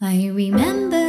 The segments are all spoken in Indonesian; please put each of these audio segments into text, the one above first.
I remember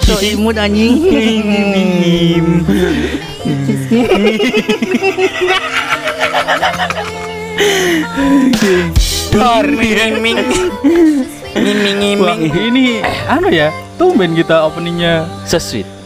So imut anjing. Wah, ini anu ya, tumben kita openingnya. So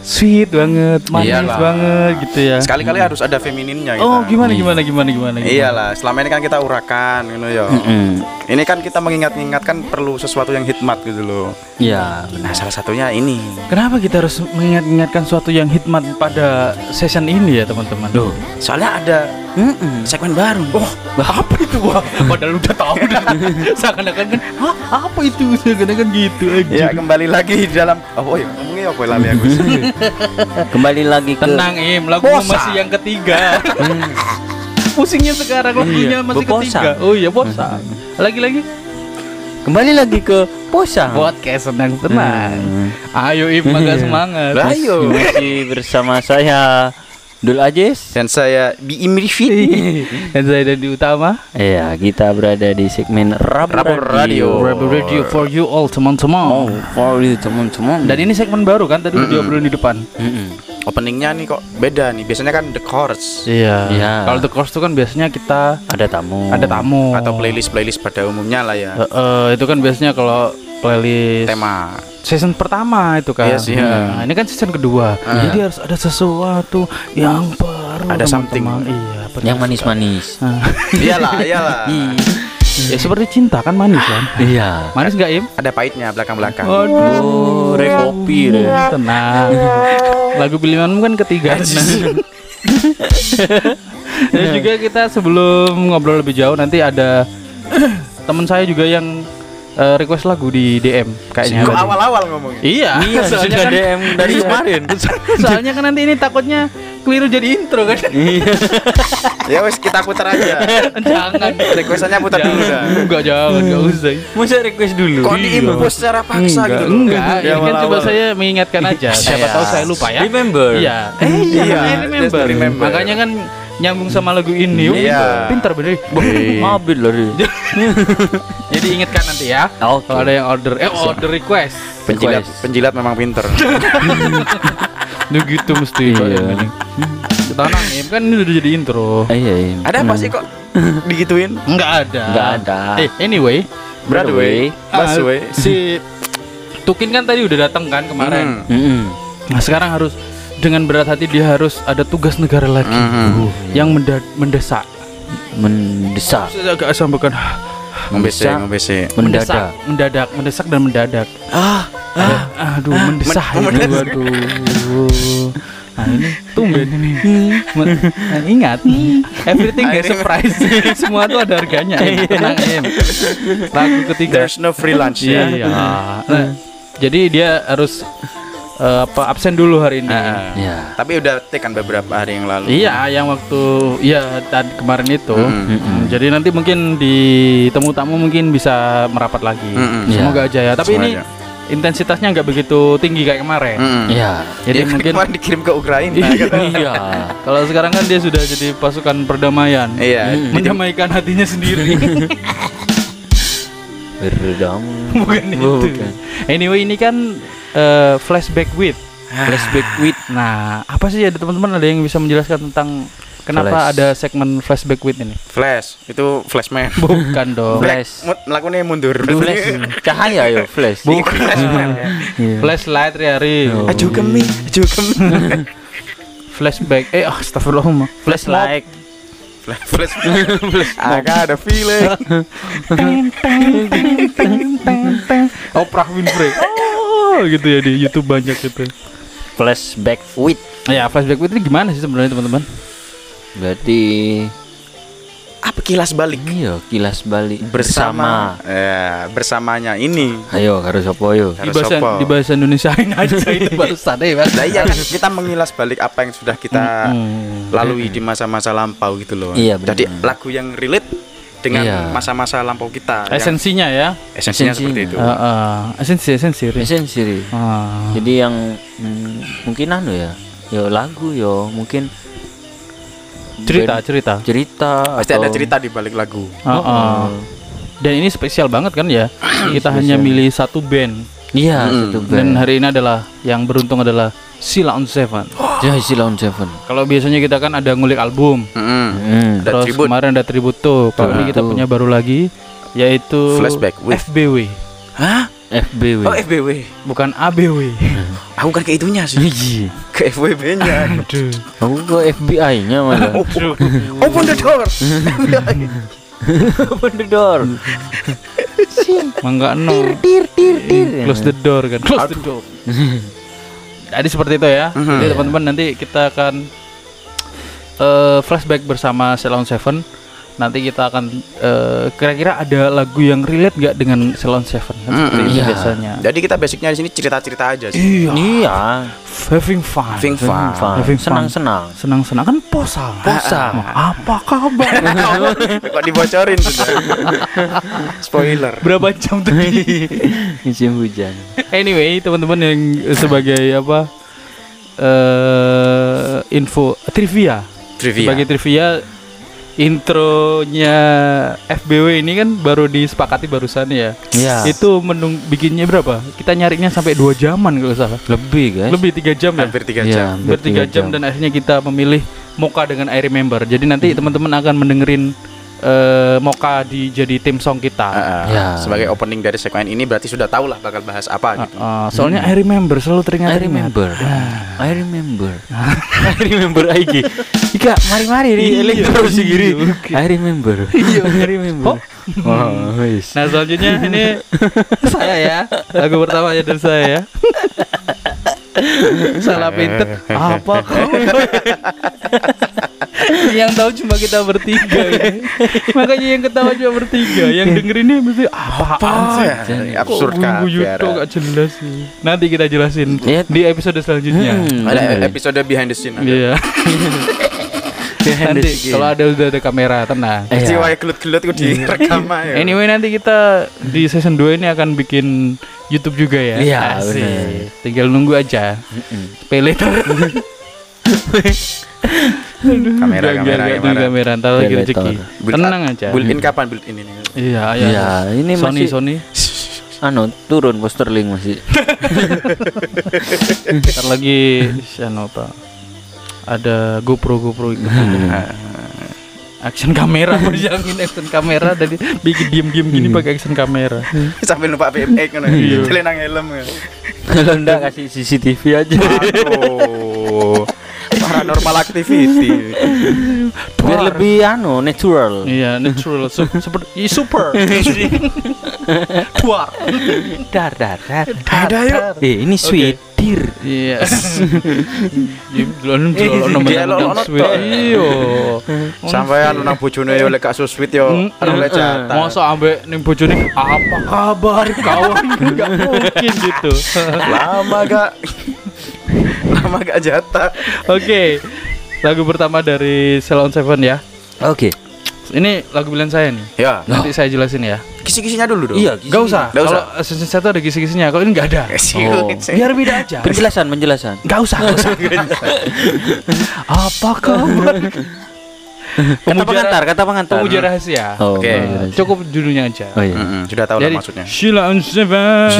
sweet. banget, manis Iyalah. banget gitu ya. Sekali-kali harus ada femininnya Oh, kita. gimana gimana gimana gimana? gimana? Iyalah, selama ini kan kita urakan gitu ya. Mm. Ini kan kita mengingat-ingat kan perlu sesuatu yang hikmat gitu loh. Ya, Nah, salah satunya ini. Kenapa kita harus mengingat-ingatkan suatu yang hikmat pada session ini ya, teman-teman? Duh. Soalnya ada segmen baru. Oh, apa itu? Wah, padahal udah tahu dah. Seakan-akan kan, Hah, apa itu? Seakan-akan gitu aja. Ya, kembali lagi di dalam Oh, iya, ngomongnya apa lali aku. Kembali lagi ke Tenang, Im, lagu Bosa. masih yang ketiga. Pusingnya sekarang lagunya Iya, masih ketiga. Oh iya, bosa. Lagi-lagi kembali lagi ke Posa. podcast senang-senang. Hmm. Ayo Im, agak semangat. Lah, ayo. Masih bersama saya Dul Ajis. Dan saya Bi Imrifit. Dan saya dan di utama Iya, kita berada di segmen Rabu, Rabu Radio. Rabu Radio for you all teman-teman. Oh, for you teman-teman. Dan ini segmen baru kan tadi udah diobrolin di depan. Mm-mm. Openingnya nih kok beda nih. Biasanya kan the chorus Iya. Iya. Kalau the course itu kan biasanya kita ada tamu. ada tamu atau playlist-playlist pada umumnya lah ya. Eh, eh, itu kan biasanya kalau playlist Tema. season pertama itu kan. Iya sih, ya. Nah, ini kan season kedua. Ah. Jadi harus ada sesuatu yang baru. Ada teman-teman. something. Iya, yang manis-manis. Nah, iyalah, iyalah. ya seperti cinta kan manis kan. Iya. Manis nggak Im? Ada pahitnya belakang-belakang. Oh, re kopi re. Tenang. Lagu pilihanmu kan ketiga. Dan juga kita sebelum ngobrol lebih jauh nanti ada teman saya juga yang eh, request lagu di DM kayaknya. Kok awal-awal ngomongnya. Iya, Iya, soalnya sudah kan, DM dari kemarin. soalnya kan nanti ini takutnya keliru jadi intro kan. Iya. Ya wes kita putar aja. jangan. Requestannya putar dulu dah. Enggak jangan, enggak usah. Masa request dulu. Kok diimpus secara paksa enggak, gitu loh. enggak. Ini kan coba saya mengingatkan aja. Siapa Iya. tahu saya lupa ya. Remember. Iya. Eh iya, Iya, remember. remember. Makanya kan nyambung sama lagu ini. Oh, Iya. Pintar bener. Mobil lari. Jadi ingatkan nanti ya. Oke. Kalau ada yang order, eh order request. Penjilat, penjilat memang pinter. Duh gitu mesti. Iya. Tenang, Im, kan ini udah jadi intro. Iya, iya. Ada apa sih kok digituin? Enggak ada. Enggak ada. Eh, anyway, Broadway, ah, busway. si Tukin kan tadi udah datang kan kemarin. Hmm. Mm-mm. Nah, sekarang harus dengan berat hati dia harus ada tugas negara lagi Mhm. yang menda- mendesak. Mendesak. Saya agak sampaikan Bisa. ngombese. Mendadak. mendadak, mendesak dan mendadak. Ah, Ah, aduh, mendesah men- itu, aduh. Nah ini tumben ini. Nah, ingat, everything has a price. Semua tuh ada harganya. Em. Tenang, Em. Lagu ketiga. there's no free lunch Iya, ya. iya. Nah, jadi dia harus eh, apa absen dulu hari ini. Ah. Ya. Tapi udah take kan beberapa hari yang lalu. Iya, yang waktu iya tadi kemarin itu. Mm, Hmm, Jadi nanti mungkin di temu tamu mungkin bisa merapat lagi. Mm-mm. Semoga aja ya. Tapi Semoga ini aja. intensitasnya nggak begitu tinggi kayak kemarin. Mm-mm. Ya. Jadi Dia kan mungkin kemarin dikirim ke Ukraina. kan? Iya. kalau sekarang kan dia sudah jadi pasukan perdamaian. Iya. Hmm. Mendamaikan hatinya sendiri. Berdam. Bukan itu. Bukan. Anyway, ini kan eh, flashback with. Flashback with Nah, apa sih ada teman-teman ada yang bisa menjelaskan tentang kenapa Flash. ada segmen flashback with ini? Flash, itu flashman. Bukan dong. Flash. Melakukannya mundur. Flash. Cahaya yo flash. Bukan flashman. ya. Iya. Flashlight Riari. Oh. Aju kemi, aju kemi. Flashback. Eh, astagfirullah. Flashlight. Flash, flash, flash. I got a feeling. Oprah Winfrey. Oh, gitu ya di YouTube banyak gitu. Flashback with. Ya, flashback with ini gimana sih sebenarnya teman-teman? Berarti Apa kilas balik? iya kilas balik Bersama. Ya, bersamanya ini. Ayo harus apa yo? Di Harus bahasa apa? di bahasa Indonesiain aja itu barusan ya, Mas. Nah, iya kan kita mengilas balik apa yang sudah kita Hmm. lalui di masa-masa lampau gitu loh. Iya. Jadi lagu yang relate dengan Iya. masa-masa lampau kita. Esensinya ya. esensinya Esensinya. seperti itu. Heeh. esensi esensi. Ri. Esensi. Ri. Ah. Jadi yang mm, mungkin anu ya, yo lagu yo mungkin cerita band- cerita. cerita Pasti atau- ada cerita di balik lagu. Heeh. Dan ini spesial banget kan ya. Kita hanya milih satu band Iya, Mm. satu dan band. hari ini adalah yang beruntung adalah Sila on Seven. Ya, Silon Seven. Kalau biasanya kita kan ada ngulik album, Mm-mm. Hmm. Ada terus tribute. kemarin ada tribute tuh. Kalau ini kita punya baru lagi yaitu Flashback with- FBW, Hah? FBW. Oh FBW. bukan ABW. Aku kan ke itunya sih. Iya. Ke FWB-nya. Aduh. Aku ke FBI-nya malah. Open the door. Open the door. Mangga no. Tir tir tir. Close the door kan. Close the door. Jadi seperti itu ya. Mhm. Jadi teman-teman nanti kita akan eh, flashback bersama Salon Seven. Nanti kita akan eh, kira-kira ada lagu yang relate nggak dengan Salon Seven kan seperti Mhm. itu Iya. biasanya. Jadi kita basicnya di sini cerita-cerita aja sih. Iya. Iya. Having fun. Having fun. Fun. Having fun. Senang-senang. Senang-senang kan posa. Posa. Apa kabar? Kok dibocorin sudah. Spoiler. Berapa jam tadi? Musim hujan. anyway, teman-teman yang sebagai apa? eh info trivia. Trivia. Sebagai trivia intronya FBW ini kan baru disepakati barusan ya. Iya. Itu menung bikinnya berapa? Kita nyarinya sampai dua jaman kalau salah. Lebih guys. Lebih tiga jam ya. Hampir tiga Iya, jam. Hampir tiga jam dan akhirnya kita memilih Moka dengan I Remember. Jadi nanti teman-teman akan mendengerin eh, Moka di jadi tim song kita. Ah, ah. Ya. Sebagai opening dari segmen ini berarti sudah tahu lah bakal bahas apa gitu. Ah, soalnya I Remember selalu I teringat remember. I remember. I remember IG. Ika, mari-mari di Iya, elektro iya, segiri. oke. I remember. Iya, I remember. Oh, wis. Nah selanjutnya ini saya ya lagu pertama ya dari saya ya. Salah pinter apa kau? yang tahu cuma kita bertiga ya. Makanya yang ketawa cuma bertiga, yang dengerinnya mesti apaan sih? ya? Absurd Kok kan. gak jelas sih. Nanti kita jelasin Iya. di episode selanjutnya. Hmm, Ada bener. episode behind the scene. Iya. nanti kalau ada udah ada kamera tenang. Iya. yang gelut-gelut kok direkam aja. Anyway nanti kita di season 2 ini akan bikin YouTube juga ya. Iya. Tinggal nunggu aja. Mm-mm. Pele Kamera, Biar- biar kamera, kamera. ntar lagi Pele rezeki. Tenang aja. Build in kapan build in ini? Iya, iya. Iya, ini Sony masih Sony. anu turun poster link masih. Ntar lagi anu apa? Ada GoPro GoPro itu. action kamera bayangin action kamera dari bikin diem-diem gini pakai action kamera. Sambil numpak BMX kan. Iya. Jalan nang helm ya. Kalau enggak kasih CCTV aja. Paranormal activity. Biar lebih anu natural. Iya, natural Sup- seperti super. Tuar. Dar dar dar. Ada yuk. Eh, ini sweet dear. Iya. Jelon jelon nomor Dia lo- lo- sweet. Iya. Sampean nang bojone yo lek so sweet yo. Anu lek jatah. Masa ambek ning bojone apa kabar kawan? Enggak mungkin gitu. Lama gak Nama gak jatah. Oke. Lagu pertama dari Salon Seven ya. Oke. Ini lagu pilihan saya nih. Ya, Nanti saya jelasin ya. kisi-kisinya dulu dong. Iya, Gak usah. Nggak usah. Kalau Assassin's Creed ada kisi-kisinya. Kalau ini nggak ada. Oh. Biar beda aja. Penjelasan, penjelasan. Gak usah. Gak usah. Apa kabar? Kata pengantar, kata pengantar. Pemuja rahasia. Oh, Oke. rahasia. Cukup judulnya aja. Oh iya. Mm-mm, sudah tahu lah Jadi maksudnya. Sheila on Seven.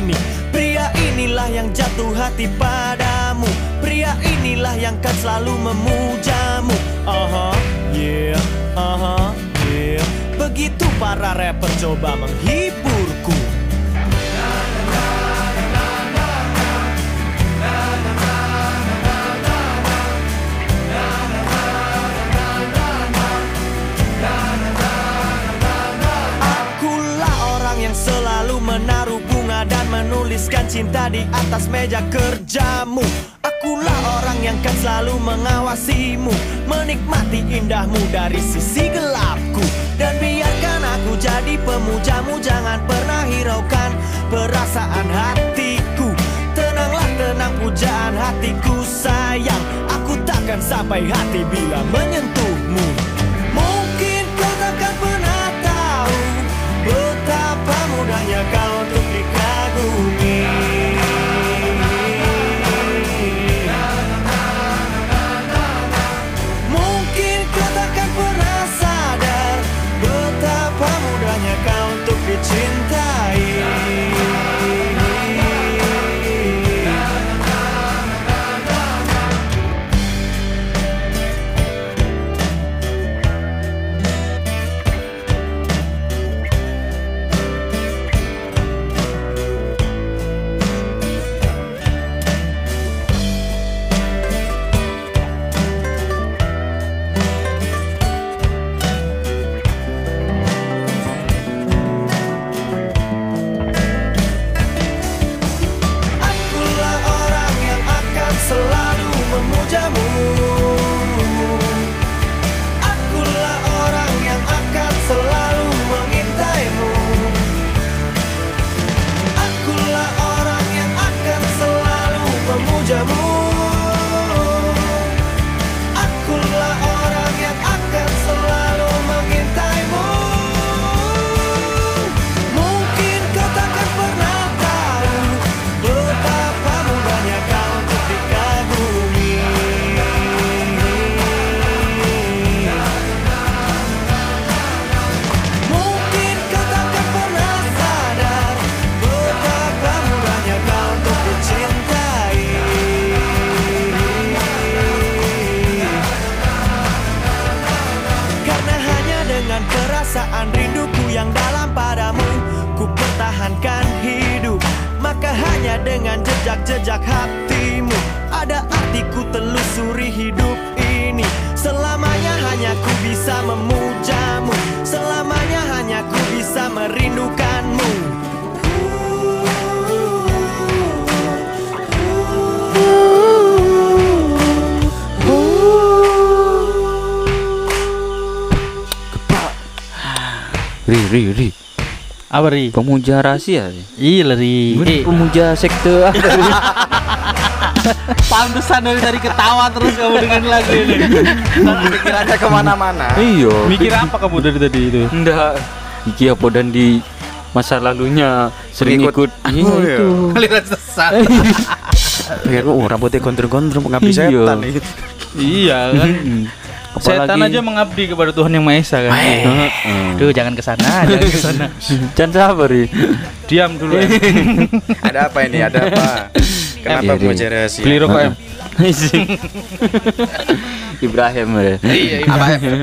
Ini. Pria inilah yang jatuh hati padamu. Pria inilah yang kan selalu memujamu. Aha, yeah, aha, yeah. Begitu para rapper coba menghiburku menuliskan cinta di atas meja kerjamu. Akulah orang yang kan selalu mengawasimu Menikmati indahmu dari sisi gelapku. Dan biarkan aku jadi pemujamu Jangan pernah hiraukan perasaan hatiku. Tenanglah tenang pujaan hatiku sayang. Aku takkan sampai hati bila menyentuhmu. Mungkin kau takkan pernah tahu Betapa mudahnya kau jejak-jejak hatimu. Ada artiku telusuri hidup ini. Selamanya hanya ku bisa memujamu. Selamanya hanya ku bisa merindukanmu. Ri, ri, ri. Apa ri? Pemuja rahasia. Iya ri. Gue pemuja sekte? Pantesan dari tadi ketawa terus kamu dengan lagu ini. Pikirannya ke mana-mana. Iya. Mikir apa kamu dari tadi itu? Enggak. Iki apa dan di masa lalunya sering Pengikut. ikut Oh, iya, iya. itu. Aliran sesat. Pikir oh rambutnya gondrong-gondrong pengabdi Iya. setan iya kan. Setan aja mengabdi kepada Tuhan yang Maha Esa kan. Heeh. Duh, jangan ke sana, jangan ke sana. Jangan sabar Ri. Diam dulu ya. Ada apa ini? Ada apa? Kenapa Iya, pemuja iya. rahasia? Beli rokok em. Ibrahim ya. Iya, Ibrahim.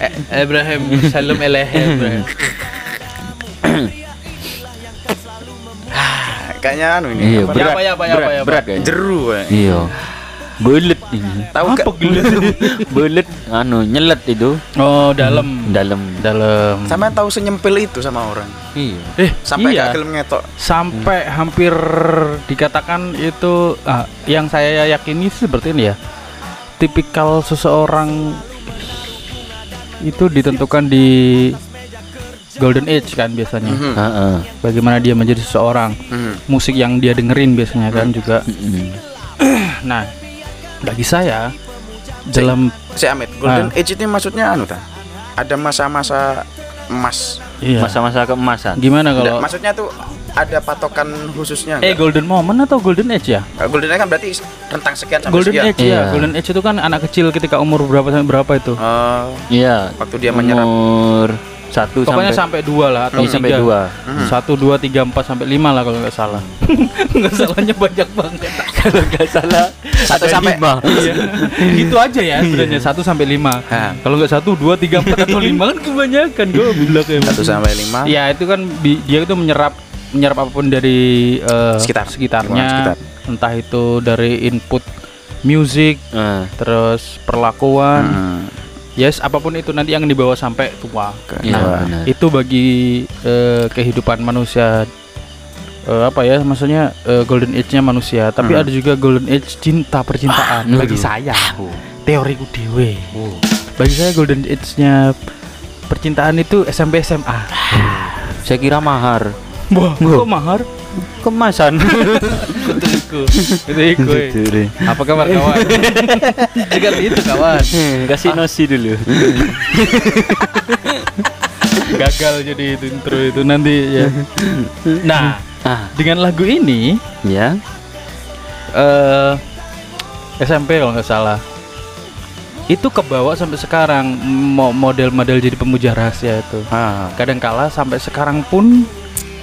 Eh, Ibrahim, Salam Elehem. Kayaknya anu ini. Iya, apa? berat. apa, ya, apa, ya, berat, apa, ya, berat eh. Iya. Belet ini. Tahu gak? Belet anu nyelet itu Oh, dalam. dalam. Dalam. Sampai tahu senyempil itu sama orang. Iya. Eh, Sampai iya. gak ngetok. Sampai hampir dikatakan itu ah, yang saya yakini sih seperti ini ya. Tipikal seseorang itu ditentukan di golden age kan biasanya. Mhm. Heeh. Bagaimana dia menjadi seseorang. Mhm. Musik yang dia dengerin biasanya kan juga. Mm-mm. Nah, bagi saya dalam Si Amit, Golden Ah. Age itu maksudnya anu ta? Ada masa-masa emas. iya. Masa-masa keemasan. Gimana Nggak, kalau maksudnya tuh ada patokan khususnya Eh nggak? golden moment atau golden age ya? Eh, Golden Age kan berarti rentang sekian sampai Golden sekian. age ya. Iya. Golden age itu kan anak kecil ketika umur berapa sampai berapa itu? Oh, Iya. waktu dia menyerap. Satu Pokoknya sampai, sampai dua lah atau Iya, sampai tiga. dua. Mhm. Satu, dua, tiga, empat sampai lima lah kalau nggak salah. nggak salahnya banyak banget. Kalau nggak salah Satu sampai- lima. Iya. gitu aja ya sebenarnya satu sampai lima. Kalau nggak satu, dua, tiga, empat atau lima kan kebanyakan gue bilang kayak Satu sampai lima. Ya itu kan dia itu menyerap menyerap apa pun dari eh, Sekitar. sekitarnya, sekitar. entah itu dari input musik, Eh, terus perlakuan, Mhm. Yes apa pun itu nanti yang dibawa sampai tua. Iya, Nah, benar. itu bagi eh, kehidupan manusia eh, apa ya maksudnya eh, golden age-nya manusia, tapi Hmm. ada juga golden age cinta percintaan Ah, bagi saya. Teoriku dewe. Bagi saya golden age-nya percintaan itu SMP SMA. Saya kira mahar. Wah, kok mahar? Kemasan. Itu iku. Itu iku. eh. Gitu deh. Apa kabar kawan? Juga itu kawan. Kasih nosi dulu. Gagal jadi itu intro itu nanti ya. Nah, Ah, dengan lagu ini ya. eh SMP kalau nggak salah itu kebawa sampai sekarang mo- model-model jadi pemuja rahasia itu Ah. kadang kala sampai sekarang pun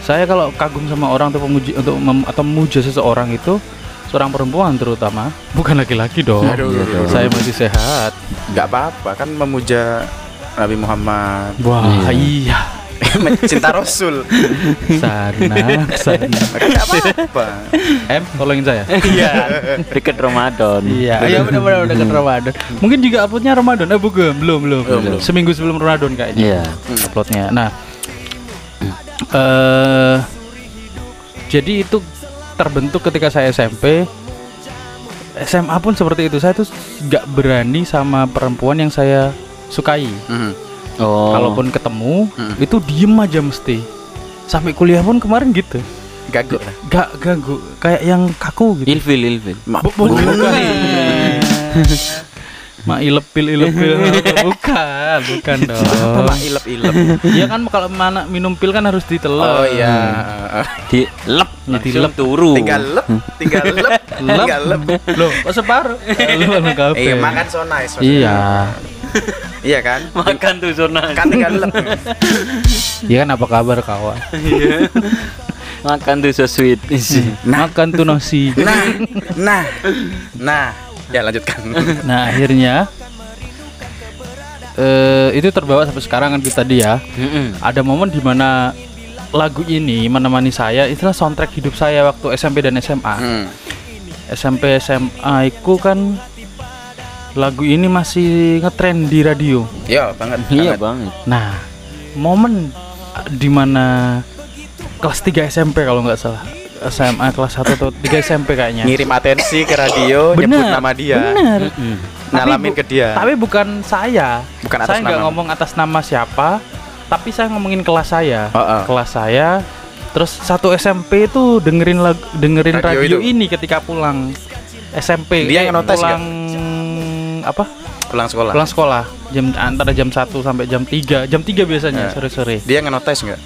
saya kalau kagum sama orang atau pemuji untuk mem- atau memuja seseorang itu seorang perempuan terutama bukan laki-laki dong Aduh. Iya dong. saya masih sehat nggak apa-apa kan memuja Nabi Muhammad wah iya cinta Rasul sana sana nggak apa-apa em tolongin saya Iya. Dekat Ramadan. Iya, iya benar-benar udah kan Ramadan. Mungkin juga uploadnya Ramadan, eh bukan, belum, belum, Belum. Seminggu sebelum Ramadan kayaknya Iya. uploadnya. Nah, eh jadi itu terbentuk ketika saya SMP. SMA pun seperti itu. Saya tuh nggak berani sama perempuan yang saya sukai. Mhm. Oh. Kalaupun ketemu, Hmm. itu diem aja mesti. Sampai kuliah pun kemarin gitu. lah Gak ganggu, kayak yang kaku gitu. ilfil ilfil. Ma- Bu- bukan. Mak ilepil ilepil bukan bukan apa dong. mak ilep-ilep Iya kan kalau mana minum pil kan harus ditelan. oh iya Di lep Ya, langsung dilep. turu. tinggal lep tinggal lep tinggal lep Loh, kok separuh? Lu kan kafe. iya makan so nice. Iya. iya kan Makan tuh zona. kan tinggal lep Iya kan apa kabar kawan? Makan tuh so sweet. Makan tuh nasi. nah nah nah ya lanjutkan Nah, akhirnya eh itu terbawa sampai sekarang kan kita tadi ya. Mm-mm. Ada momen di mana lagu ini menemani saya itulah soundtrack hidup saya waktu SMP dan SMA. Hmm. SMP SMA itu kan lagu ini masih ngetren di radio. Iya banget. Iya banget. banget. Nah, momen uh, di mana kelas 3 SMP kalau nggak salah SMA kelas 1 atau 3 SMP kayaknya. Ngirim atensi ke radio, nyebut nama dia, Bener. ngalamin bu- ke dia. Tapi bukan saya. Bukan atas saya nggak ngomong atas nama siapa, tapi saya ngomongin kelas saya. Oh, oh. Kelas saya. Terus satu SMP itu dengerin lagu, dengerin Radio radio, itu? ini ketika pulang SMP. Dia eh, ngenotes pulang apa? Pulang sekolah. Pulang sekolah jam antara jam 1 sampai jam 3. Jam 3 biasanya Ya. sore-sore. Dia ngenotes nggak?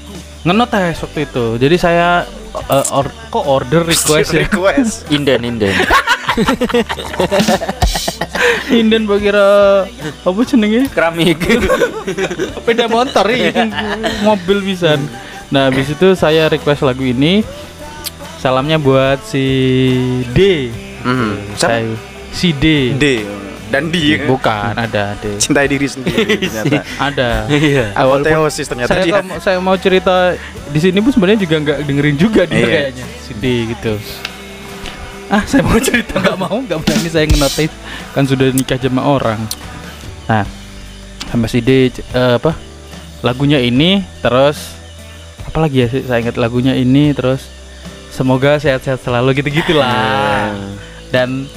Ngenotes waktu itu. Jadi saya eh, or- kok order request ya. Request. Inden inden. Inden kira apa jenenge? Keramik. Beda motor ini mobil bisa. Nah, habis itu saya request lagu ini. Salamnya buat si D. Hmm. Siapa? Saya si D. D. Dandi. Bukan, ada, ada. Cintai diri sendiri ternyata. Ada. Iya. Apoteosis ternyata saya dia. kalau- saya mau cerita di sini pun sebenarnya juga nggak dengerin juga dia Iya. kayaknya D gitu. Ah, saya mau cerita nggak mau, nggak berani saya ngenotis kan sudah nikah sama orang. Nah, sama si D eh, apa? Lagunya ini terus apa lagi ya sih? Saya ingat lagunya ini terus semoga sehat-sehat selalu gitu-gitulah. Dan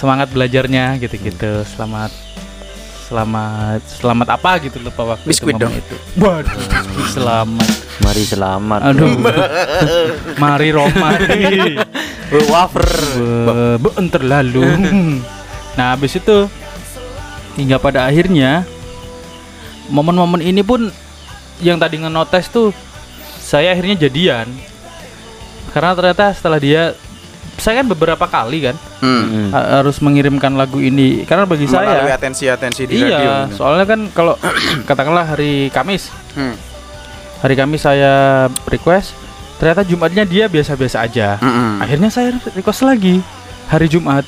semangat belajarnya gitu-gitu. Selamat selamat selamat apa gitu lupa waktu Biskuit itu dong. itu. Waduh, biskuit selamat. Mari selamat. Aduh. Mari Romari. wafer. Be- Beentar lalu. Nah, habis itu hingga pada akhirnya momen-momen ini pun yang tadi ngenotes tuh saya akhirnya jadian. Karena ternyata setelah dia saya kan beberapa kali kan Hmm. ha- harus mengirimkan lagu ini karena bagi Melalui saya atensi-atensi di radio. iya gitu. soalnya kan kalau katakanlah hari Kamis Hmm. hari Kamis saya request ternyata Jumatnya dia biasa-biasa aja Mm-mm. akhirnya saya request lagi hari Jumat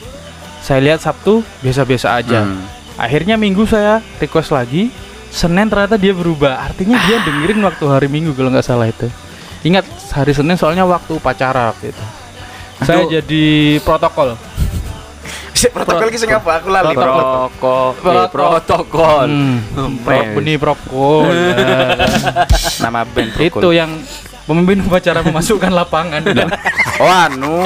saya lihat Sabtu biasa-biasa aja Hmm. akhirnya Minggu saya request lagi Senin ternyata dia berubah artinya dia dengerin waktu hari Minggu kalau nggak salah itu ingat hari Senin soalnya waktu upacara waktu itu saya Aduh. jadi protokol Sik, protokol iki sing apa? Aku lali. Protokol. Protokol. Eh, protokol. hmm, pro, benih prokol Nama band itu yang pemimpin upacara memasukkan lapangan Oh anu.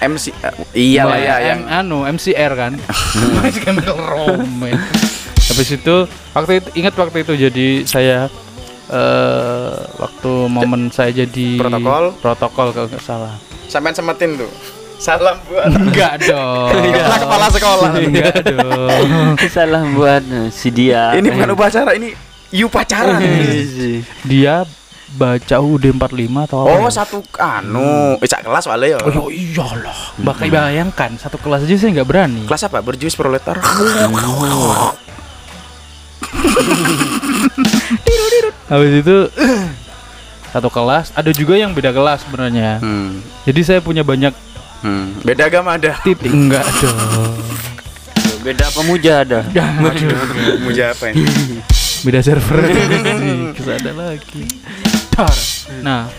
MC eh, iya lah ya yang M- anu MCR kan Chemical Romance habis itu waktu itu ingat waktu itu jadi saya eh waktu momen saya jadi Protokol? protokol kalau nggak salah sampean semetin tuh. Salam buat enggak dong kepala kepala sekolah. enggak dong Salah buat eh, si dia. Ini bukan upacara, ini you pacaran. dia baca UUD 45 atau apa Oh, ya? satu anu, eh sak kelas wale ya. Oh iyalah, bakal bayangkan satu kelas aja saya nggak berani. Kelas apa? Berjus proletar. Habis itu satu kelas, ada juga yang beda kelas sebenarnya. Hmm. Jadi saya punya banyak Hmm. Beda agama ada. titik enggak dong. Beda pemuja ada. Muja apa ini? Beda server. Kesada lagi. Nah,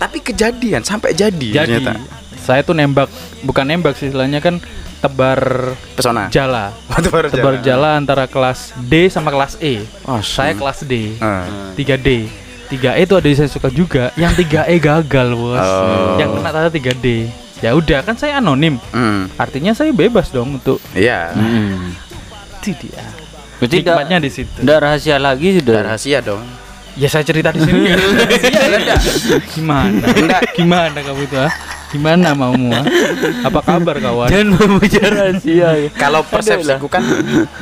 Tapi kejadian sampai jadi, jadi ternyata. Saya tuh nembak, bukan nembak sih istilahnya kan tebar Pesona. jala. Waktu baru Tebar jala antara kelas D sama kelas E. Oh, Saya kelas D. Ah. 3D 3E itu ada yang saya suka juga yang 3E gagal bos Oh. yang kena tanda 3D ya udah kan saya anonim Hmm. artinya saya bebas dong untuk Iya. Hmm. itu dia nikmatnya di situ Udah rahasia lagi sudah. Rahasia dong. ya saya cerita di sini ya. gimana gimana kamu itu ah gimana maumu ah apa kabar kawan Dan memuja rahasia ya. Kalau persepsiku kan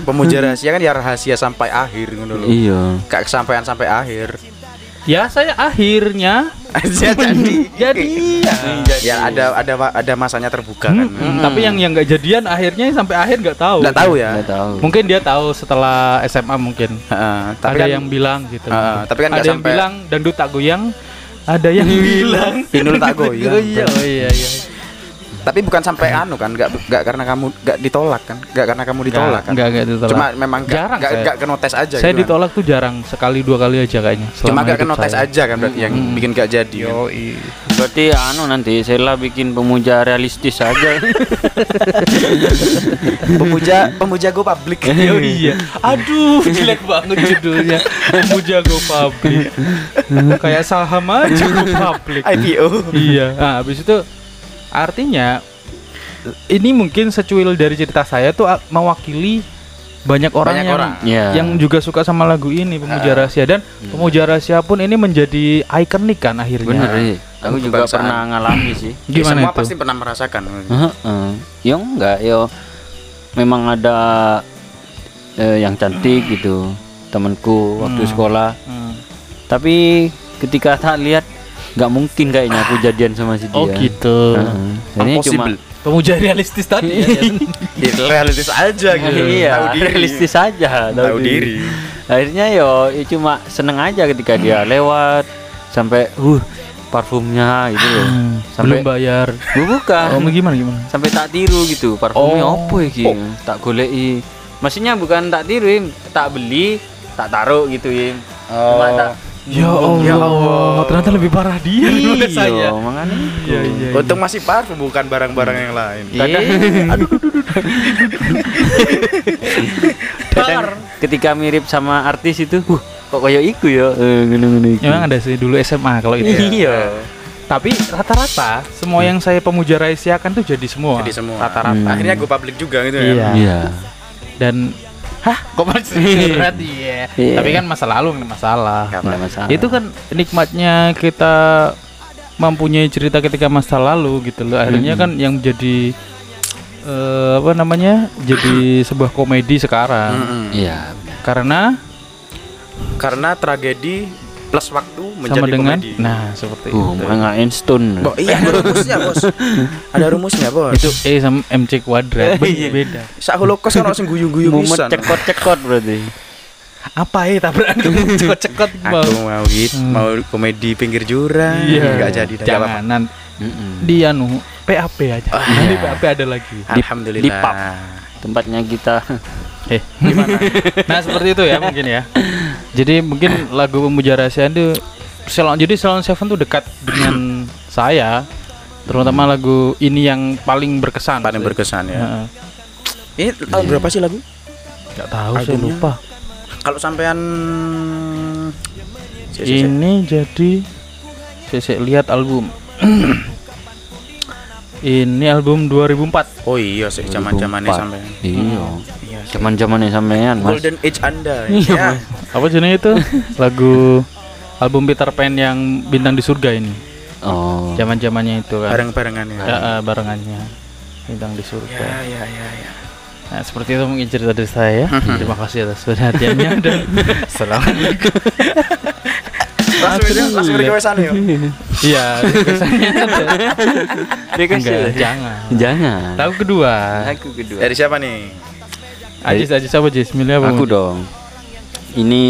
pemuja rahasia kan ya rahasia sampai akhir ngono lho. Iya. Gak kesampaian sampai akhir. ya saya akhirnya Aja jadi. jadi ya Ya ada ada ada masanya terbuka kan. Hmm, tapi yang yang nggak jadian akhirnya sampai akhir nggak tahu Enggak tahu ya. Nggak tahu. mungkin dia tahu setelah SMA mungkin Heeh, tapi ada kan yang bilang gitu. Heeh, tapi kan ada nggak yang sampai- bilang dangdut tak goyang, ada yang bilang Pinul tak goyang. Oh iya, oh iya, iya. Tapi bukan sampai anu kan, enggak enggak karena kamu enggak ditolak kan? Enggak karena kamu ditolak kan? Enggak, enggak ditolak. Cuma memang enggak Jarang enggak saya. enggak kenotes aja saya gitu kan. ditolak tuh jarang, sekali dua kali aja kayaknya. Cuma hidup kenotes saya. aja kan berarti yang bikin enggak jadi. kan? Yoi. Berarti anu nanti Sela bikin pemuja realistis aja. Pemuja pemuja go public. Oh iya. Aduh, jelek banget judulnya. Pemuja Go Public. Kayak saham aja Go Public. IPO. iya. Nah, habis itu artinya ini mungkin secuil dari cerita saya tuh a- mewakili banyak orang Banyak yang orang. Iya. yang juga suka sama lagu ini Pemuja Ah. Rahasia dan Pemuja Rahasia pun ini menjadi ikonik kan akhirnya. Bener iya. Aku juga Kebangsaan. pernah ngalami sih. Gimana Semua itu? pasti pernah merasakan. Heeh. Ya enggak, yo memang ada eh, yang cantik gitu temanku waktu Hmm. sekolah. Hmm. Tapi ketika tak lihat nggak mungkin kayaknya aku jadian sama si dia. Oh gitu. Heeh. Jadinya cuma Impossible. Pemuja realistis tadi ya. Ya, realistis aja gitu. iya, Tahu diri. realistis aja, Tahu diri. Akhirnya yo ya cuma seneng aja ketika dia lewat sampai uh parfumnya gitu loh. Hmm, Sampai belum bayar. Bu, bukan. Oh, gimana gimana? Sampai tak tiru gitu. Parfumnya Oh. apa iki? Tak goleki. Maksudnya bukan tak tiru, Im. tak beli, tak taruh gitu, Im. Cuma tak Ya Allah, Ya Allah. ternyata lebih parah dia daripada saya. Iya, makanya. Iya, iya. Untung masih parfum bukan barang-barang yang lain. Kadang, kadang ketika mirip sama artis itu, uh, kok kayak iku ya, eh, ngene-ngene iku. Memang ada sih dulu SMA kalau itu. ya. Iya. Tapi rata-rata semua yang saya pemuja Raisya kan tuh jadi semua. Jadi semua. Rata-rata. Hmm. Akhirnya gue public juga gitu Iya. ya. Iya. Dan hah kok masih berat iya. Iya. Tapi kan masa lalu nggak masalah. Nggak masalah. Itu kan nikmatnya kita mempunyai cerita ketika masa lalu gitu loh. Akhirnya kan yang menjadi eh, apa namanya? Jadi sebuah komedi sekarang. Mm-mm. Iya. Karena Karena tragedi plus waktu menjadi sama dengan komedi. nah seperti Uh, itu. manga Einstein. Bo, iya ada rumusnya bos. Ada rumusnya bos. Itu E sama MC kuadrat Be- beda. Sak holocaust kan langsung guyu-guyu pisan. cekot-cekot berarti. Apa ya tabrakan cekot-cekot mau. Aku mau gitu, Hmm. mau komedi pinggir jurang. Iya. Jadi nggak apa-apa. Jangan nan- Mm-mm. di anu PAP aja. Oh, Nanti iya. PAP ada lagi. Alhamdulillah. di pub. Tempatnya kita. Eh, gimana? nah, seperti itu ya mungkin ya. Jadi mungkin lagu Pemuja Rahasia itu Salon jadi Salon Seven tuh dekat dengan saya. Terutama lagu ini yang paling berkesan. Paling berkesan ya. Heeh. Ini tahun berapa sih lagu? Nggak tahu saya Albumnya? lupa. Kalau sampean. Ini jadi saya, saya lihat album. ini album 2004. Oh iya sih zaman-zamannya 2004. sampean. Iya. Iya. sih. Zaman-zamannya sampean, Mas. Golden Age Anda. Iya, ya. Apa jenisnya itu? lagu album Peter Pan yang bintang di surga ini. Oh. Zaman-zamannya itu kan. Bareng-barengan ya. Ya, eh, barengannya bintang di surga. Ya, ya, ya, ya. Nah, seperti itu mungkin cerita dari saya ya. Terima kasih atas perhatiannya dan assalamualaikum. Langsung langsung request anu yuk. Iya, kesannya ada. Request Enggak, ya? jangan. Jangan. Lagu kedua. Aku kedua. Dari siapa nih? Ajis, Ajis apa Jis? Milih apa? Aku dong. Ini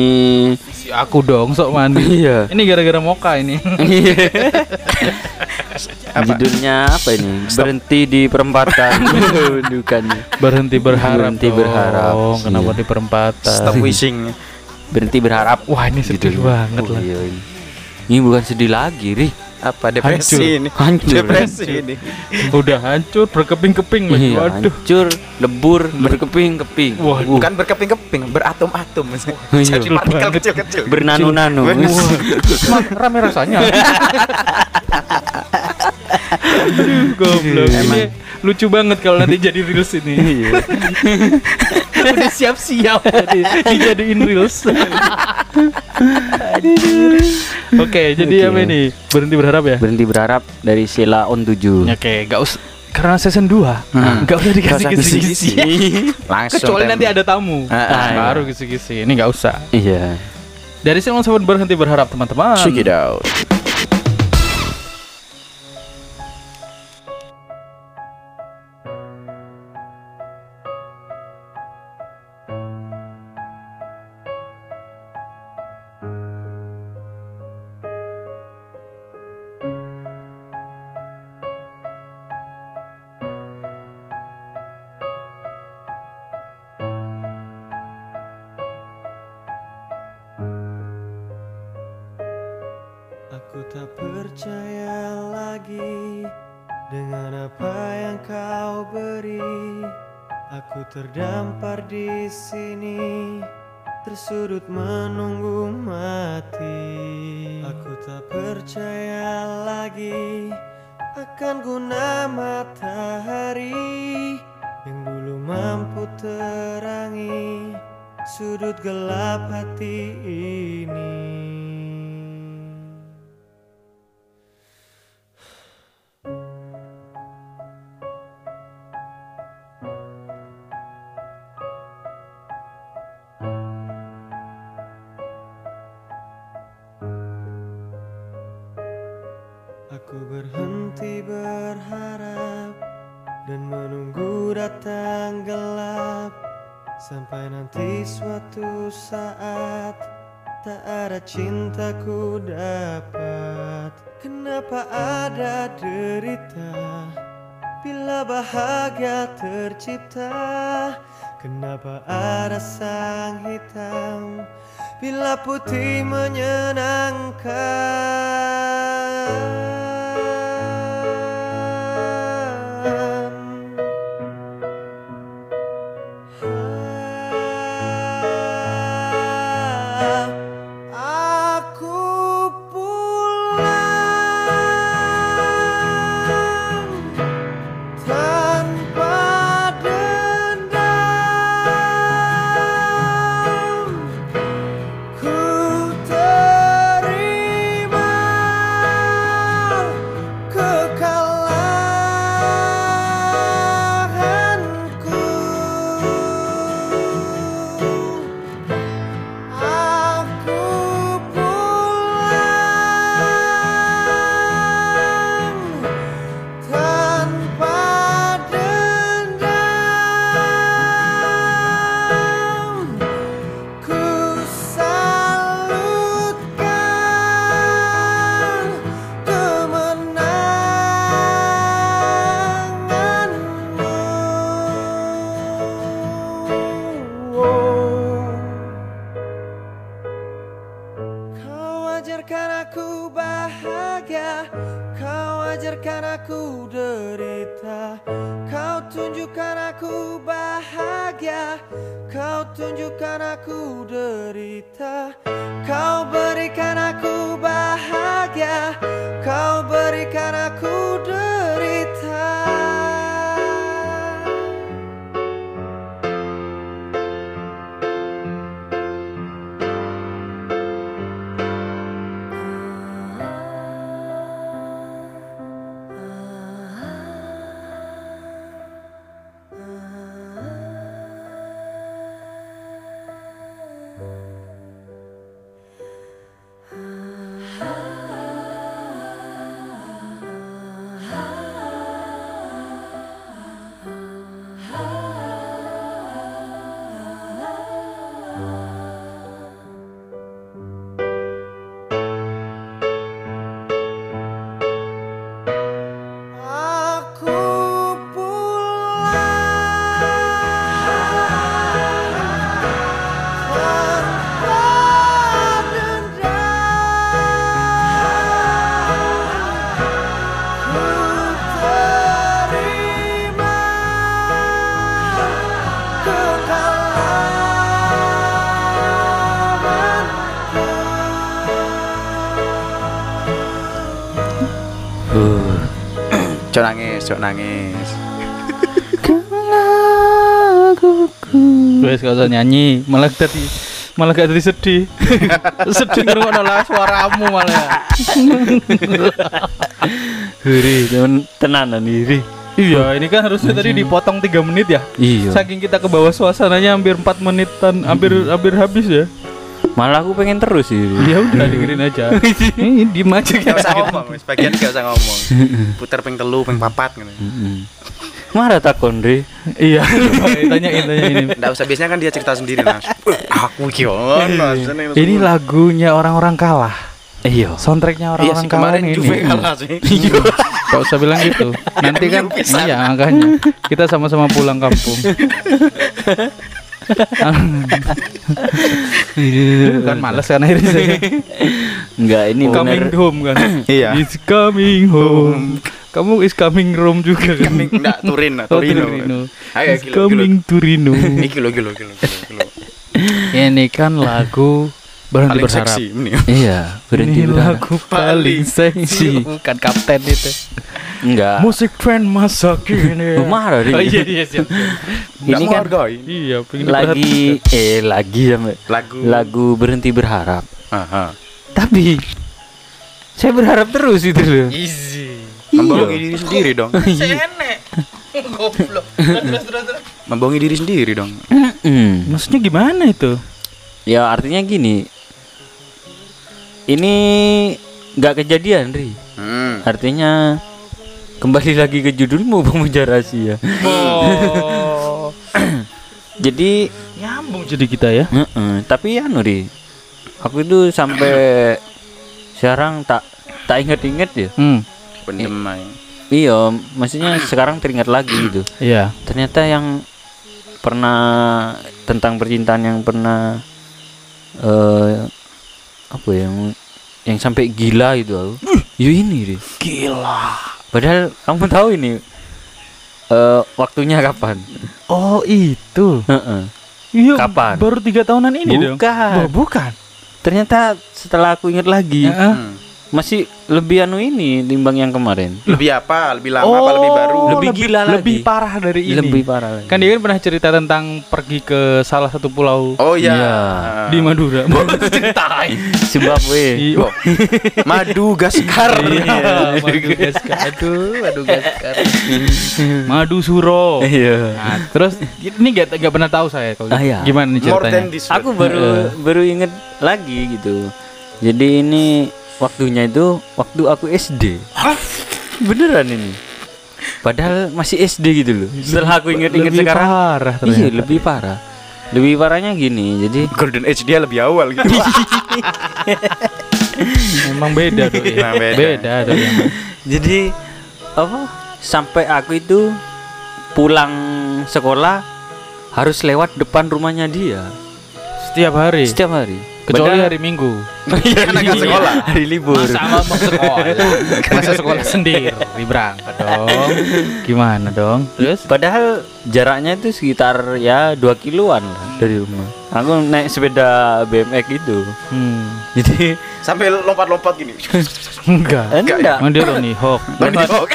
Si aku dong, sok mandi. Iya. Ini gara-gara moka ini. Judulnya apa ini? Berhenti di perempatan. Bukan. Berhenti berharap. Berhenti berharap. dong. Kenapa Iya. di perempatan? Stop wishing. Berhenti berharap. Wah, ini sedih Judul. banget Oh, lah. iya, ini. Ini bukan sedih lagi, Ri. Apa depresi Hancur. ini? Hancur. Depresi ini. Udah hancur, berkeping-keping lagi. Iya, Waduh. hancur, lebur, berkeping-keping. Wah, Uh, Bukan berkeping-keping, beratom-atom. Iya. Jadi partikel kecil-kecil. bernano-nano. Wah. Emang rame rasanya. Aduh, goblok. Ini lucu banget kalau nanti jadi reels ini. Iya. Udah siap-siap tadi dijadiin reels. Oke, jadi Oke. apa ini? Berhenti berharap ya? Berhenti berharap dari Sheila on 7. Oke, gak usah karena season 2 Hmm. Gak usah dikasih kisi-kisi Langsung. Kecuali nanti ada tamu Ah, ah, Nah, iya. Baru kisi-kisi Ini gak usah Iya. Dari Simon Seven berhenti berharap teman-teman Check it out. Berhenti berharap dan menunggu datang gelap sampai nanti suatu saat tak ada cintaku dapat. Kenapa ada derita Bila bahagia tercipta? Kenapa ada sang hitam Bila putih menyenangkan Cok nangis, cok nangis. Wes gak usah nyanyi, malah tadi malah gak jadi sedih. sedih ngrungokno lah suaramu malah. Huri, temen tenanan huri. Iya, ini kan harusnya tadi dipotong 3 menit ya. Iya. Saking kita ke bawah suasananya hampir 4 menitan, hampir hampir habis ya. Malah aku pengen terus sih. Ya udah dengerin aja. Ini diem aja Gak kita. usah ngomong, wis bagian gak usah ngomong. Puter ping telu, ping papat gitu. Mm-mm. Marah takon Ri. Iya, coba tanyain tanyain. Nggak usah biasanya kan dia cerita sendiri mas. Aku gimana? Ini lagunya orang-orang kalah. Iya. Soundtracknya Iya orang-orang sih kalah kemarin ini. Juve kalah sih. Iya. Gak usah bilang gitu. Nanti kan iya makanya kita sama-sama pulang kampung. kan males kan akhirnya saya. Enggak, ini coming bener home kan. Iya. It's coming home. Kamu is coming home juga kan. Coming enggak Turin, lah, Oh, Torino. Turino. Ayo It's kilo kilo. coming Turino. Iki lo kilo kilo kilo kilo. Ini kan lagu berhenti Paling berharap. seksi ini. Iya, berhenti Ini berharap. lagu paling seksi. Bukan kapten itu. Enggak. Musik trend masa kini. Marah, Ri. Oh iya iya siap. siap. Ini kan Iya, lagi eh lagi sampai lagu lagu berhenti berharap. Aha. Tapi saya berharap terus itu loh. Easy. Membohongi diri sendiri dong. Membohongi diri sendiri dong. Mm. Maksudnya gimana itu? Ya artinya gini. Ini nggak kejadian, Ri. Hmm. Artinya kembali lagi ke judulmu pemuja rahasia. Oh. Jadi Nyambung jadi kita ya. Heeh, tapi ya Nuri, aku itu sampai sekarang tak tak inget-inget ya Hmm. Pendem iya maksudnya sekarang teringat lagi gitu Iya. ternyata yang pernah tentang percintaan yang pernah eh apa ya yang, sampai gila itu aku ya ini deh Gila. padahal kamu tahu ini eh waktunya kapan Oh, itu. Heeh. Iya. Kapan? Baru tiga tahunan ini dong. Bukan. Oh, bukan. ternyata setelah aku ingat lagi Heeh. Hmm. Masih lebih anu ini timbang yang kemarin Lebih apa? Lebih lama apa lebih baru? Oh, Lebih gila Lebih lagi. parah dari ini. lebih parah lagi Kan dia kan pernah cerita tentang pergi ke salah satu pulau Oh iya. Iya. Ah. di Madura. Ceritain. Zimbabwe Iya. Madu Gaskar. Iya, Madu Gaskar. Aduh, Madu Gaskar. Madu Suro. iya Nah, terus ini gak, gak pernah tahu saya kalau Ah, iya. gimana ceritanya. aku baru baru inget lagi gitu jadi ini waktunya itu waktu aku SD beneran ini padahal masih SD gitu loh setelah aku inget-inget Lebih sekarang parah iya lebih parah lebih parahnya gini jadi Golden Age dia lebih awal gitu. Emang beda tuh. Emang beda. beda tuh. emang. jadi apa sampai aku itu pulang sekolah harus lewat depan rumahnya dia Setiap hari. setiap hari Kecuali Padahal- hari Minggu. Kan agak sekolah. hari libur Masa mau sekolah? Masa sekolah sendiri berangkat dong. Gimana dong? Terus? Padahal jaraknya itu sekitar ya 2 kiloan lah dari rumah. Aku naik sepeda BMX gitu. Hmm. Jadi Sambil lompat-lompat gini. Enggak. eh, enggak. Emang dia Tony Hawk. Tony Hawk.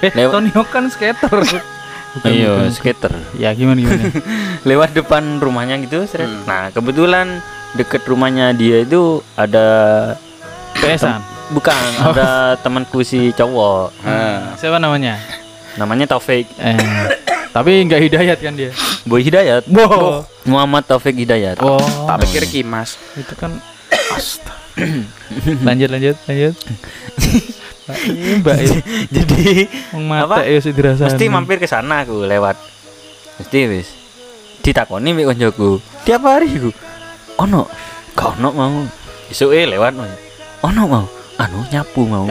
Eh, Lewat- Tony Hawk kan skater. Bukan, Iya, bukan. skater. Ya gimana gimana? Lewat depan rumahnya gitu. seret. Nah, kebetulan deket rumahnya dia itu ada PSan. bukan ada temanku si cowok. Nah, Siapa namanya? Namanya Taufik Eh, tapi nggak hidayat kan dia. Boy Hidayat. Wow. Muhammad Taufik Hidayat. Oh, tak pikir Kimas. itu kan astaga. lanjut lanjut lanjut. Mbak, ini Mbak ya. Jadi mata Apa? ya sih mesti mampir ke sana aku lewat mesti wis ditakoni mbek koncoku tiap hari ku ono gak ono mau isoke lewat mau ono mau anu nyapu mau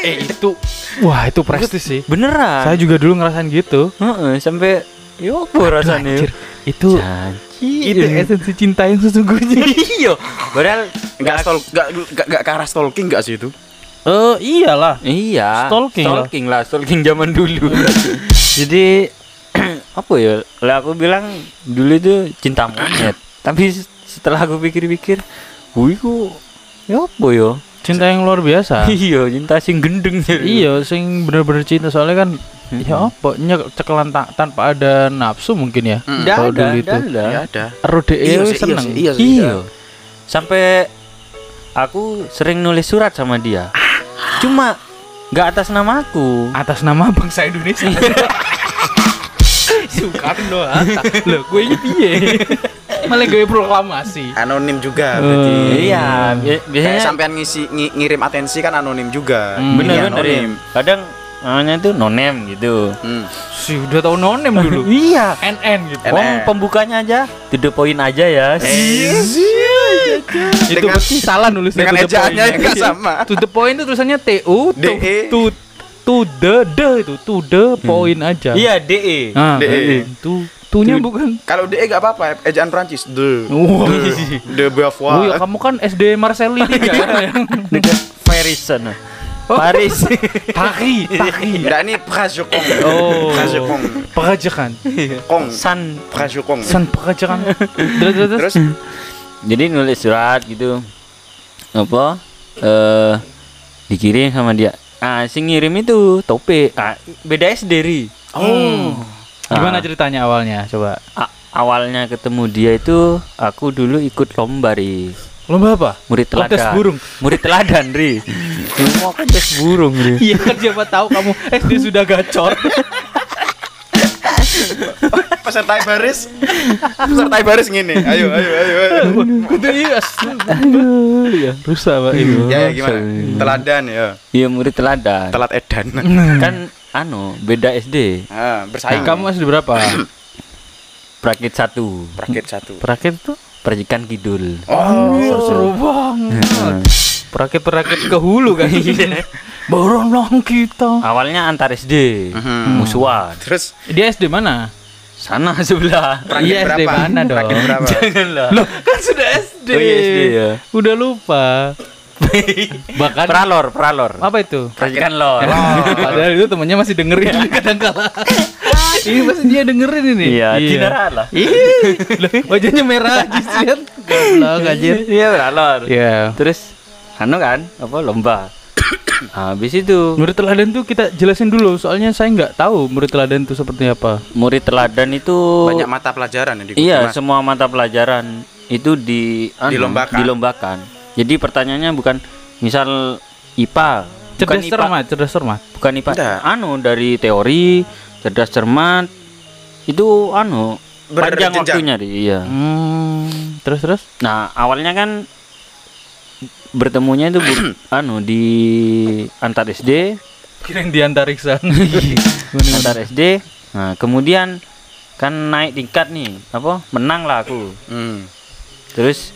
Eh itu wah itu prestis sih. beneran Saya juga dulu ngerasain gitu. Heeh, sampai yo apa rasanya itu Janji. itu esensi cinta yang sesungguhnya. iya padahal Enggak stol enggak enggak enggak ke arah stalking enggak sih itu? Eh iyalah. iya Stalking lah. stalking lah stalking zaman dulu jadi apa ya lah aku bilang dulu itu cinta monyet tapi setelah aku pikir-pikir wih ku ya apa ya Cinta yang luar biasa. iya cinta sing gendeng ya. iya, sing bener-bener cinta soalnya kan ya apa nyek cekelan ta- tanpa ada nafsu mungkin ya. Nggak Kalau ada, dulu itu. nggak ada. Ya ada. Rode Iya sih, iya seneng. iya sih. Iya. Sampai aku sering nulis surat sama dia. Cuma nggak atas nama aku. Atas nama bangsa Indonesia. Soekarno Hatta. Loh, gue ini piye? Malah gue proklamasi. Anonim juga Eh, berarti. Iya, bi- Kayak biasanya sampean ngisi ngi- ngirim atensi kan anonim juga. Hmm, bener Iya, bener ya. anonim. Kadang namanya itu nonem gitu. Hmm. Si udah tahu nonem dulu. iya. NN gitu. NN. Wong pembukanya aja to the point aja ya. Itu Dengan- pasti salah nulis dengan ejaannya yang nggak sama. To the point itu tulisannya TU to, DE. to to the the itu to the point aja. Iya, DE. Ah, DE. Tu tunya bukan. Kalau DE enggak apa-apa, ejaan Prancis. De. Wah. De, de Oh ya kamu kan SD Marcelli tiga yang Dekat Paris sana. Paris. Paris, Paris. Enggak ini Prajokong. Oh. Prajokong. Perajakan. Kong. San Prajokong. San perajakan. Terus terus jadi nulis surat gitu apa eh dikirim sama dia ah si ngirim itu tope ah, beda SD Oh. Gimana Ah. ceritanya awalnya? Coba. A- awalnya ketemu dia itu aku dulu ikut lomba ri Lomba apa? murid teladan tes burung. murid teladan ri semua kan tes burung ri Iya kan siapa tahu kamu SD sudah gacor. peserta baris. Peserta baris gini. Ayo, ayo, ayo, ayo. Kudu iya. Aduh, ya rusak Pak itu. Ya, ya gimana? Teladan ya. iya murid teladan Telat edan. kan anu beda SD Ah, bersaing. Kamu SD berapa? prakit satu Prakit satu. Perakit tuh? percikan kidul Oh, seru banget. Perakit-perakit ke hulu kan. Berenang kita. Awalnya antar SD, Mhm. musuhan. Terus Dia SD mana? Sana sebelah. Iya, SD mana dong? Perakit berapa? Janganlah. Loh, kan sudah SD. Oh iya, SD ya. Udah lupa. Bahkan Pralor, pralor. apa itu? Percikan lor. Padahal itu temannya masih dengerin kadang kala. ini pasti dia dengerin ini. Iya, Dinara lah. Ih, lah, wajahnya merah aja lihat. Goblok anjir. Iya, pralor. Iya. Terus anu kan, apa lomba. Habis itu Murid teladan tuh kita jelasin dulu, soalnya saya nggak tahu murid teladan itu seperti apa. murid teladan itu Banyak mata pelajaran yang diikuti, Iya, Mas. semua mata pelajaran itu di anu, Dilombakan. dilombakan. Jadi pertanyaannya bukan misal IPA, bukan Cerdas IPA, cermat, cerdas cermat. bukan IPA. Enggak. Anu dari teori, cerdas cermat itu anu panjang Berjenjang. waktunya di iya. Hmm, terus terus. Nah, awalnya kan bertemunya itu bu- anu di antar SD, Kirain di antariksa. antar SD. Nah, kemudian kan naik tingkat nih, apa? Menang lah aku. Hmm. Terus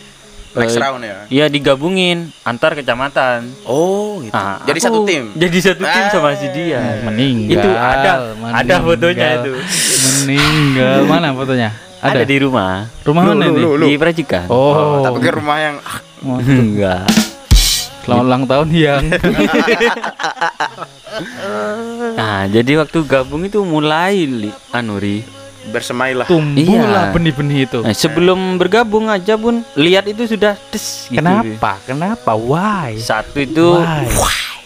Next eh, round ya. Iya digabungin antar kecamatan. Oh, gitu. Nah, Jadi aku satu tim. Jadi satu tim sama si dia. Meninggal. Itu ada ada fotonya meninggal. itu. Meninggal. Mana fotonya? Ada, di rumah. Rumah Lu, mana lu, ini? lu, lu. Di Prajikan. Oh, Tak pikir rumah yang Oh, Enggak. Selamat ulang tahun yang. Nah, jadi waktu gabung itu mulai li, anu Ri. Bersemailah. Tumbuhlah Iya. benih-benih itu. Nah, sebelum bergabung aja pun lihat itu sudah des gitu. Kenapa? Kenapa? Why? Satu itu Why?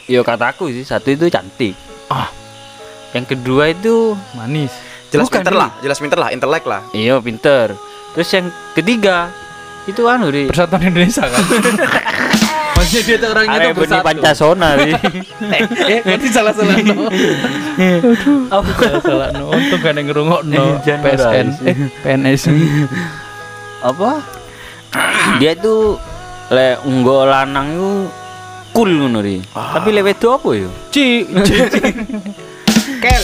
yo kataku sih, satu itu cantik. Ah. Yang kedua itu Manis. Jelas Bukan, pinter lah, jelas pinter lah, intelek lah. iya pinter. Terus yang ketiga itu anu Ri. Persatuan Indonesia kan? Maksudnya dia tuh orangnya tuh bersatu. Pancasona Ri. Eh, berarti salah-salah no. Apa? Salah-salah no. Untung gak ngerungok no. PSN. Eh, PNS. apa dia itu le unggo lanang itu cool ngono ri tapi le wedo apa yo Ci. Kel.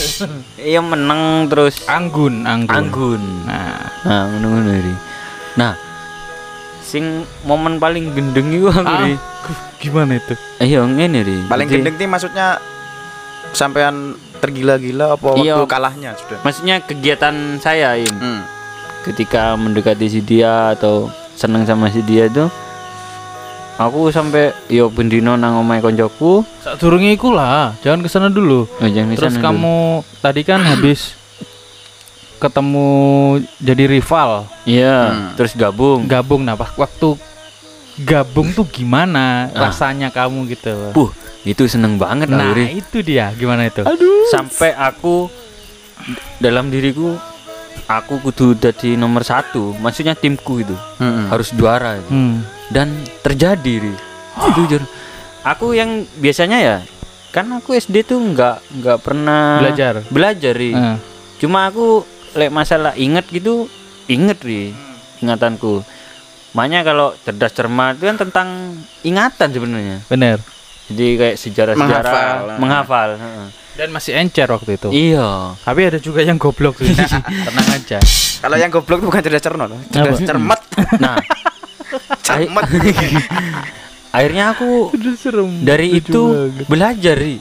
iya meneng terus Anggun, anggun. anggun Nah, nah ngono ngono ri nah sing momen paling gendeng itu aku Ah. ri gimana itu? iya ngene ri Paling Jadi, gendeng nih maksudnya sampean tergila-gila apa waktu Iya. kalahnya sudah. maksudnya kegiatan saya im Hmm. ketika mendekati si dia atau seneng sama si dia itu aku sampai yo bendino nang omahe koncoku Saat turunnya iku lah, jangan ke sana dulu. oh, jangan Terus dulu. kamu tadi kan habis ketemu jadi rival, iya Hmm. terus gabung gabung nah waktu gabung tuh gimana Ah. rasanya kamu gitu. Puh, itu seneng banget Nah, itu dia gimana itu? Sampai aku dalam diriku aku kudu jadi nomor satu. Maksudnya timku itu Hmm. harus juara itu. Hmm. Dan terjadi, Ri. Itu Jur. Aku yang biasanya ya kan aku SD tuh nggak nggak pernah Belajar. belajar Ri. Eh, Cuma aku lek masalah inget gitu inget Ri ingatanku. Makanya kalau cerdas cermat itu kan tentang ingatan sebenarnya. bener. Jadi kayak sejarah-sejarah Menghafal. menghafal. heeh. Dan masih encer waktu itu. Iya. Tapi ada juga yang goblok sih. Tenang aja. Kalau yang goblok itu bukan cerdas cermat, cerdas cermat. Nah, cermat. akhirnya aku serem. dari itu banget. belajar, Ri.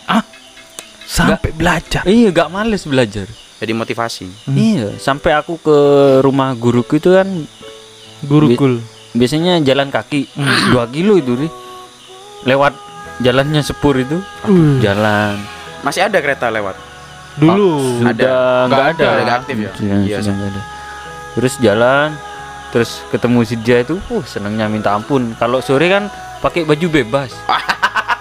sampai belajar. Iya, gak males belajar. Jadi motivasi. Hmm. Iya, sampai aku ke rumah guruku itu kan Gurukul. biasanya jalan kaki Hmm. dua kilo itu, Ri. Lewat jalannya sepur itu, Uh, jalan. Masih ada kereta lewat. dulu. Sudah Ada. nggak ada. ada, nggak aktif ya? Sudah, Iya, ada. Terus jalan, terus ketemu si dia itu, uh senangnya minta ampun. Kalau sore kan pakai baju bebas.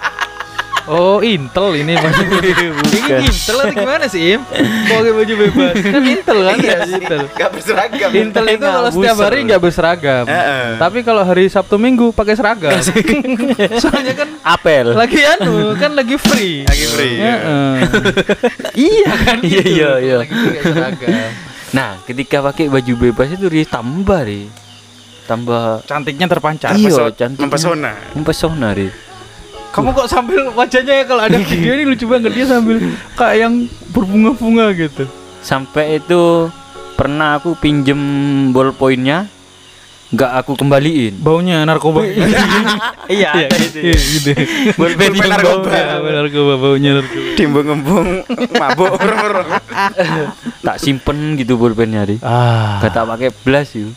Oh, Intel ini maksudnya. Ini Intel atau gimana sih, Im? Pakai baju bebas. Kan Intel kan ya, Intel. Gak berseragam. Intel itu kalau setiap hari nggak berseragam. Tapi kalau hari Sabtu Minggu pakai seragam. Soalnya kan Apel. lagi anu, kan lagi free. Lagi free. Heeh. iya kan? Iya, gitu. iya, iya. Lagi pakai seragam. Nah, ketika pakai baju bebas itu Ri, tambah ri, tambah Cantiknya terpancar. Iya, cantiknya. Mempesona. mempesona ri. Kamu kok sambil wajahnya ya kalau ada video ini lucu banget dia sambil kayak yang berbunga-bunga gitu. Sampai itu pernah aku pinjem ballpointnya nggak aku kembaliin. Baunya narkoba. Iya, Iya, gitu. iya, gitu. Bolpen yang narkoba. bau. Iya, narkoba baunya narkoba. Timbung-embung mabuk urung-urung. Tak simpen gitu bolpennya di. Ah. Gak tak pakai belas yuk.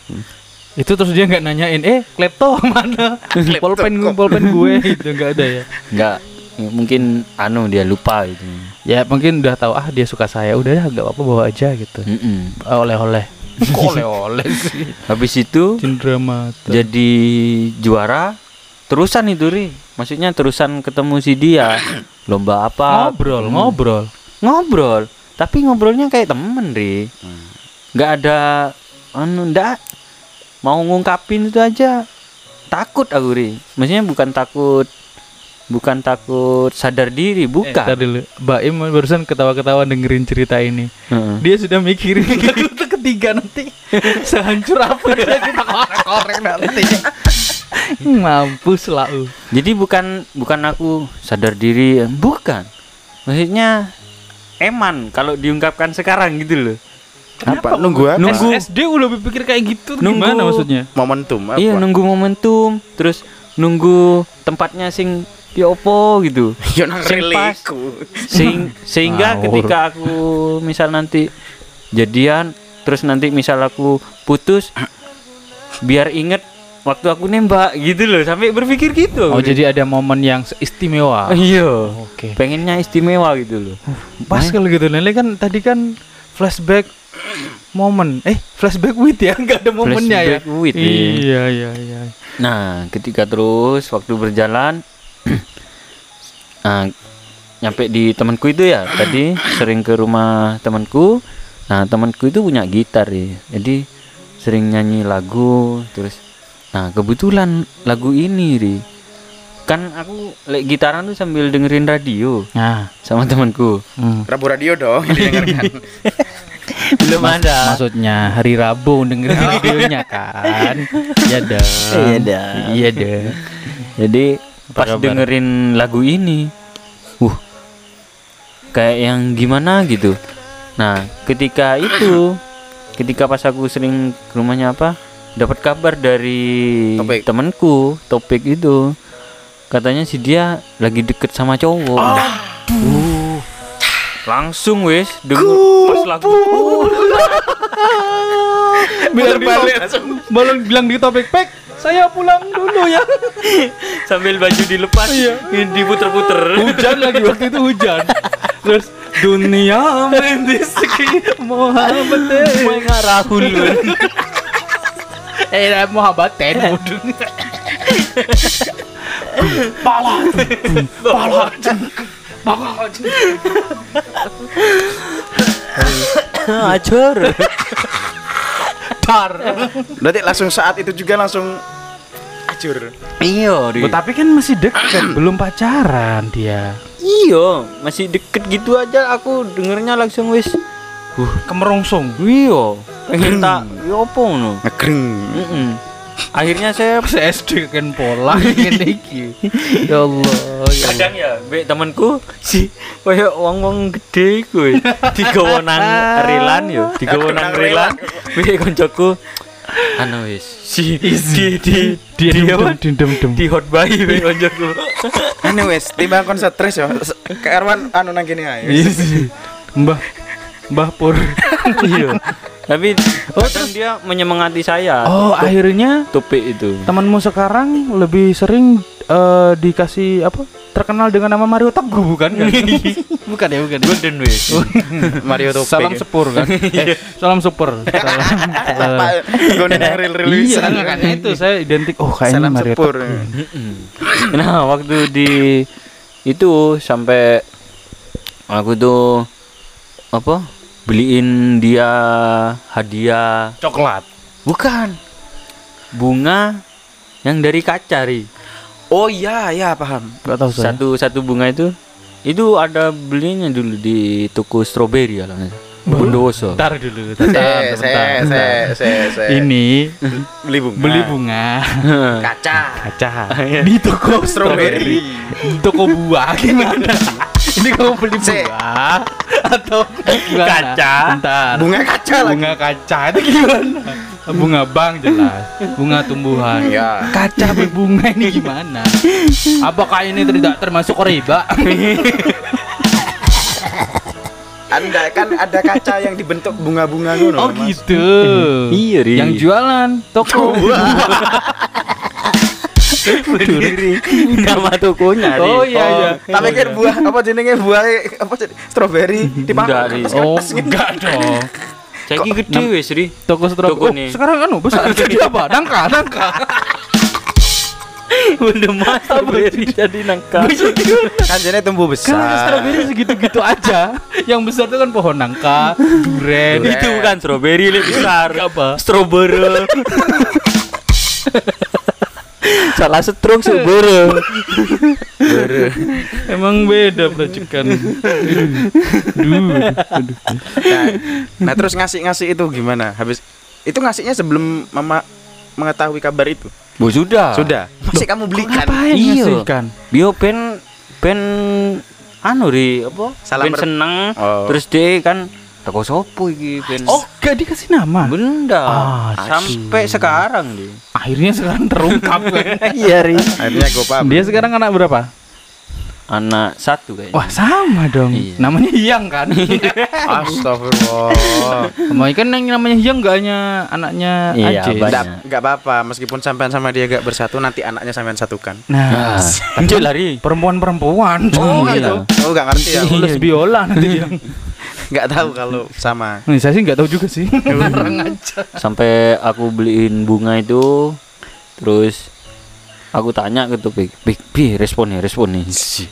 Itu terus dia nggak nanyain, "Eh, klepto mana? Polpen gue, polpen gue." Itu nggak ada ya. Nggak mungkin anu dia lupa gitu. Ya mungkin udah tahu ah dia suka saya, udah ya nggak apa-apa bawa aja gitu. Mm-mm. Oleh-oleh. Kok oleh-oleh sih? Habis itu Cindera mata. jadi juara terusan itu ri maksudnya terusan ketemu si dia lomba apa ngobrol, Hmm. ngobrol. ngobrol tapi ngobrolnya kayak temen ri nggak ada anu ndak mau ngungkapin itu aja takut aku ri maksudnya bukan takut bukan takut sadar diri Eh, bukan ntar dulu. Baim barusan ketawa-ketawa dengerin cerita ini. Heeh. Dia sudah mikirin lagu ketiga nanti sehancur apa dia kita korek-korek nanti. Mampus lah. uh. jadi bukan bukan aku sadar diri bukan maksudnya eman kalau diungkapkan sekarang gitu loh Apa nunggu apa? Nunggu. SD udah berpikir kayak gitu Nunggu. gimana maksudnya? Momentum apa? Iya nunggu momentum, terus nunggu tempatnya sing di opo gitu. Yo nang Sing pas. Sing, sehingga ketika aku misal nanti jadian, terus nanti misal aku putus, biar inget waktu aku nembak gitu loh, sampai berpikir gitu. Oh jadi ada momen yang istimewa. iya. Oke. Pengennya istimewa gitu loh. Pas kalau gitu Lele kan tadi kan flashback momen. Eh flashback with ya nggak ada momennya ya. Flashback with, iya. Iya iya iya. Nah, ketika terus waktu berjalan nah, nyampe di temanku itu ya, tadi sering ke rumah temanku. Nah, temanku itu punya gitar ya. Jadi sering nyanyi lagu terus nah, kebetulan lagu ini Ri. Kan aku lek gitaran tuh sambil dengerin radio Nah. sama temanku. hmm. Rabu radio dong didengarkan. Belum ada. Maksudnya hari Rabu dengerin videonya kan? Iya dong. Iya dah. Iya deh. Jadi Apa pas kabar? dengerin lagu ini, uh, kayak yang gimana gitu. Nah, ketika itu, ketika pas aku sering ke rumahnya apa, dapat kabar dari Topik. temanku, topik itu, katanya si dia lagi deket sama cowok. Uh, langsung wes denger pas lagu. bilang di topik, bilang, di topik pek saya pulang dulu ya. Sambil baju dilepas, diputer-puter. hujan lagi waktu itu hujan. Terus dunia mendisiki Muhammad Mau ngarahul eh Muhammad ten pala pala pala Acur. dar Berarti langsung saat itu juga langsung acur. Iya. Oh, tapi kan masih dekat belum pacaran dia Iya, masih deket gitu aja aku dengernya langsung wis. Uh, kemerongsong iya, pengen tak yo apa ngono. Ngegreng. Mm-mm. Akhirnya saya SD kan pola ngene iki ya Allah ya Allah. kadang ya, be temanku si koyo wong-wong gede iku weh. digawonang relan yo, digawonang relan. Be koncoku anu wis si di di di apa? dem dem di hot buy be koncoku. Anu wes, timbang kon stres ya. Karwan anu nang kene ae. Mbah Mbah Pur. Iya. Tapi kadang dia menyemangati saya. Oh, akhirnya topik itu. temanmu sekarang lebih sering eh, dikasih apa? Terkenal dengan nama Mario Teguh bukan kan? bukan ya, bukan. Golden Way. Mario Topik. Salam sepur kan? eh, salam super. Salam. nang ril-ril Iya, wisan. makanya itu saya identik. Oh, kayaknya Salam Mario sepur. Teguh. nah, waktu di itu sampai aku tuh apa? Beliin dia hadiah. Coklat. Bukan. Bunga yang dari kaca, Ri. Oh iya, ya paham. Gak tahu saya. Satu satu bunga itu itu ada belinya dulu di toko strawberry ya lah. Bondowoso. Bentar dulu, bentar, bentar, se, bentar. se, se. Ini beli bunga. beli bunga kaca. kaca di toko Strawberry. di toko buah gimana? Ini kamu beli buah atau gimana? Kaca. Bentar. Bunga kaca lagi. bunga kaca itu gimana? bunga bang jelas bunga tumbuhan Ya. kaca berbunga ini gimana apakah ini tidak termasuk riba Anda kan ada kaca yang dibentuk bunga-bunga ngono. oh Mas. gitu Iya, yang jualan toko Berdiri. Nama tokonya, oh iya iya Tak pikir buah apa jenenge buah apa stroberi dimakan Ri. oh enggak dong Saiki gede wis, Ri. toko strawberry Toko oh, sekarang anu besar jadi apa nangka nangka Udah mas strawberry jadi nangka. kan jenenge tumbuh Kan besar. strawberry segitu-gitu aja. Yang besar itu kan pohon nangka, duren. Duren. Itu bukan strawberry lebih besar. Apa? Strawberry. Salah setruk strawberry. Emang beda peracikan. Duh. aduh. Nah, nah, terus ngasih-ngasih itu gimana? Habis itu ngasihnya sebelum mama mengetahui kabar itu. Bu sudah. Sudah. Masih kamu belikan. Ngapain Iya. ngasihkan? Bio pen pen anu ri apa? Salam pen ber- seneng. Oh. Terus dia kan toko sopo iki pen. Oh, gak dikasih nama. benda. Ah, Sampai sekarang deh. Akhirnya sekarang terungkap. kan. Iya ri. Akhirnya gue paham. Dia sekarang anak berapa? Anak satu kayaknya. Wah, sama dong. Iya. Namanya Hyang kan? Astagfirullah. Kemarin kan yang namanya Hyang gak hanya anaknya Iya, aja. banyak. Nggak nggak apa-apa meskipun sampean sama dia gak bersatu nanti anaknya sampean satukan. Nah, Lanjut lari. perempuan-perempuan. Oh, Cuma gitu. gitu. Oh, nggak ngerti ya. Les biola nanti Hyang. Nggak tahu kalau sama. Nih, saya sih nggak tahu juga sih. Sampai aku beliin bunga itu terus aku tanya ke Topik, "Pik, bi respon nih, respon nih." Si.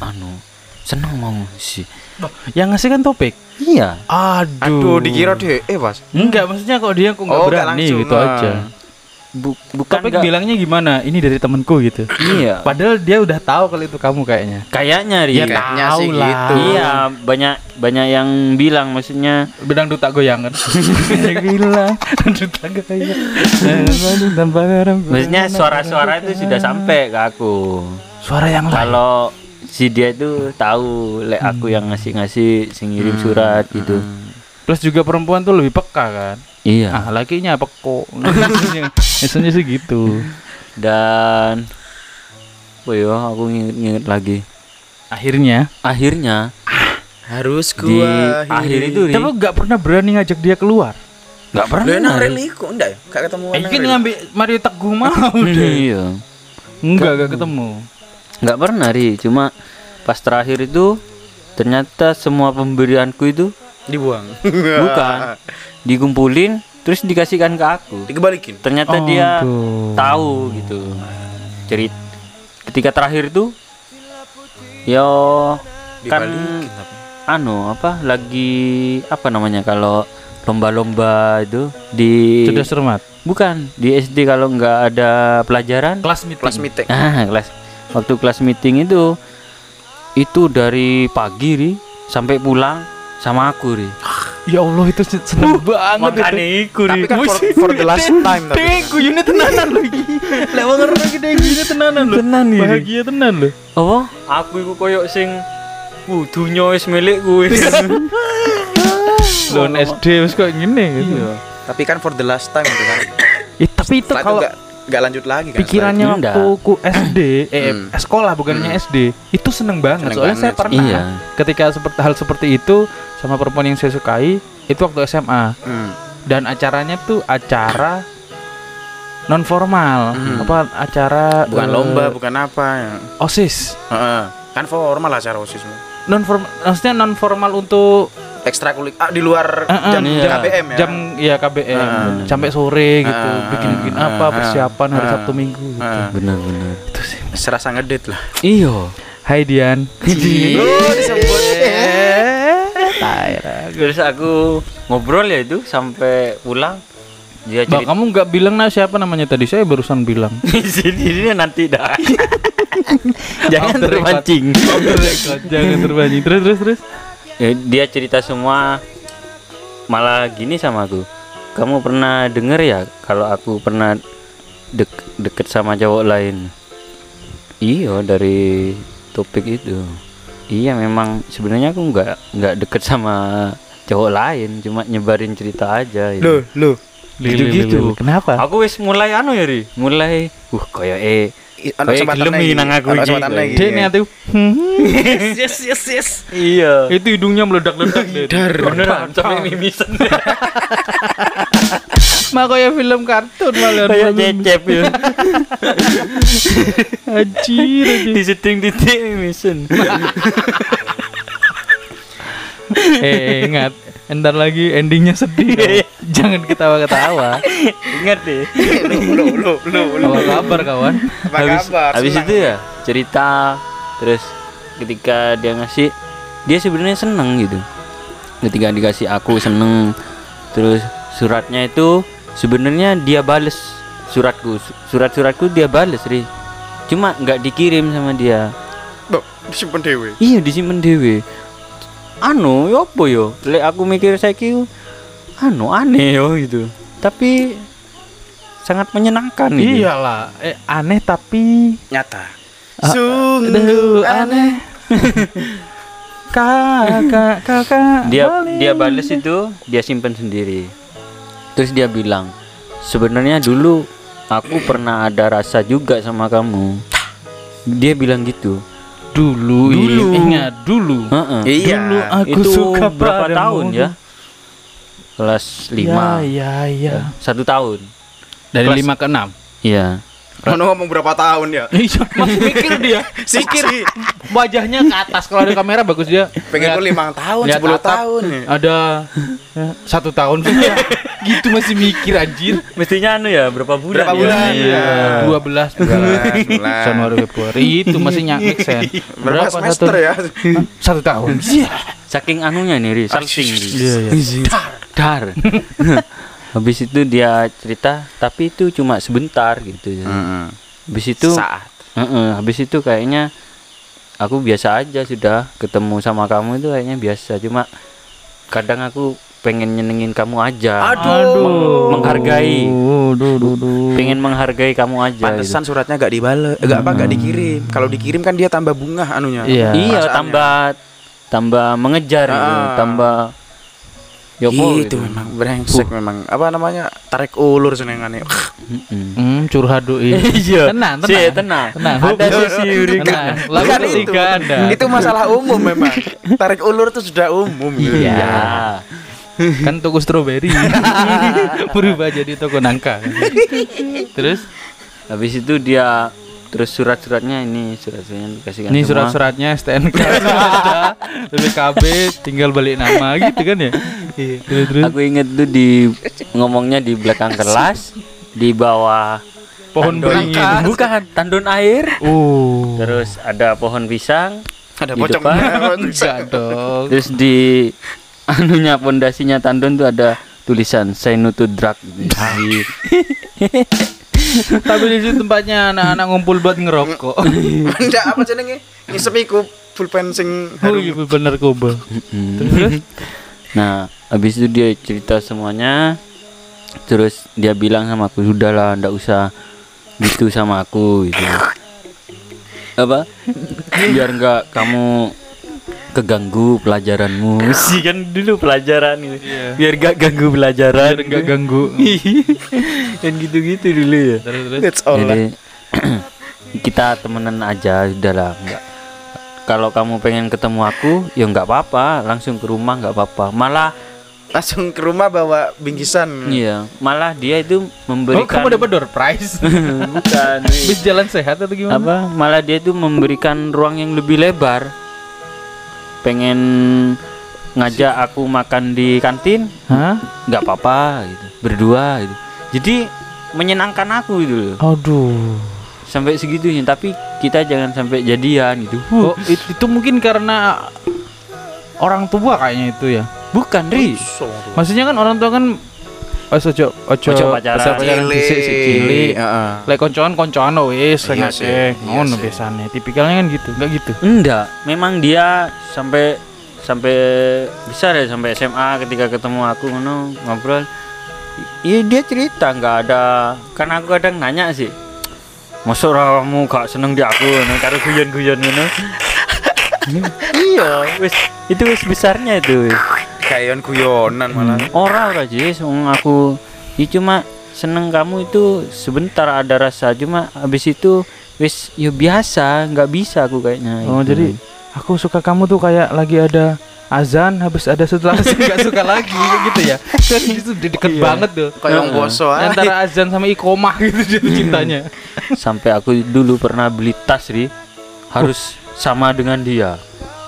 Anu, seneng mau sih. Yang ngasih kan topik. Iya. Aduh. Aduh, dikira deh. Eh, Mas. Enggak, maksudnya kok dia kok nggak Oh, berani langsung, gitu ah. aja. Bu, bukan Topik nggak- bilangnya gimana? Ini dari temenku gitu. Iya. Padahal dia udah tahu kalau itu kamu kayaknya. Kayaknya ri. Ya, Kayaknya tahu sih lah. gitu. Iya, banyak banyak yang bilang maksudnya Bedang duta goyang kan. bilang duta goyang. Maksudnya suara-suara itu sudah sampai ke aku. suara yang lain. Kalau si dia itu tahu lek aku yang ngasih-ngasih sing ngirim surat gitu. Plus juga perempuan tuh lebih peka kan. Iya. Ah, lakinya peko. Biasanya sih gitu. Dan oh iya, aku nginget lagi. Akhirnya, Akhirnya Harus di gua akhir itu Ri, tapi nggak pernah berani ngajak dia keluar. Lu pernah. nang Ri. reliku enggak ya? Gak ketemu Eh, kan ngambil Mario Teguh mau deh. Iya. Enggak, enggak ketemu. Nggak pernah ri, cuma pas terakhir itu ternyata semua pemberianku itu dibuang. bukan dikumpulin terus dikasihkan ke aku. Dikebalikin. Ternyata dia Aduh. tahu gitu. Cerit ketika terakhir itu yo kan anu apa lagi apa namanya kalau lomba-lomba itu di Sudah cermat. bukan di SD kalau nggak ada pelajaran Kelas meeting. Kelas meeting. ah kelas waktu kelas meeting itu itu dari pagi ri sampai pulang sama aku ri Ya Allah itu se- seneng banget itu. iku Tapi kan for, for the last time tapi. Dek, guyune tenanan lagi. Lek wong ngerti lagi dek guyune tenanan lho. Tenan ini. Bahagia tenan lho. apa aku iku koyok sing wudunya wis milikku wis Lon SD wis kok ngene gitu. iya Tapi kan for the last time itu kan. Eh, tapi itu kalau enggak enggak lanjut lagi kan. pikirannya waktu ku SD eh Hmm. sekolah bukannya SD itu seneng banget Seneng soalnya saya banget. pernah Iya. ketika seperti hal seperti itu sama perempuan yang saya sukai itu waktu SMA Hmm. dan acaranya tuh acara non formal Hmm. apa acara Bukan eh, lomba, bukan apa ya. osis Heeh. Kan formal acara OSIS. non formal maksudnya non formal untuk Ekstra kulit ah, di luar Eh, eh, jam iya. KBM ya. jam ya KBM Heeh. sampai sore gitu Heeh, bikin bikin heeh, apa persiapan hari. Sabtu Minggu gitu. Heeh. bener-bener itu sih Serasa ngedit lah. iyo Hai Dian Oh, disebut. terus aku ngobrol ya itu sampai pulang dia Bah, cerita kamu nggak bilang nah siapa namanya tadi saya barusan bilang di sini ini nanti dah jangan the record. terpancing jangan terbanyak terus terus terus Eh, dia cerita semua malah gini sama aku kamu pernah denger ya kalau aku pernah dek deket sama cowok lain iya dari topik itu iya memang sebenarnya aku nggak nggak deket sama cowok lain cuma nyebarin cerita aja gitu. Loh, loh. Lili, lili. Kenapa? Aku wis mulai anu ya ri, mulai uh koyo eh ono kesempatan lagi. nang aku iki. nih tuh. yes yes yes. iya. Itu hidungnya meledak-ledak deh. Beneran sampai mimisan. Mah kayak film kartun malah. Kayak cecep ya. Anjir, anjir. Di setting titik mimisan. eh ingat Ntar lagi endingnya sedih dong. Jangan ketawa-ketawa Ingat deh. Lu lu lu lu lu. Apa kabar kawan? Apa habis kabar? habis Senang. itu ya cerita terus ketika dia ngasih dia sebenarnya seneng gitu ketika dikasih aku seneng terus suratnya itu sebenarnya dia bales suratku Su- surat-suratku dia bales ri cuma nggak dikirim sama dia Bok, disimpen dewe. iya disimpen dewe anu yo apa yo lek aku mikir saya anu aneh yo gitu tapi sangat menyenangkan gitu. Iyalah, eh, aneh tapi Nyata. Ah, Sungguh aneh. kakak kakak dia balik. dia bales itu dia simpen sendiri terus dia bilang sebenarnya dulu aku pernah ada rasa juga sama kamu dia bilang gitu dulu, Dulu. ingat dulu. Heeh. Iya. Dulu aku itu suka berapa padamu. tahun ya kelas 5 Ya, ya, ya. satu tahun Dari Kelas- lima ke enam. iya Ono ngomong berapa tahun ya? Iya, masih mikir dia. Sikir. Wajahnya ke atas kalau ada kamera bagus dia. Pengen ku lima tahun, sepuluh atap, tahun ya. Ada ya, satu tahun gitu masih mikir anjir. mestinya anu ya berapa bulan Berapa ya? bulan? iya Dua belas Bulan. Januari Februari itu masih nyak make sense. Berapa semester satu, ya? Satu tahun. Iya. saking anunya nih Ri. Iya, iya. dar habis itu dia cerita tapi itu cuma sebentar gitu ya. Heeh. habis itu Saat. Heeh, habis itu kayaknya aku biasa aja sudah ketemu sama kamu itu kayaknya biasa cuma kadang aku pengen nyenengin kamu aja Aduh. menghargai Aduh, aduh, aduh. pengen menghargai kamu aja gitu. Pantesan suratnya gak dibales, enggak apa gak dikirim. Kalau dikirim kan dia tambah bunga anunya. Iya. iya tambah tambah mengejar gitu, Ah. tambah Yopo itu gitu. memang brengsek memang. Apa namanya? Tarik ulur senengane. Hmm, curhat doi. Iya. Tenang, Si, tenang. tenang. Tenang. Ada sisi Yurika. Tenang. Lagu Bukan itu. ada. Itu masalah umum memang. Tarik ulur itu sudah umum. gitu. Iya. kan toko stroberi berubah jadi toko nangka terus Habis itu dia terus surat-suratnya ini surat-suratnya dikasihkan ini surat-suratnya STNK ada BPKB tinggal balik nama gitu kan ya? Terus terus. Aku inget tuh di ngomongnya di belakang kelas di bawah pohon beringin bukan tandon air. Oh. Terus ada pohon pisang Ada Di depan. dong. Terus di anunya pondasinya tandon tuh ada tulisan say no to drug gitu. Di- tapi di situ tempatnya anak-anak ngumpul buat ngerokok. Enggak apa jenenge? Ngisep iku pulpen sing oh iya bener kobo Mm. terus? Nah habis itu dia cerita semuanya. Terus dia bilang sama aku sudahlah ndak usah gitu sama aku gitu. Apa? Biar nggak kamu keganggu pelajaranmu. Sih kan dulu pelajaran gitu biar gak ganggu pelajaran. Biar nggak ganggu. Dan gitu-gitu dulu ya. Terus terus. That's all lah. jadi kita temenan aja udahlah nggak. Kalau kamu pengen ketemu aku ya nggak apa-apa. Langsung ke rumah nggak apa-apa. Malah Langsung ke rumah bawa bingkisan. iya. Malah dia itu oh memberikan kamu dapat door prize? Bukan. Bis jalan sehat atau gimana? Apa? Malah dia itu memberikan ruang yang lebih lebar pengen ngajak aku makan di kantin Hah? nggak apa-apa gitu berdua gitu jadi menyenangkan aku gitu loh Aduh. sampai segitunya tapi kita jangan sampai jadian gitu Oh, it- itu mungkin karena orang tua kayaknya itu ya. bukan ri Maksudnya kan orang tua kan Wes ojo ojo Ojo pacaran. Cilik. dhisik sik cilik. Heeh. Lek koncoan koncoan oh wis Iya sih, iya Ngono sih. biasane. Tipikalnya kan gitu, enggak gitu. enggak memang dia sampai sampai besar ya sampai SMA ketika ketemu aku ngono ngobrol iya dia cerita nggak ada karena aku kadang nanya sih Masuk kamu gak seneng di aku ngono karo guyon-guyon ngono. iya, wis itu wis besarnya itu. wis. Kayak guyonan malah. Ora ora Jis, wong aku ya cuma seneng kamu itu sebentar ada rasa cuma habis itu wis ya biasa nggak bisa aku kayaknya Oh, gitu. jadi aku suka kamu tuh kayak lagi ada azan habis ada setelah azan nggak suka lagi kayak gitu ya. Kan itu deket banget tuh. Kayak wong boso ae. Antara azan sama ikomah gitu cintanya. sampai aku dulu pernah beli tas ri harus sama dengan dia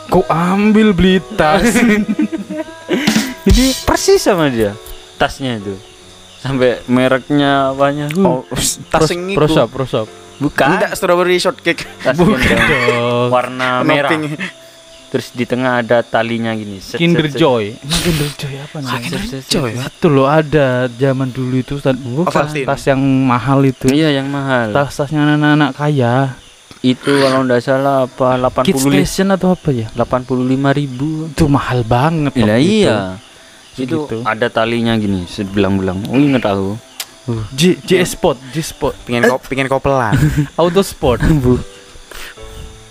Kau ambil beli tas. jadi persis sama dia tasnya itu sampai mereknya apanya Oh, tas sing iku. prosop, prosop. bukan Enggak strawberry shortcake. tas Bukan yang dong. warna merah pink. terus di tengah ada talinya gini Set, Kinder set, set. Joy. Emang Kinder Joy apa set, Coy, set. Itu loh ada zaman dulu itu tas- bukan tas yang mahal itu. iya yang mahal Tas-tasnya anak-anak kaya. itu kalau nggak salah apa Kids 85 Station atau apa ya? 85 ribu Itu mahal banget. Iya waktu itu. Iya itu Segitu. ada talinya gini sebelang-belang oh inget aku J, J Sport, J Sport, Pengen kop pengen kopelan. Auto Sport.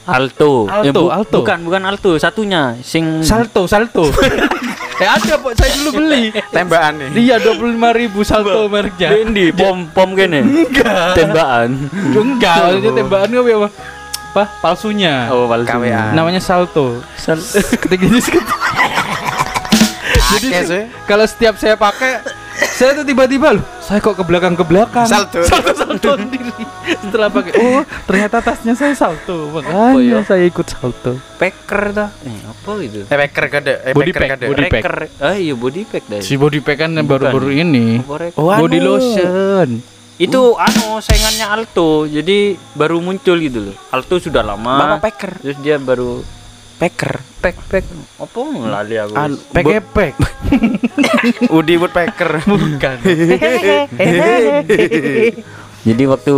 Alto Alto, Eh, bu- Alto. bukan bukan Alto satunya sing Salto, Salto. eh ada Pak, saya dulu beli. Tembakan nih. Iya, 25.000 ribu Salto mereknya. Dendi pom pom kene Enggak. tembakan Enggak, maksudnya tembakan apa apa? Apa? Palsunya. oh palsu KWA. Namanya Salto. Sal- Ketika ini Jadi kalau setiap saya pakai saya tuh tiba-tiba loh, saya kok ke belakang ke belakang. Salto. salto, salto sendiri. Setelah pakai, oh ternyata tasnya saya salto, makanya ya? saya ikut salto. packer dah eh apa itu Eh packer kade, eh Body packer pack, body pack. Packer. ah iya body pack dah Si body pack kan baru-baru ini. Oh, Body anu. lotion. itu anu saingannya Alto jadi baru muncul gitu loh Alto sudah lama Bapak packer. terus dia baru Packer. pack pack apa lali aku Anu, Pack pack. Udi woodpecker. Bukan. jadi waktu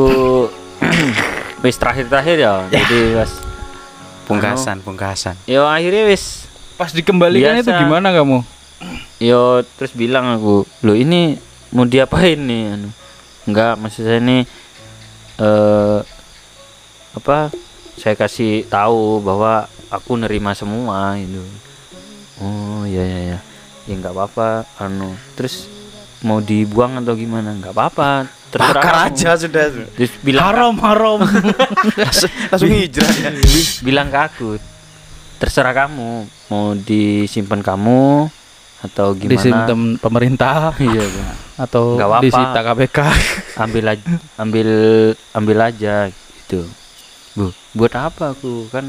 wis terakhir-terakhir ya jadi pas Pungkasan, pungkasan. yo akhirnya wis Pas dikembalikan itu gimana kamu? yo terus bilang aku lo ini mau diapain nih anu enggak maksud saya ini eh apa saya kasih tahu bahwa aku nerima semua itu oh ya ya ya ya nggak apa-apa anu terus mau dibuang atau gimana nggak apa-apa terserah Bakar kamu. aja sudah. terus bilang Haram haram. Langsung hijrah ya. bilang ke aku terserah kamu mau disimpan kamu atau gimana Disimpan pemerintah iya Bang. atau Nggak apa-apa. disita KPK. ambil aja ambil ambil aja gitu bu buat apa aku kan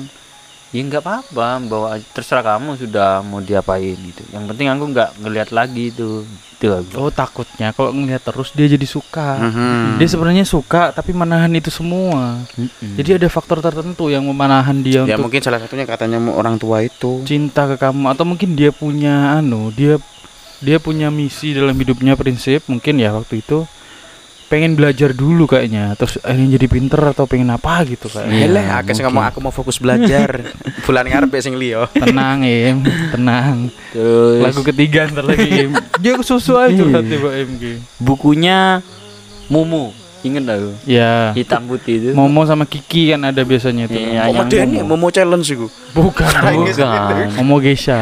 ya nggak apa-apa bawa aja. terserah kamu sudah mau diapain gitu yang penting aku nggak ngelihat lagi itu itu Oh takutnya kalau ngeliat terus dia jadi suka. Mhm. Dia sebenarnya suka tapi menahan itu semua. Mm-mm. Jadi ada faktor tertentu yang menahan dia Ya untuk mungkin salah satunya katanya orang tua itu. cinta ke kamu atau mungkin dia punya anu dia dia punya misi dalam hidupnya prinsip mungkin ya waktu itu pengen belajar dulu kayaknya terus ingin jadi pinter atau pengen apa gitu Iya, kayaknya Eleh, akeh sing ngomong aku mau fokus belajar. Bulan ngarep ya sing liya. tenang em tenang. Terus lagu ketiga ntar lagi em dia susu aja Iya. berarti Pak MG bukunya Mumu inget aku ya hitam putih itu. Momo sama Kiki kan ada biasanya itu. Iya, Kok yang medeni Momo. mau challenge iku. bukan. Bukan. Momo Geisha.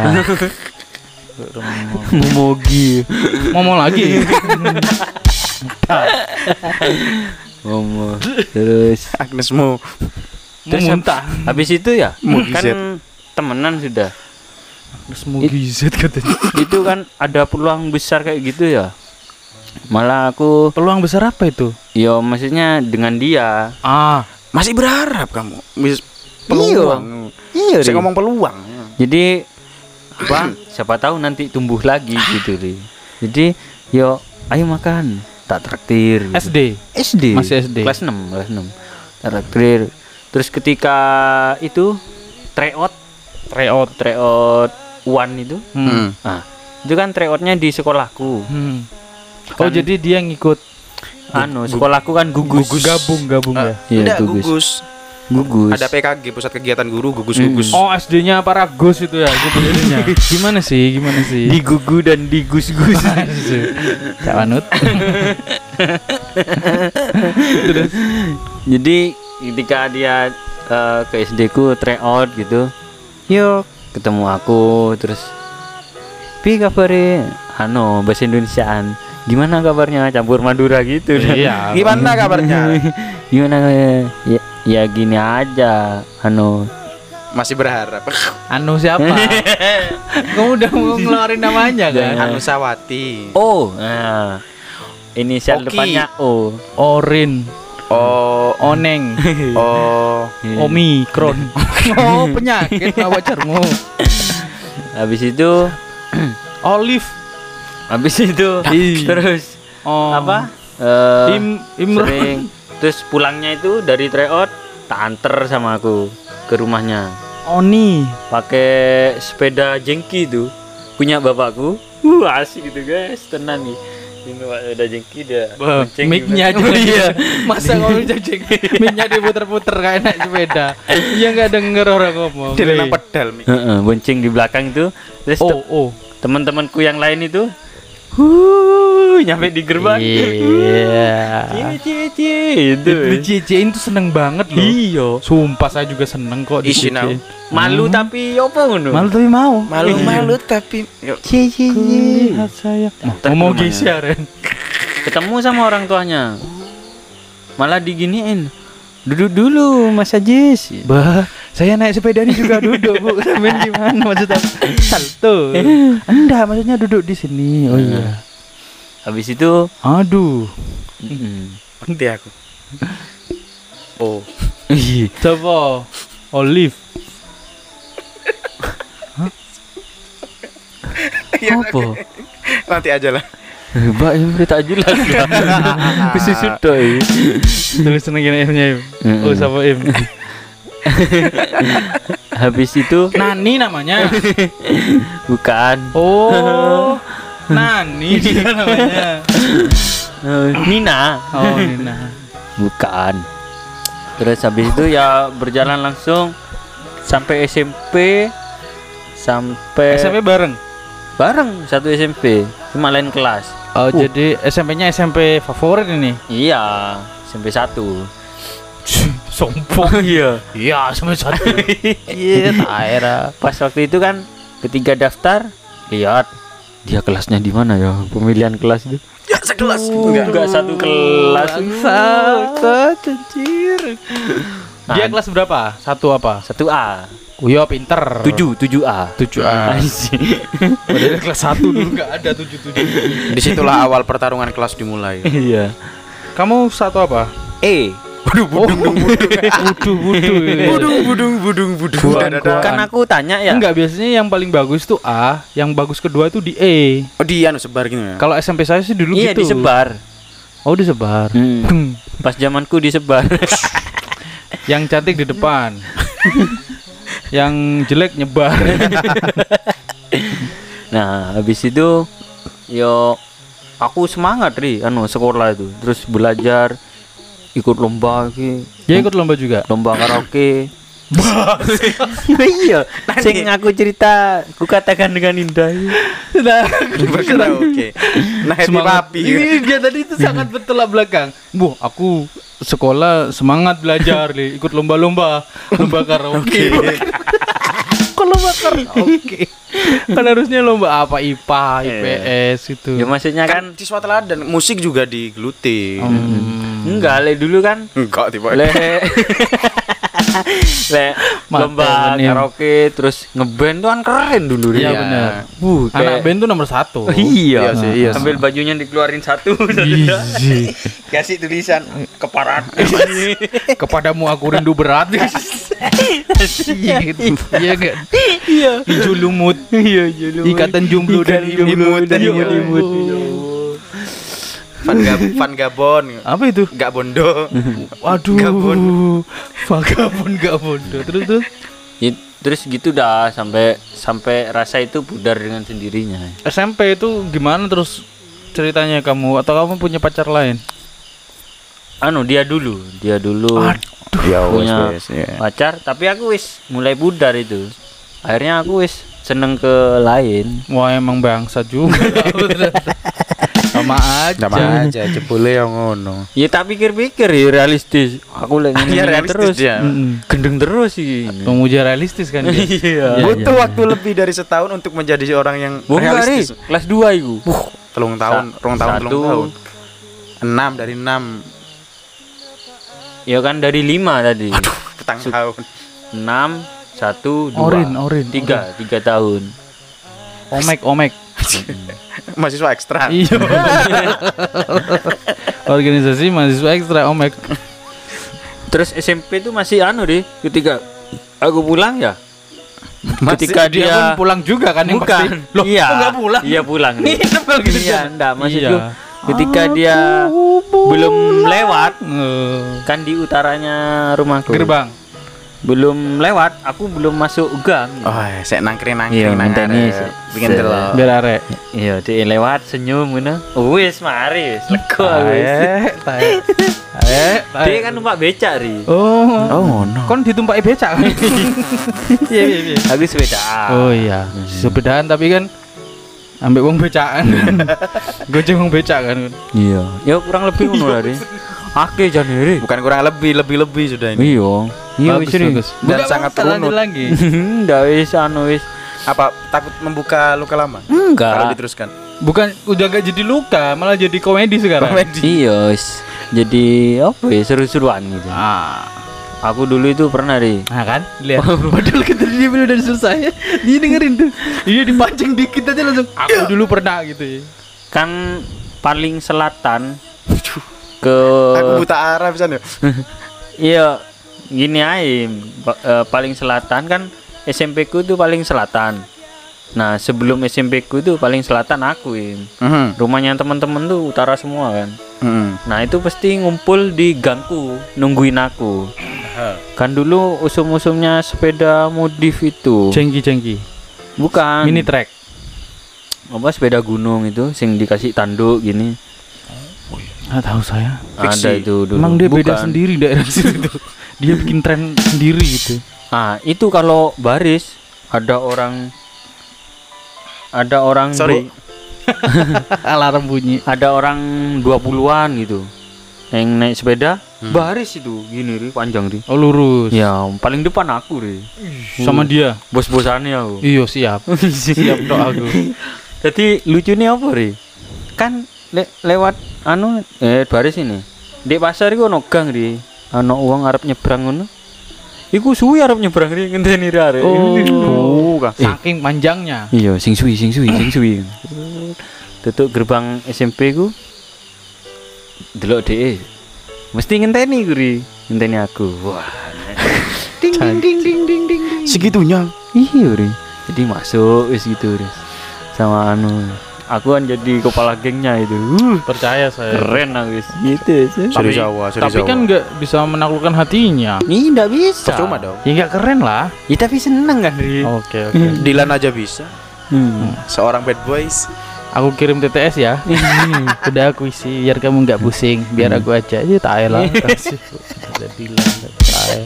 Momogi Momo lagi Momo. Terus. Agnesmu. mau muntah. Habis itu ya? Mugizet. kan temenan sudah. Terus mau gizet katanya. Itu kan ada peluang besar kayak gitu ya? Malah aku peluang besar apa itu? Yo maksudnya dengan dia. Ah. Masih berharap kamu. Mis peluang. iya Saya ngomong peluang. jadi apa siapa tahu nanti tumbuh lagi gitu Ri. jadi yo ayo makan tak traktir gitu. SD SD Masih SD. kelas 6 kelas 6 tak traktir terus ketika itu tryout tryout tryout one itu hmm. Hmm. nah itu kan tryoutnya di sekolahku Hmm. Oh Kan- jadi dia ngikut anu sekolahku kan gugus, gabung gabung ya Iya, Enggak, gugus. gugus. Gugus Ada PKG, pusat kegiatan guru, gugus-gugus. Oh SD-nya Paragus itu ya gitu. Gimana sih gimana sih? digugu dan digus-gus Cak Wanut. jadi ketika dia eh, ke SD ku tryout gitu yuk ketemu aku terus pi kabare anu bahasa Indonesiaan gimana kabarnya campur Madura gitu Iya. Gimana kabarnya? gimana ya, ya gini aja anu Masih berharap. Anu siapa? Kamu udah mau ngeluarin namanya kan? Anu Sawati. oh nah inisial Oki. depannya O Orin, Oh, Oneng, oh. Omikron. oh, penyakit apa wajarmu. habis itu Olive. habis itu terus Oh. apa eh, Im Imron. sering terus pulangnya itu dari tryout tak anter sama aku ke rumahnya Oni. pakai sepeda jengki itu punya bapakku wah asik gitu guys tenang nih ini pak sepeda jengki dia bonceng Mic-nya aja iya. Masa ngomong cek Mic-nya diputer-puter kayak naik sepeda. Iya nggak denger orang ngomong. Dia nang pedal mi. Heeh, bonceng di belakang itu terus te- Oh, oh. teman-temanku yang lain itu huh nyampe di gerbang Iya. cie cie cie itu Dicecein tuh seneng banget loh. iyo Sumpah saya juga seneng kok Isi dicecein. malu tapi apa ngono Malu tapi mau. Malu-malu tapi yuk. cie cie Kulihat saya. Ngomong ke rumahnya. geser Ren. ketemu sama orang tuanya malah diginiin duduk dulu Mas Ajis Bah, saya naik sepeda ini juga duduk, Bu. Sampean gimana maksudnya? Salto. Enggak, maksudnya duduk di sini. Oh iya. habis itu Aduh. Nanti aku. Oh. Coba Olive. apa Nanti aja lah. Mbak ini tak jelas lah Khusus sudah ya Tulis seneng gini. Im. Oh, sama Im. Habis itu Nani namanya. bukan Oh. Nani dia namanya. Eh, Nina Oh, Nina. Bukan Terus habis itu ya berjalan langsung Sampai SMP Sampai SMP bareng. Bareng satu SMP Cuma lain kelas Oh, jadi SMP-nya SMP favorit ini. Iya SMP 1 Sombong. Iya Iya, SMP satu. Iya, daerah. Pas waktu itu kan Ketika daftar Lihat Dia kelasnya di mana ya Pemilihan kelas itu Ya sekelas. Enggak, enggak satu kelas Bangsat, anjir. Dia kelas berapa? Satu apa? Satu A iya, pinter. Tujuh Tujuh A Tujuh A. Padahal kelas satu dulu nggak ada tujuh tujuh. Di situlah awal pertarungan kelas dimulai. Iya Kamu satu apa? E Budung, budung, budung, Budung budung budung budung. Buan. Kan aku tanya ya Enggak, biasanya yang paling bagus tuh A, yang bagus kedua tuh di E. Oh dia anu sebar gitu ya. Kalau SMP saya sih dulu Iya gitu. disebar Oh, disebar. Hmm. Hmm. Pas zamanku disebar Yang cantik di depan. yang jelek nyebar. Nah habis itu Yo Aku semangat ri anu sekolah itu Terus belajar Ikut lomba ki Dia ikut lomba juga. Lomba karaoke Iya Sing aku cerita Ku katakan dengan indah Nah, Oke. Nah semangat. papi. Ini dia tadi itu sangat bertolak belakang. Bu, aku sekolah semangat belajar nih, ikut lomba-lomba, lomba karaoke. Lomba karaoke? kan harusnya lomba apa IPA, IPS itu. Ya maksudnya Kan kan siswa teladan musik juga digeluti. Hmm. Enggak le dulu kan Enggak tiba. Le Le Mata lomba karaoke Terus ngeband tuh kan keren dulu. Iya Iya. benar. Uh, Anak kayak- band tuh nomor satu. Iya, Iya sih, iya sih. Ambil bajunya dikeluarin satu. Ih, Kasih tulisan keparat. Kepadamu aku rindu berat. Iya gitu. Iya enggak? Iya. Hijau lumut. Iya, Ikatan jomblo dan imut dan Iya, imut. Van, Gab Van Gabon. Apa itu? Enggak bondo. Waduh. Gabon. Vagabond gak bodoh. Terus tuh Ya, terus gitu dah sampai sampai rasa itu pudar dengan sendirinya. SMP itu gimana terus ceritanya kamu atau kamu punya pacar lain? Anu dia dulu, dia dulu Ya punya wes, ya. pacar, tapi aku wis mulai pudar itu. Akhirnya aku wis seneng ke lain. Wah emang bangsa juga. Sama aja. Sama aja jebule yang ngono. Ya tak pikir-pikir ya realistis. Aku lagi Iya, realistis terus. dia. Mm-mm. Gendeng terus sih. Pemuja realistis kan dia. Iya. Butuh waktu lebih dari setahun untuk menjadi orang yang Bukan realistis. kelas 2 iku. Telung tahun, Sa- rong tahun, telung satu. tahun. Enam dari enam, Ya kan dari 5 tadi. petang tahun. 6 1 2 Orin, orin. 3 3 tahun. Omek, omek. Mahasiswa ekstra. Iya. Organisasi mahasiswa ekstra omek. Terus SMP itu masih anu deh ketika aku pulang ya. Masih ketika Dia dia, pun pulang juga kan yang pasti. bukan. Loh, iya. kok nggak pulang? Iya pulang. nih. Nempel gitu iya, enggak maksudku Iya. ketika dia belum lewat Eh, kan di utaranya rumahku. gerbang. Belum lewat, aku belum masuk gang. Oh, saya nangkring Iya, nangkring minta nih, arep. se- bikin delok. Biar arek. Iya, dia lewat senyum ngono. Wis mari, wis lega wis. Tae, tae. Tae, tae. Dia kan numpak becak ri. Oh, Oh, ngono. kon ditumpaki becak kan? Iya, iya, iya. Aku sepeda. Oh iya, sepedaan tapi kan ambek wong becakan kan. Gojek wong becak kan. Iya. Ya kurang lebih ngono lah, Ri. Ake jane ri. Bukan kurang lebih, lebih lebih sudah ini. Iya. Iya Bagus, wis ri. bagus. Dan Bukan sangat runut. lagi. Ndak wis anu wis. Apa takut membuka luka lama? Enggak. Kalau diteruskan. Bukan udah gak jadi luka, malah jadi komedi sekarang. Iya, wis. Jadi apa ya seru-seruan gitu. Ah, Aku dulu itu pernah ri. nah kan, lihat. Padahal kita dia udah selesai. Dia dengerin tuh. Iya dipancing dikit aja langsung. Aku dulu pernah gitu ya. Kan paling selatan ke Aku buta arah bisa nih. Iya, gini aja. Ba- eh, paling selatan kan SMP ku tuh paling selatan. Nah, sebelum SMP ku tuh paling selatan aku, Im. Mhm. Rumahnya teman-teman tuh utara semua kan. Mhm. Nah, itu pasti ngumpul di gangku nungguin aku. Kan dulu usum-usumnya sepeda modif itu. Cengki-cengki. Bukan. Mini track. apa sepeda gunung itu sing dikasih tanduk gini. Ah, tahu saya. Fiksi. Ada itu dulu. Emang dia beda Bukan. sendiri daerah situ. dia bikin tren sendiri gitu. Ah, itu kalau baris ada orang ada orang Sorry. Alarm bunyi. ada orang 20-an gitu. Yang naik sepeda baris itu gini ri panjang ri. Oh lurus. Ya, paling depan aku ri. Sama dia. Bos-bosannya aku. Iya siap. siap dok aku. Jadi lucunya apa ri? Kan le- lewat anu eh baris ini. Di pasar iku ono gang ri. Ono uang arep nyebrang ngono. Iku suwi arep nyebrang ri ngenteni ri arek. Oh. Kah. Saking panjangnya. Iya, sing suwi, sing suwi, sing suwi. Tutup gerbang SMP ku. Delok DE. Mesti ngenteni ku ri, ngenteni aku. Wah. ding ding ding ding ding ding. ding. Segitunya. Iya, ri. Jadi masuk wis gitu, ri. Sama anu. Aku kan jadi kepala gengnya itu. Uh, Percaya saya. keren wis. Gitu. sih. Suri Jawa, Suri Tapi Jawa. kan nggak bisa menaklukkan hatinya. Ini ndak bisa. Percuma dong. Ya nggak keren lah. Ya tapi seneng kan. Oke oke. Dilan aja bisa. Hmm. Seorang bad boys. Aku kirim TTS ya. Udah aku isi biar kamu nggak pusing. Biar aku aja. Itu tae lah. Ada Dilan. tae.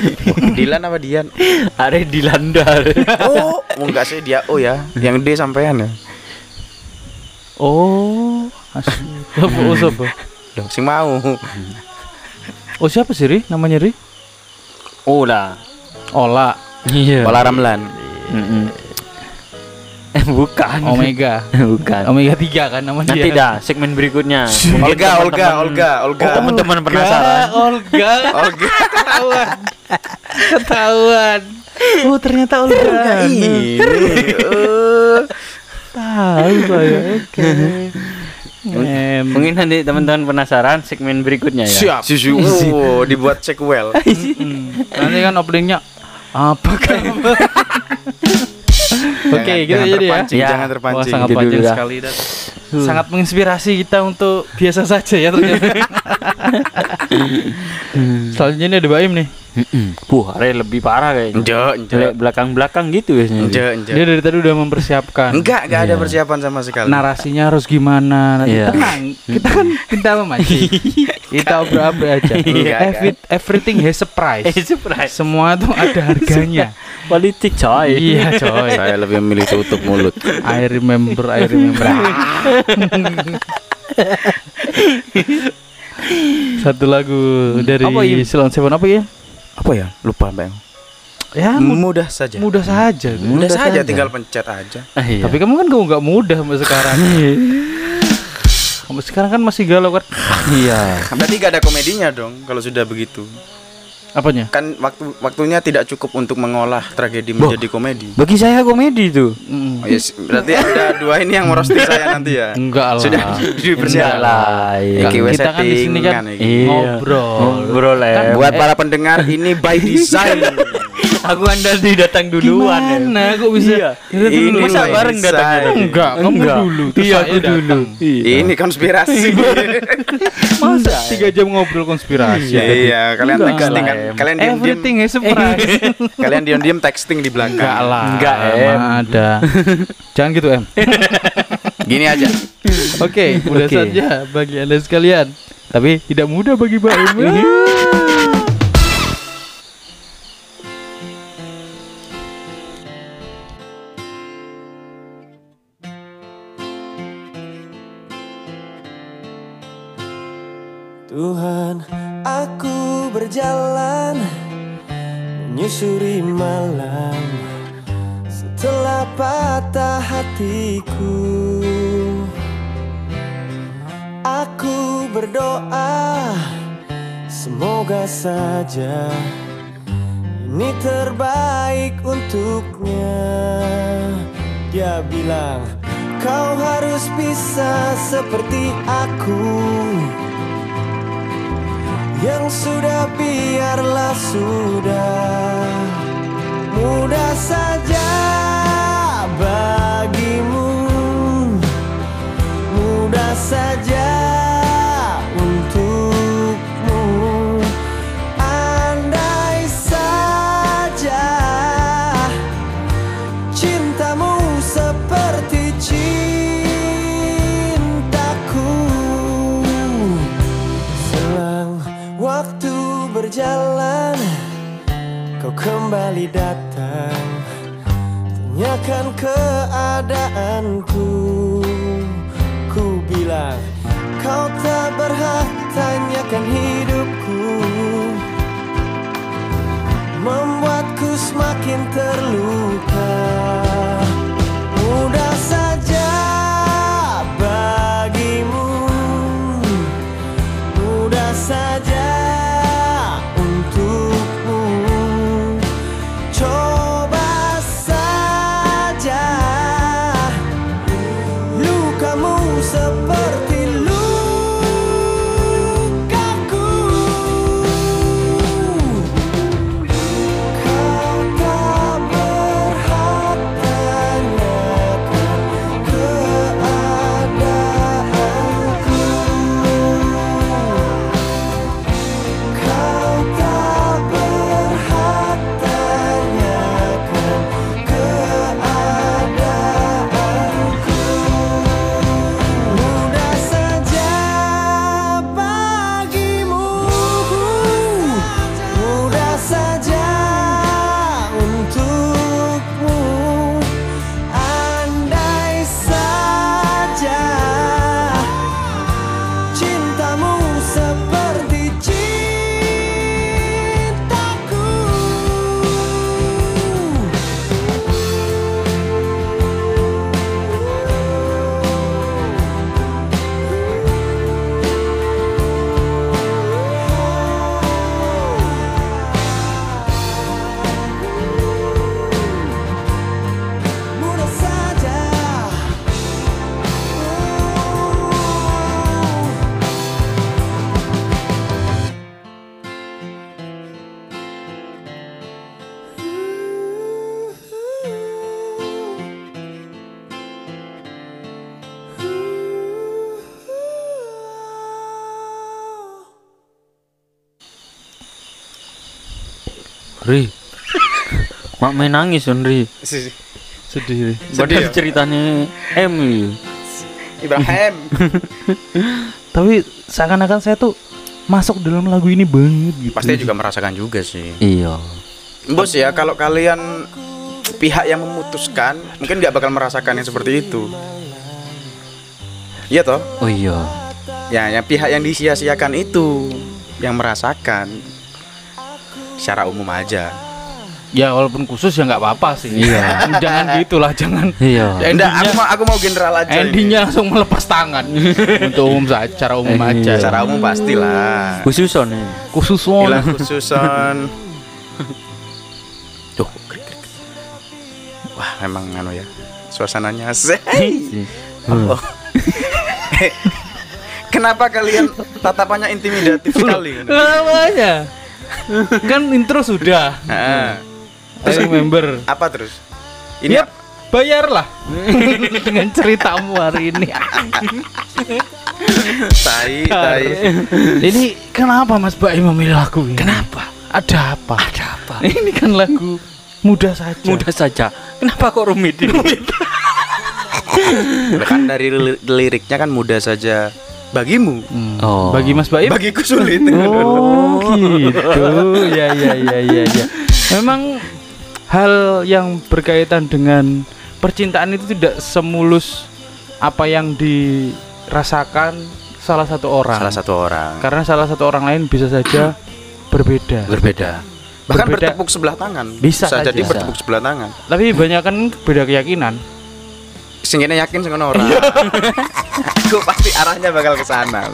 Dilan apa Dian? Are dilandar. Oh, mau enggak sih dia oh ya. Yang D sampean ya. Oh. asli. Oh, siapa? Loh, sing mau. Oh siapa sih Ri? Namanya Ri? lah. Ola. Iya. Pola Ramlan. Mm-mm. Eh bukan. Omega. bukan. Omega 3 kan namanya. Nanti dah segmen berikutnya. Olga, Olga, Olga, Olga. Oh, teman-teman penasaran. Olga. Olga. Ketahuan. Ketahuan. Oh ternyata Olga. Ini. Tahu saya. Oke. Em, Mungkin nanti teman-teman penasaran segmen berikutnya ya. Siap. Susu. Oh, dibuat sequel. Mm. Nanti kan openingnya apa kan? Oke, Jangan- gitu jangan jadi ya. terpancing, Ya. Jangan Wah, terpancing. sangat Gitu panjang ya. sekali dan sangat menginspirasi kita untuk biasa saja ya ternyata. Selanjutnya ini ada Baim nih. Mm-mm. Wah, are lebih parah kayaknya. Enggak, enggak. Belakang-belakang gitu biasanya. Enggak, enggak. Dia dari tadi udah mempersiapkan. Enggak, enggak ada Iya. persiapan sama sekali. Narasinya harus gimana? Nanti Iya. Tenang, kita kan kita memancing. kita obrol-obrol aja. Iya, Every- everything has a price. Eh, surprise. Semua tuh ada harganya. Politik coy. iya, coy. Saya lebih memilih tutup mulut. I remember, I remember. Satu lagu dari Apa? Silon Seven apa ya? Apa ya? Lupa, Bang. Ya mud- Mudah saja. mudah saja. tuh. Mudah saja, saja. tinggal pencet aja. Ah, iya. Tapi kamu kan kamu nggak mudah sampai sekarang. kamu sekarang kan masih galau kan? iya. Berarti gak ada komedinya dong kalau sudah begitu. Apanya? Kan waktu waktunya tidak cukup untuk mengolah tragedi menjadi komedi. Bagi saya komedi itu. Mm. Oh, yes. Berarti ada dua ini yang merosti saya nanti ya. Enggak lah. Sudah dipersiapkan. lah. iya. Kita kan di sini kan iki. Iya. ngobrol. Ngobrol ya. Buat para pendengar ini by design. Aku anda datang duluan ya. Gimana kok bisa? Iya. Kita Ini dulu. Masa bareng datangnya? Enggak, kamu Enggak. dulu. terus Iya, aku dulu. datang. Iya. Ini konspirasi. Masa tiga jam ngobrol konspirasi? Iya, kalian Enggak texting kan. Em. Kalian diam-diam Everything is surprise. kalian diam-diam texting di belakang. Enggak lah. Enggak, Em. Ada. Jangan gitu, Em. Gini aja. Oke, mudah Oke. saja bagi Anda sekalian. Tapi tidak mudah bagi Mbak Em. menyusuri malam setelah patah hatiku. Aku berdoa, semoga saja ini terbaik untuknya. Dia bilang, kau harus bisa seperti aku. Yang sudah biarlah sudah. Mudah saja bagimu. Mudah saja kembali datang Tanyakan keadaanku. Ku bilang Kau tak berhak tanyakan hidupku. Membuatku semakin terluka Mak main nangis on Ri. Sedih. Ri. Padahal ceritanya M. Ibrahim. Tapi seakan-akan saya tuh masuk dalam lagu ini banget gitu. Pasti juga merasakan juga sih. Iya. Bos ya, kalau kalian pihak yang memutuskan, mungkin nggak bakal merasakan yang seperti itu. Iya toh? Oh iya. Ya, yang pihak yang disia-siakan itu yang merasakan secara umum aja. Ya walaupun khusus ya nggak apa-apa sih. Iya. jangan gitulah, jangan. Iya. Endingnya- Enggak, aku mau aku mau general aja. ini. Endingnya langsung melepas tangan untuk umum saja, secara umum Eh, aja. iya. secara umum pastilah. Khususon one. khususon. Duh, krik, krik. Wah, memang anu ya. Suasananya sei. Allah. Kenapa kalian tatapannya intimidatif sekali? Namanya. kan intro sudah. Terus remember. Apa terus? Ini Yap, bayarlah dengan ceritamu hari ini. tai, tai. ini kenapa Mas Baim memilih lagu ini? Kenapa? Ada apa? Ada apa? Ini kan lagu mudah saja. Mudah saja. Kenapa kok rumit ini? Kan dari li- liriknya kan mudah saja bagimu. Hmm. Oh. Bagi Mas Baim Bagiku sulit. Oh gitu ya ya ya ya ya. Memang hal yang berkaitan dengan percintaan itu tidak semulus apa yang dirasakan salah satu orang. Salah satu orang. Karena salah satu orang lain bisa saja berbeda. Berbeda. Bahkan Berbeda. bertepuk sebelah tangan. Bisa saja. jadi bertepuk sebelah tangan. Tapi banyak kan beda keyakinan. Sing kene yakin sing kono ora. Aku pasti arahnya bakal ke sana.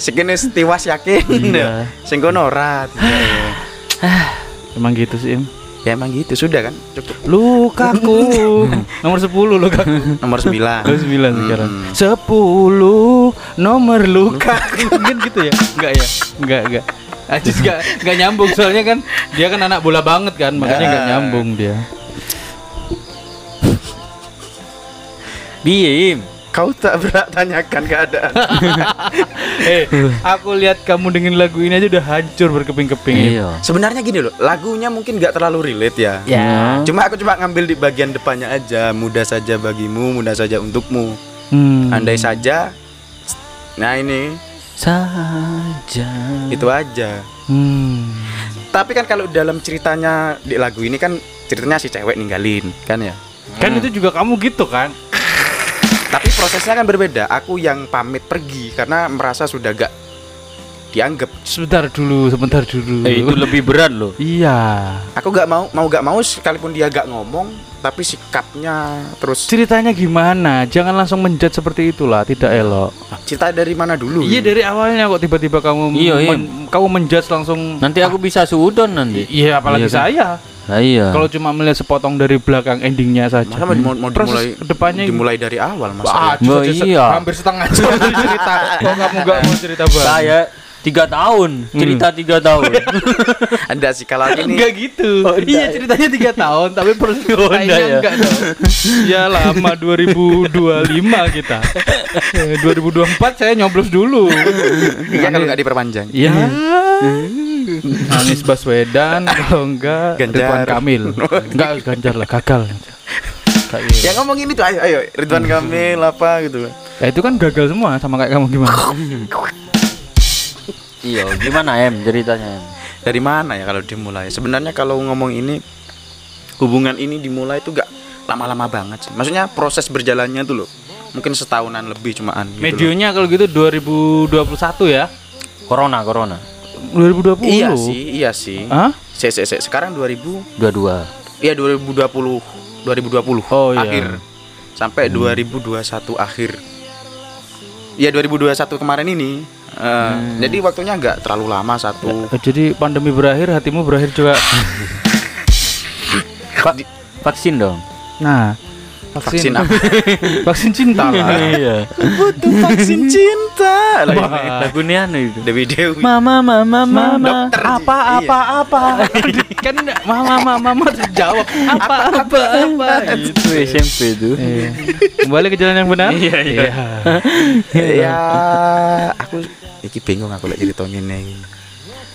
Sing kene tiwas yakin. Iya. Sing kono ora. Emang gitu sih. Im. Ya emang gitu sudah kan. Cukup. Lukaku nomor 10 lukaku. Nomor 9. Nomor 9 sekarang. Hmm. 10 nomor lukaku. Kan gitu ya? Enggak ya? Enggak, enggak. Ajis enggak enggak nyambung soalnya kan dia kan anak bola banget kan, makanya enggak Ah. nyambung dia. Bim. Kau tak berat tanyakan keadaan. Eh, aku lihat kamu dengan lagu ini aja udah hancur berkeping-keping. Iya. Sebenarnya gini loh, lagunya mungkin nggak terlalu relate ya. Ya. Cuma aku cuma ngambil di bagian depannya aja, mudah saja bagimu, mudah saja untukmu. Hmm. Andai saja Nah ini Saja. itu aja. Hmm. Tapi kan kalau dalam ceritanya di lagu ini kan ceritanya si cewek ninggalin kan ya. Kan itu juga kamu gitu kan? Tapi prosesnya kan berbeda. Aku yang pamit pergi karena merasa sudah gak dianggap. Sebentar dulu, sebentar dulu. Eh, itu lebih berat loh. Iya. Aku gak mau mau gak mau sekalipun dia gak ngomong, tapi sikapnya terus Ceritanya gimana? Jangan langsung menjat seperti itulah, tidak elok. cerita dari mana dulu? Iya dari awalnya kok tiba-tiba kamu Iya, iya. men- kamu menjudge langsung Nanti aku bisa sudon nanti. Iya apalagi Iya kan? saya. Nah, iya. Kalau cuma melihat sepotong dari belakang endingnya saja. Masa mau, mau Proses dimulai ke depannya dimulai dari awal masa Wah, ya? Oh, iya. hampir setengah cerita. Kok kamu gak mau cerita banget? saya tiga tahun, cerita tiga tahun. Anda sih kalau ini Enggak gitu. iya ceritanya tiga tahun tapi proses ceritanya enggak ya? enggak dong. Ya lama 2025 kita. Eh, 2024 saya nyoblos dulu. Iya kalau nggak diperpanjang. Iya. Anies Baswedan kalau enggak Ganjar. Ridwan Kamil. Enggak Ganjar lah gagal. Kayak gitu. Ya ngomong ini tuh ayo ayo Ridwan Kamil apa gitu. Ya itu kan gagal semua sama kayak kamu gimana? iya, gimana em ceritanya em? Dari mana ya kalau dimulai? Sebenarnya kalau ngomong ini hubungan ini dimulai tuh gak lama-lama banget sih. Maksudnya proses berjalannya tuh loh. Mungkin setahunan lebih cumaan gitu loh. Medionya kalau gitu 2021 ya. Corona, corona. 2020. Iya sih, iya sih. Hah? Se, se, se. Sekarang 2000 Dua-dua. Iya 2020 2020 Oh, iya. akhir sampai 2021 akhir. Iya 2021 kemarin ini. Eh, Jadi waktunya nggak terlalu lama satu. Eh, Jadi pandemi berakhir, hatimu berakhir juga. Di- Vaksin dong. Nah, vaksin vaksin apa? vaksin cinta lah. Iya. Butuh vaksin cinta. Lah, ini Lagunya anu itu. Dewi Dewi. Mama, mama, mama. Dokter. apa Iya. apa apa kan mama mama mama terjawab apa apa apa Itu SMP tuh. Iya. kembali ke jalan yang benar Iya, iya. ya aku iki bingung aku lagi cerita ngene iki.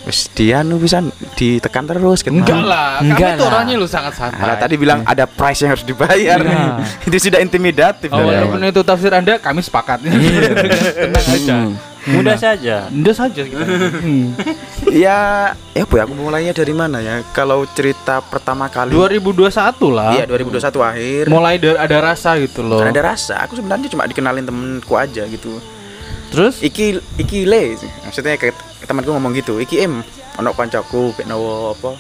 Wis dia nu bisa ditekan terus kan. enggak lah Enggak tuh lah. orangnya lu sangat Nah, santai tadi bilang ada price yang harus dibayar. Nah. Itu sudah intimidatif. oh, dari walaupun awal. itu tafsir anda kami sepakat tenang aja Hmm. Mudah saja. Udah saja. Hmm. ya ya ya aku mulainya dari mana ya kalau cerita pertama kali 2021 lah. iya 2021 akhir Mulai dari ada rasa gitu loh. Karena ada rasa aku sebenarnya cuma dikenalin temenku aja gitu Terus? Iki iki le. Maksudnya kayak temanku ngomong gitu iki em ono kancaku pek nowo apa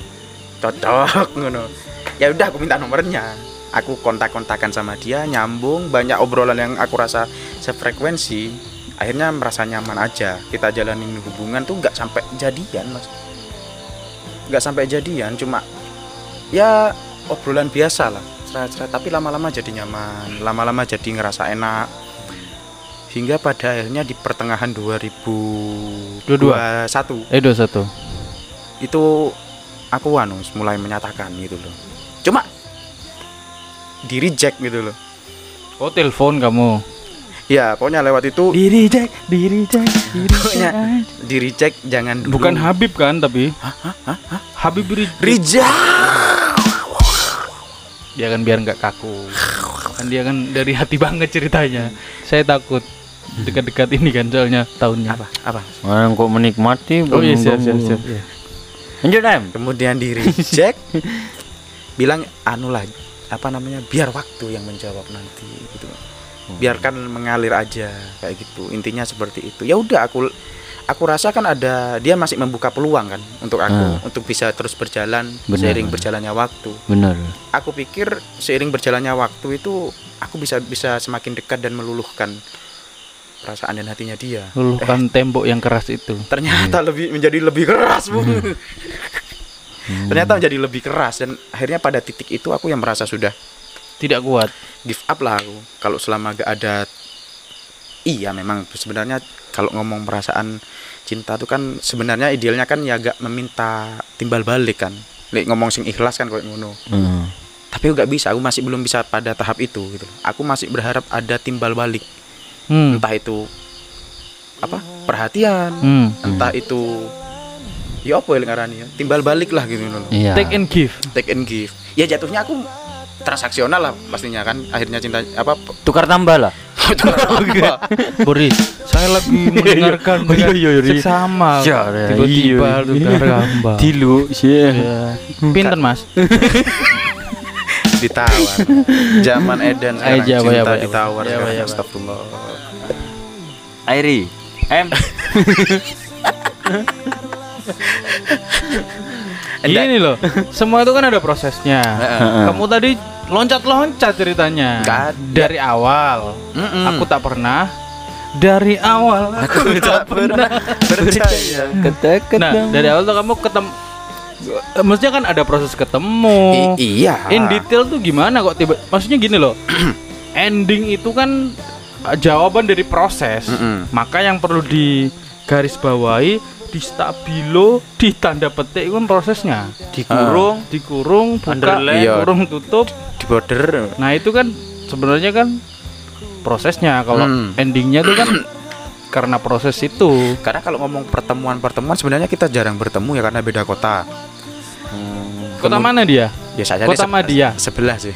cocok ngono. Ya udah aku minta nomornya. Aku kontak-kontakan sama dia nyambung banyak obrolan yang aku rasa sefrekuensi. Akhirnya merasa nyaman aja. Kita jalanin hubungan tuh nggak sampai jadian mas. Nggak sampai jadian cuma ya obrolan biasa lah. Cerita-cerita tapi lama-lama jadi nyaman. Lama-lama jadi ngerasa enak hingga pada akhirnya di pertengahan 2021 eh 21. itu aku anu mulai menyatakan gitu loh cuma di reject gitu loh Oh, telepon kamu. ya pokoknya lewat itu Diri Jack, diri Jack, diri pokoknya di reject jangan dulu Bukan Habib kan tapi? Habib Ri- reject dia kan biar nggak kaku. Kan dia kan dari hati banget ceritanya. Saya takut dekat-dekat ini kan soalnya tahunnya. apa apa Orang kok menikmati Oh iya siap siap siap. Iya. Lanjut em kemudian di reject bilang anu lah apa namanya biar waktu yang menjawab nanti gitu biarkan mengalir aja kayak gitu intinya seperti itu ya udah aku aku rasa kan ada dia masih membuka peluang kan untuk aku Ah. untuk bisa terus berjalan Benar, seiring benar. berjalannya waktu Bener aku pikir seiring berjalannya waktu itu aku bisa bisa semakin dekat dan meluluhkan perasaan dan hatinya dia. Luluhkan tembok yang keras itu. ternyata lebih menjadi lebih keras bu. Ternyata menjadi lebih keras dan akhirnya pada titik itu aku yang merasa sudah Tidak kuat. give up lah aku. Kalau selama gak ada iya memang sebenarnya kalau ngomong perasaan cinta tuh kan sebenarnya idealnya kan ya gak meminta timbal balik kan. Lek ngomong sing ikhlas kan kayak ngono. Hmm. tapi aku gak bisa aku masih belum bisa pada tahap itu gitu. Aku masih berharap ada timbal balik Hmm. entah itu apa perhatian Hmm. entah itu ya apa yang ngarani ya timbal balik lah gitu loh Iya Take and give. take and give ya jatuhnya aku transaksional lah pastinya kan akhirnya cinta apa Tukar tambah lah apa Boris, saya lagi mendengarkan Oh, iya, dengan iya, iya. seksama. Ya, Tiba-tiba iya. lu gambar. Tilu sih Ya. Pinten mas? ditawar zaman Eden sekarang Jawa, cinta Jawa, Jawa. ditawar Jawa, sekarang Jawa. astagfirullah Airi Em Gini loh, semua itu kan ada prosesnya. Kamu tadi loncat-loncat ceritanya. Ada. Dari awal, aku tak pernah. Dari awal aku tak pernah. percaya Nah, dari awal tuh kamu ketemu. Maksudnya kan ada proses ketemu. I- iya In detail tuh gimana kok tiba? Maksudnya gini loh. ending itu kan uh, jawaban dari proses. Mm-mm. Maka yang perlu digarisbawahi, di stabilo, di tanda petik itu kan prosesnya. Dikurung Dikurung, buka. Iya. kurung, tutup. di border Nah, itu kan sebenarnya kan prosesnya. Kalau Mm. endingnya tuh kan karena proses itu. karena kalau ngomong pertemuan-pertemuan sebenarnya kita jarang bertemu ya karena beda kota Kota mana dia? biasa aja Kota Madia. sebelah sih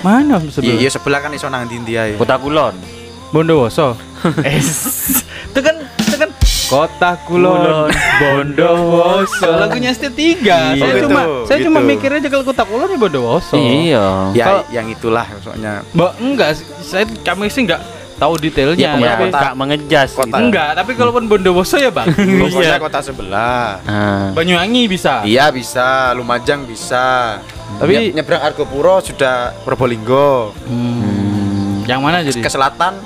Mana iya sebelah? iya sebelah kan iso nang ndi ae Kota Kulon Bondowoso. Eh, itu kan itu kan Kota Kulon, Kulon, Bondowoso. Lagunya ST3. Iya. Saya Oh, cuma gitu, saya cuma gitu. mikir aja kalau Kota Kulon ya Bondowoso. Iya ya Kalau- yang itulah maksudnya Mbak enggak saya kami sih enggak tahu detailnya. Ya, tapi- kota- mengejas kota- gitu. enggak, tapi kalaupun Bondowoso ya Bang. pokoknya kota sebelah Ah. Banyuwangi bisa. Iya bisa, Lumajang bisa. Tapi- Nye- nyebrang Argopuro sudah Probolinggo. Hmm. Yang mana jadi? Ke selatan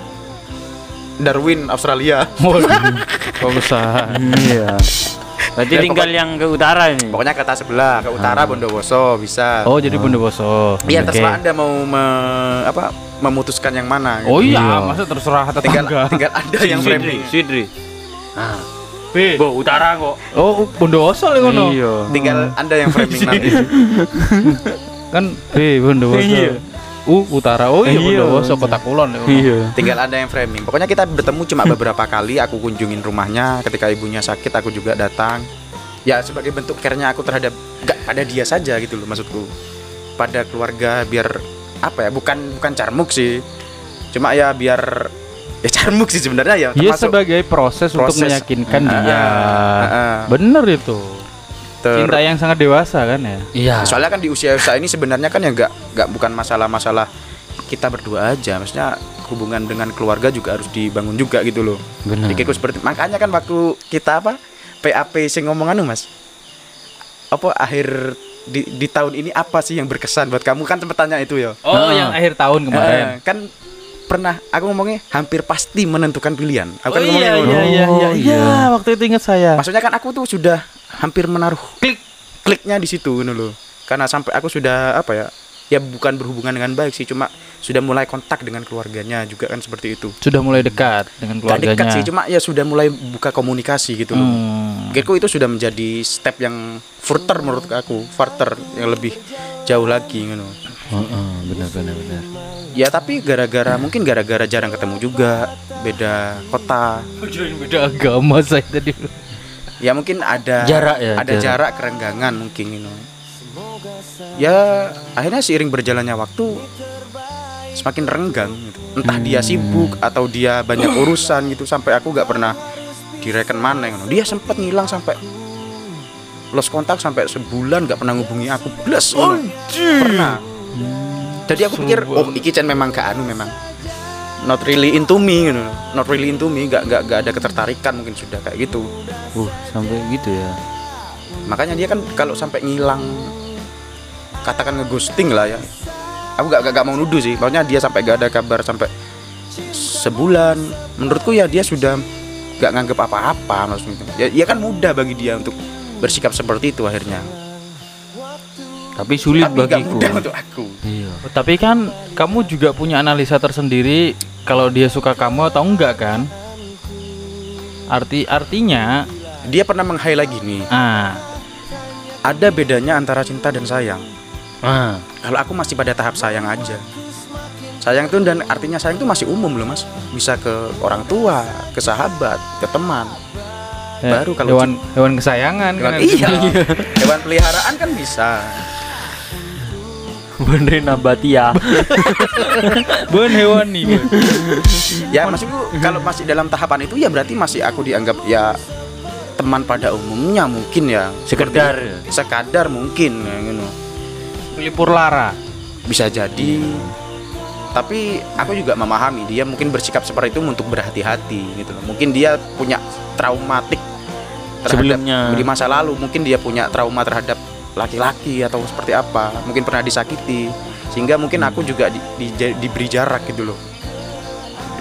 Darwin Australia. Waduh, besar. Iya Berarti Ya, tinggal pokok- yang ke utara ini Pokoknya kota sebelah, ke utara Bondowoso bisa. Oh, jadi Bondowoso. Iya Oke. terserah anda mau me- apa memutuskan yang mana. Oh gitu. iya, masa terserah tinggal tetangga. tinggal anda yang framing. Sidri B. Bo utara kok Oh, Bondowoso lho ngono. Iya Tinggal anda yang framing nanti. Kan B Bondowoso. Iya. U utara. Oh iya, Iya. Bondowoso kota kulon lho. Iya Tinggal anda yang framing. Pokoknya kita bertemu cuma beberapa kali. Aku kunjungin rumahnya. Ketika ibunya sakit, aku juga datang. Ya sebagai bentuk care-nya aku terhadap gak pada dia saja gitu loh maksudku. Pada keluarga biar apa ya? Bukan bukan carmuk sih. Cuma ya biar ya carmuk sih sebenarnya ya termasuk sebagai proses, untuk proses. meyakinkan Ah, dia. ah, ah. Bener itu. Ter- Cinta yang sangat dewasa kan ya. Iya. soalnya kan di usia usia ini sebenarnya kan ya nggak nggak bukan masalah-masalah kita berdua aja maksudnya hubungan dengan keluarga juga harus dibangun juga gitu loh Benar. Jadi seperti makanya kan waktu kita apa PAP sing ngomong anu mas apa akhir di, di tahun ini apa sih yang berkesan buat kamu kan sempet tanya itu ya Oh, Ah. yang akhir tahun kemarin. Eh, kan pernah aku ngomongnya hampir pasti menentukan pilihan aku kan oh ngomongnya iya ngono. iya iya iya, Oh, iya. iya. waktu itu ingat saya. maksudnya kan aku tuh sudah hampir menaruh klik kliknya di situ gitu loh karena sampai aku sudah apa ya ya bukan berhubungan dengan baik sih cuma sudah mulai kontak dengan keluarganya juga kan seperti itu Sudah mulai dekat dengan Gak keluarganya. dekat sih cuma ya sudah mulai buka komunikasi gitu loh Hmm. Menurutku itu sudah menjadi step yang further menurut aku further yang lebih jauh lagi gitu. Heeh, benar benar benar. ya tapi gara-gara mungkin gara-gara jarang ketemu juga beda kota beda agama saya tadi. Ya mungkin ada Jarak ya, ada jarak. jarak, kerenggangan mungkin gitu ya akhirnya seiring berjalannya waktu semakin renggang gitu. entah dia sibuk atau dia banyak urusan gitu sampai aku nggak pernah direken mana gitu. dia sempat ngilang sampai lost kontak sampai sebulan nggak pernah ngubungi aku. Plus pernah. Jadi aku pikir oh iki Chan memang gak anu memang not really into me gitu. Not really into me nggak nggak nggak ada ketertarikan mungkin sudah kayak gitu. Uh, sampai gitu ya. makanya dia kan kalau sampai ngilang katakan ngeghosting lah ya. Aku gak, gak, gak mau nuduh sih. Maksudnya dia sampai gak ada kabar sampai sebulan. Menurutku ya dia sudah gak nganggep apa-apa maksudnya. Ya, ya kan mudah bagi dia untuk bersikap seperti itu akhirnya Tapi sulit tapi bagiku. mudah untuk aku. Iya. Oh, Tapi kan kamu juga punya analisa tersendiri kalau dia suka kamu atau enggak kan? Arti artinya, dia pernah meng lagi nih. Ah, ada bedanya antara cinta dan sayang. Ah, kalau aku masih pada tahap sayang aja. Sayang itu dan artinya sayang itu masih umum loh mas. Bisa ke orang tua ke sahabat ke teman. Ya, Baru kalau hewan hewan kesayangan Hewan, kan? iya. Hewan peliharaan kan bisa benerin nabatia. Bon hewan nih. Bon. ya maksudku kalau masih dalam tahapan itu ya berarti masih aku dianggap ya teman pada umumnya mungkin ya Sekedar. Sekadar mungkin ya, gitu. Pelipur lara. bisa jadi tapi aku juga memahami dia mungkin bersikap seperti itu untuk berhati-hati gitu loh mungkin dia punya traumatik terhadap Sebelumnya. di masa lalu mungkin dia punya trauma terhadap laki-laki atau seperti apa mungkin pernah disakiti sehingga mungkin aku juga di- di- diberi jarak gitu loh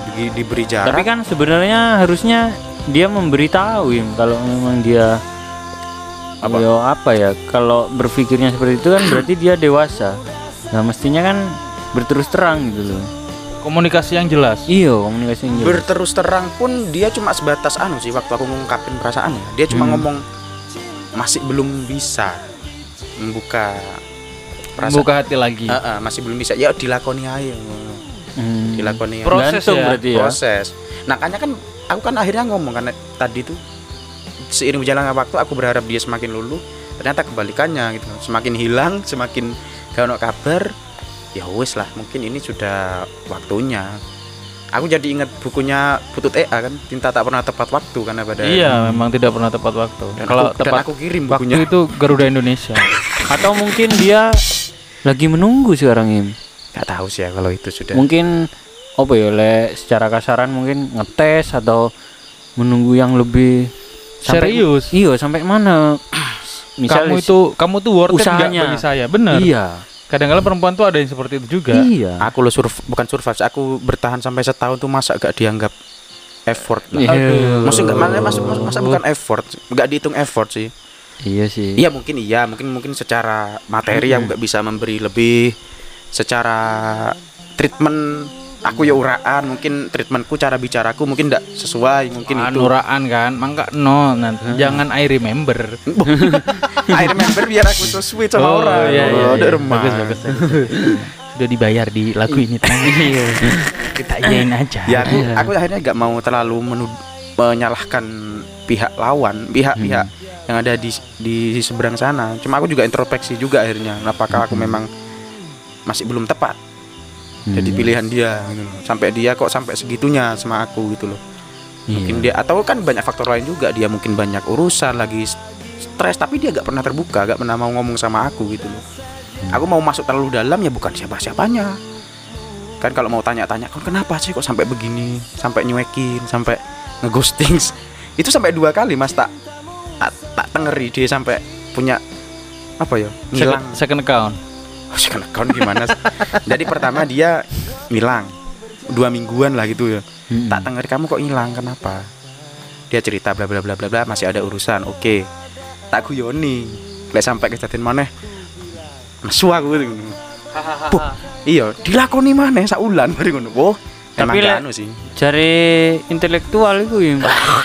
Diberi, diberi jarak Tapi kan sebenarnya harusnya dia memberitahu Im, kalau memang dia Apa? Ya, apa ya? Kalau berpikirnya seperti itu kan berarti dia dewasa. Nah, mestinya kan berterus terang gitu loh. Komunikasi yang jelas. Iya, komunikasi yang jelas. berterus terang pun dia cuma sebatas anu sih waktu aku ngungkapin perasaannya dia cuma Hmm. ngomong masih belum bisa membuka perasaan Buka hati lagi. Heeh, masih belum bisa ya dilakoni aja Hmm. dilakoni aja. Proses Gantung ya, berarti ya. proses nah makanya kan aku kan akhirnya ngomong karena tadi tuh seiring berjalannya waktu aku berharap dia semakin luluh ternyata kebalikannya gitu semakin hilang semakin gak ono kabar ya wes lah mungkin ini sudah waktunya aku jadi ingat bukunya Butut EA kan cinta tak pernah tepat waktu karena pada Iya, memang tidak pernah tepat waktu. dan Kalau aku, dan tepat aku kirim waktu bukunya itu Garuda Indonesia. Atau mungkin dia lagi menunggu sekarang Im. nggak tahu sih ya kalau itu sudah Mungkin apa ya, le, secara kasaran mungkin ngetes atau menunggu yang lebih sampai- Serius? Iya, sampai mana? kamu itu kamu tuh worth it usahanya. bagi saya, bener. Iya. Kadang-kadang perempuan tuh ada yang seperti itu juga. Iya. aku lo surv bukan survive aku bertahan sampai setahun tuh masa gak dianggap effort lah. Iya. Aduh. Maksud nggak mana masuk masuk masa bukan effort, nggak dihitung effort sih. Iya sih. Iya mungkin iya, mungkin mungkin secara materi aku nggak bisa memberi lebih, secara treatment aku ya uraan, mungkin treatmentku cara bicaraku mungkin tidak sesuai, mungkin itu. Anuraan kan, mangka no, nanti jangan I remember. I remember biar aku so sweet sama orang. iya, iya, Oh, iya. Bagus, bagus, bagus. Sudah dibayar di lagu ini. Tang. Kita iyain aja. Ya aku, aku akhirnya nggak mau terlalu menud- menyalahkan pihak lawan, pihak-pihak yang ada di di seberang sana. Cuma aku juga introspeksi juga akhirnya. Apakah aku memang masih belum tepat? Jadi pilihan dia gitu loh. sampai dia kok sampai segitunya sama aku gitu loh. Mungkin dia atau kan banyak faktor lain juga. Dia mungkin banyak urusan lagi stres tapi dia gak pernah terbuka gak pernah mau ngomong sama aku gitu loh. Aku mau masuk terlalu dalam ya bukan siapa siapanya kan kalau mau tanya-tanya kan kenapa sih kok sampai begini? Sampai nyuekin sampai ngeghosting itu sampai dua kali mas. Tak tak, tak tengeri dia sampai punya apa ya ngilang. second, second account second account gimana sih? jadi pertama dia ngilang. Dua mingguan lah gitu ya. Hmm. tak tengeri kamu kok hilang kenapa? Dia cerita bla bla bla bla bla masih ada urusan. Oke. Tak guyoni. Lek sampai kejadian mana nesu aku gitu. Iya dilakoni mana saulan baru ngono. Oh Tapi gak lek- anu sih. cari intelektual itu ya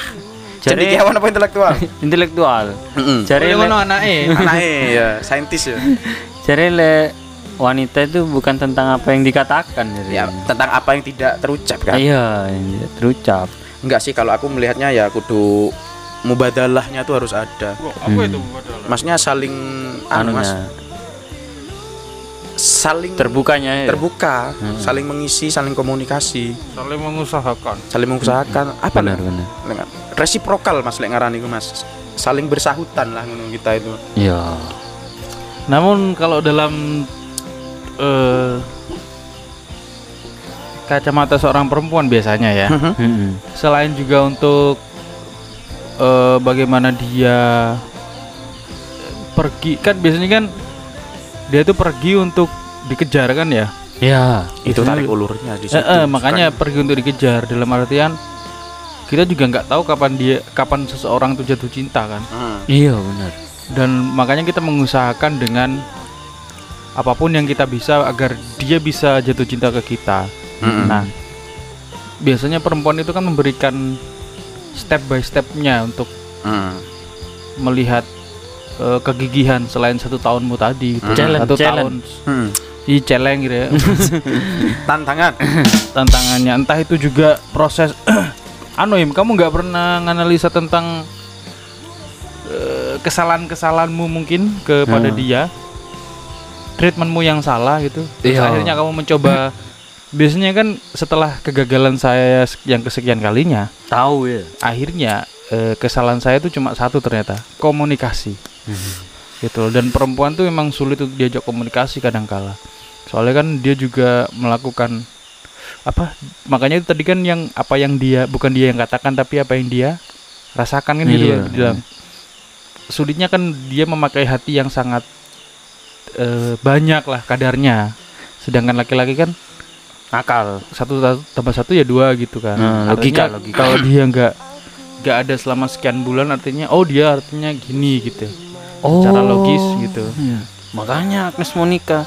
jadi kawan apa intelektual? Intelektual. Heeh. cari Oleh le, ngono anake. Anaknya ya saintis ya cari le wanita itu bukan tentang apa yang dikatakan jadi. ya tentang apa yang tidak terucap kan? Iya yang tidak terucap. Enggak sih kalau aku melihatnya ya kudu mubadalahnya tuh harus ada. Apa itu maksudnya saling anu mas saling terbukanya ya. terbuka saling mengisi saling komunikasi. Saling mengusahakan. Saling mengusahakan. Apa benar benar. Resiprokal mas lek ngarani mas. Saling bersahutan lah ngono kita itu. Iya Namun kalau dalam eh, kacamata seorang perempuan biasanya ya, Mm-mm. selain juga untuk eh, bagaimana dia pergi kan biasanya kan dia tuh pergi untuk dikejar kan ya. ya itu Biasanya- tarik ulurnya di Eh, situ eh, makanya Kan- pergi untuk dikejar dalam artian kita juga nggak tahu kapan dia kapan seseorang itu jatuh cinta kan. Hmm. iya benar dan makanya kita mengusahakan dengan apa pun yang kita bisa agar dia bisa jatuh cinta ke kita. Mm-mm. Nah, biasanya perempuan itu kan memberikan step by stepnya untuk Hmm. melihat eh, kegigihan selain satu tahunmu tadi gitu. Hmm. Challenge, satu challenge. tahun Hmm. i celeng gitu ya tantangan tantangannya entah itu juga proses anu Im kamu nggak pernah nganalisa tentang eh, kesalahan-kesalahanmu mungkin kepada Hmm. dia. Treatmentmu yang salah gitu. Terus Iya. akhirnya kamu mencoba biasanya kan setelah kegagalan saya yang kesekian kalinya tahu ya akhirnya eh, kesalahan saya itu cuma satu ternyata komunikasi. Gitu loh. dan perempuan tuh memang sulit untuk diajak komunikasi kadangkala. Soalnya kan dia juga melakukan apa makanya itu tadi kan yang apa yang dia bukan dia yang katakan tapi apa yang dia rasakan kan gitu Iya, dalam sulitnya kan dia memakai hati yang sangat eh, banyak lah kadarnya. Sedangkan laki-laki kan akal satu ta- tambah satu ya dua gitu kan. Hmm, logika, Artinya logika. kalau dia nggak nggak ada selama sekian bulan artinya oh dia artinya gini gitu. Secara logis gitu. Iya. makanya Agnes Monica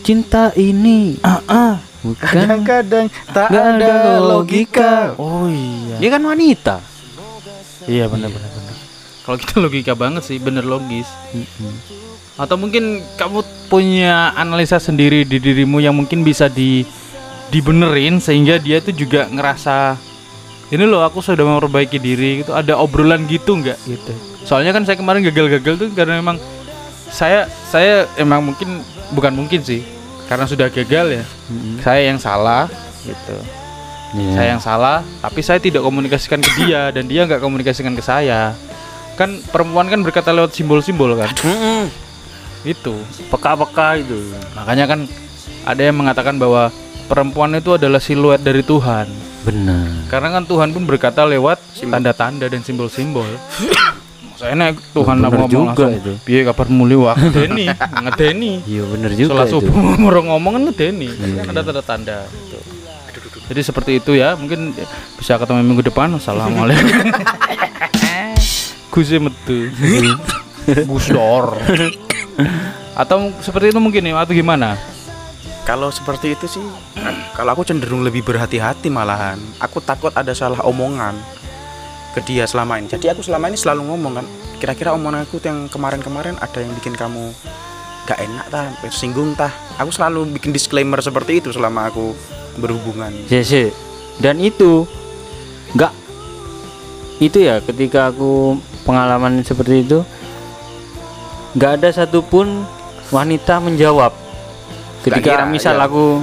cinta ini ah ah bukan kadang-kadang tak Nggak ada, logika. oh iya. Dia kan wanita. Iya benar benar benar kalau kita logika banget sih bener logis. Atau mungkin kamu punya analisa sendiri di dirimu yang mungkin bisa di dibenerin sehingga dia tuh juga ngerasa ini loh aku sudah memperbaiki diri gitu. Ada obrolan gitu nggak? Gitu. Soalnya kan saya kemarin gagal-gagal tuh karena memang saya saya emang mungkin bukan mungkin sih karena sudah gagal ya. Saya yang salah gitu. Iya. saya yang salah tapi saya tidak komunikasikan ke dia dan dia nggak komunikasikan ke saya kan perempuan kan berkata lewat simbol-simbol kan? Mm-mm. itu. Peka-peka itu. Makanya kan ada yang mengatakan bahwa perempuan itu adalah siluet dari Tuhan. Benar. Karena kan Tuhan pun berkata lewat tanda-tanda dan simbol-simbol. Saya naik Tuhan Bener ngomong juga langsung itu. piye kabar muli wah ngedeni ngedeni. Iya benar juga itu. subuh mau ngomong kan ngedeni. Kan ada tanda-tanda gitu. jadi seperti itu ya mungkin bisa ketemu minggu depan. Assalamualaikum Gusi metu Gus Dor atau seperti itu mungkin ya atau gimana Kalau seperti itu sih, kalau aku cenderung lebih berhati-hati malahan. Aku takut ada salah omongan ke dia selama ini. Jadi aku selama ini selalu ngomong kan, kira-kira omongan aku yang kemarin-kemarin ada yang bikin kamu gak enak tah, singgung tah. Aku selalu bikin disclaimer seperti itu selama aku berhubungan. Si, si. dan itu nggak itu ya ketika aku pengalaman seperti itu nggak ada satupun wanita menjawab ketika kira, misal ya. aku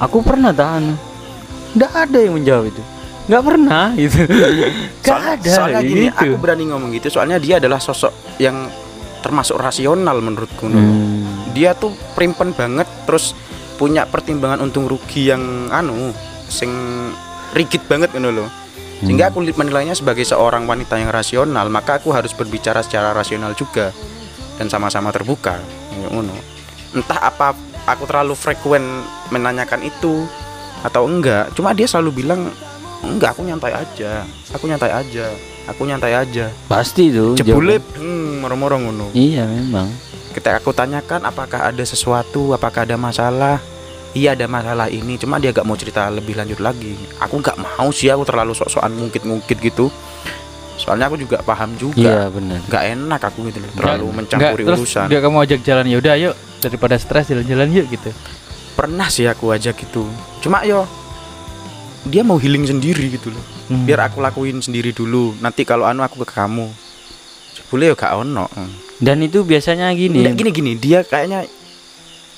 aku pernah tahan nggak ada yang menjawab itu nggak pernah gitu nggak Soal- ada soalnya gini gitu. aku berani ngomong gitu soalnya dia adalah sosok yang termasuk rasional menurutku. Hmm. dia tuh primpen banget terus punya pertimbangan untung rugi yang anu sing rigid banget gitu loh sehingga aku menilainya sebagai seorang wanita yang rasional maka aku harus berbicara secara rasional juga. Dan sama-sama terbuka. Ya, entah apa aku terlalu frekuen menanyakan itu atau enggak cuma dia selalu bilang enggak aku nyantai aja. Aku nyantai aja. Aku nyantai aja. Pasti itu jebule hmm, moro-moro ngono. Iya memang. Ketika aku tanyakan apakah ada sesuatu? Apakah ada masalah iya ada masalah ini. Cuma dia gak mau cerita lebih lanjut lagi. Aku gak mau sih aku terlalu sok-sokan ngungkit-ngungkit gitu. Soalnya aku juga paham iya juga benar gak enak aku gitu terlalu mencampuri Nggak, terus urusan. dia kamu ajak jalan ya udah ayo daripada stres jalan-jalan yuk gitu. Pernah sih aku ajak gitu. Cuma yo dia mau healing sendiri gitu loh. Hmm. biar aku lakuin sendiri dulu. Nanti kalau anu aku ke kamu. Boleh ya gak ono. Dan itu biasanya gini. Nggak, gini gini. Dia kayaknya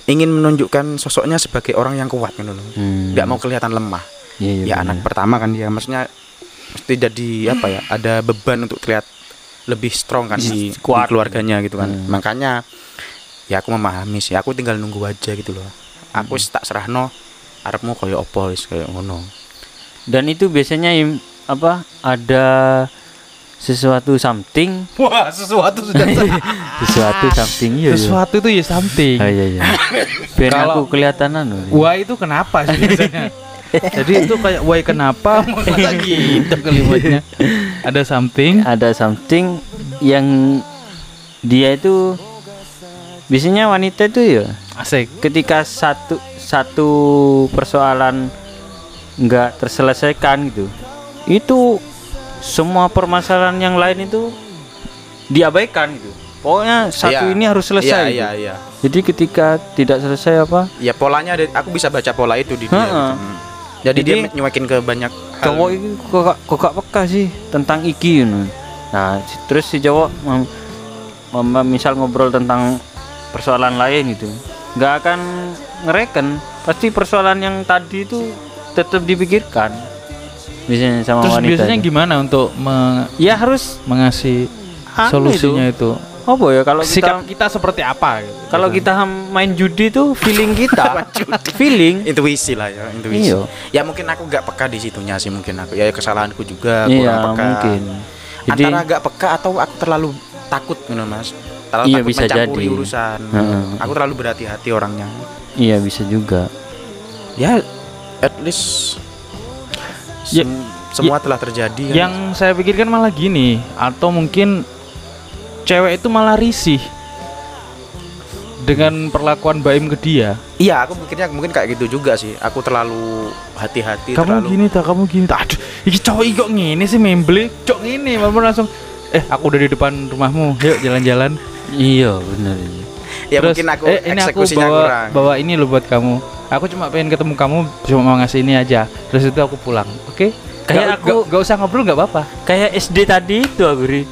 ingin menunjukkan sosoknya sebagai orang yang kuat gitu loh Hmm. nggak mau kelihatan lemah Iya, iya, ya benar. anak pertama kan dia maksudnya mesti jadi apa ya ada beban untuk terlihat lebih strong kan di, di Kuat. keluarganya gitu kan Hmm. makanya ya aku memahami sih aku tinggal nunggu aja gitu loh aku wis tak serahno arepmu koyo opo wis kayak ngono dan itu biasanya im- apa ada sesuatu something. Wah sesuatu sudah sesuatu something iya iya. sesuatu itu ya something. Oh, iya iya. Biar Kalau- aku kelihatan anu. Wah itu kenapa sih biasanya? Jadi itu kayak why kenapa? Gitu kalimatnya ada something? Ada something yang dia itu biasanya wanita itu ya asik. ketika satu satu persoalan nggak terselesaikan gitu itu semua permasalahan yang lain itu diabaikan gitu pokoknya satu Iya. ini harus selesai iya gitu. iya iya jadi ketika tidak selesai apa ya polanya ada aku bisa baca pola itu di dia gitu. Hmm. jadi, dia Jadi- nyuekin ke banyak hal cowok itu kok kok gak peka sih tentang iki gitu. nah si- terus si cowok mem- mem- misal ngobrol tentang persoalan lain gitu nggak akan ngereken pasti persoalan yang tadi itu tetap dipikirkan biasanya sama terus wanita biasanya itu. gimana untuk me- ya harus mengasih anu solusinya itu. itu, apa ya kalau sikap kita kita seperti apa gitu. kalau kita main judi tuh feeling kita feeling intuisi lah ya intuisi Iya. ya mungkin aku nggak peka di situnya sih mungkin aku ya kesalahanku juga kurang iya peka mungkin jadi antara agak peka atau aku terlalu takut gitu mas terlalu Iya, takut bisa mencampuri jadi. urusan Heeh. aku terlalu berhati-hati orangnya iya bisa juga ya at least Ya- sem- semua telah terjadi kan. yang saya pikirkan malah gini atau mungkin cewek itu malah risih dengan perlakuan Baim ke dia. Iya aku pikirnya mungkin kayak gitu juga sih. Aku terlalu hati-hati kamu terlalu gini tak kamu gini tak aduh ini cowok kok ngene sih membeli cok ngene malah langsung eh aku udah di depan rumahmu yuk jalan-jalan. Iya benar ini. Ya Terus, mungkin aku eh, ini aku eksekusinya bawa, kurang. bawa ini loh buat kamu. Aku cuma pengen ketemu kamu cuma mau ngasih ini aja. Terus itu aku pulang oke? Kayak Nggak- aku- nggak- nggak usah ngobrol nggak apa-apa. Kayak SD tadi itu aku Ri.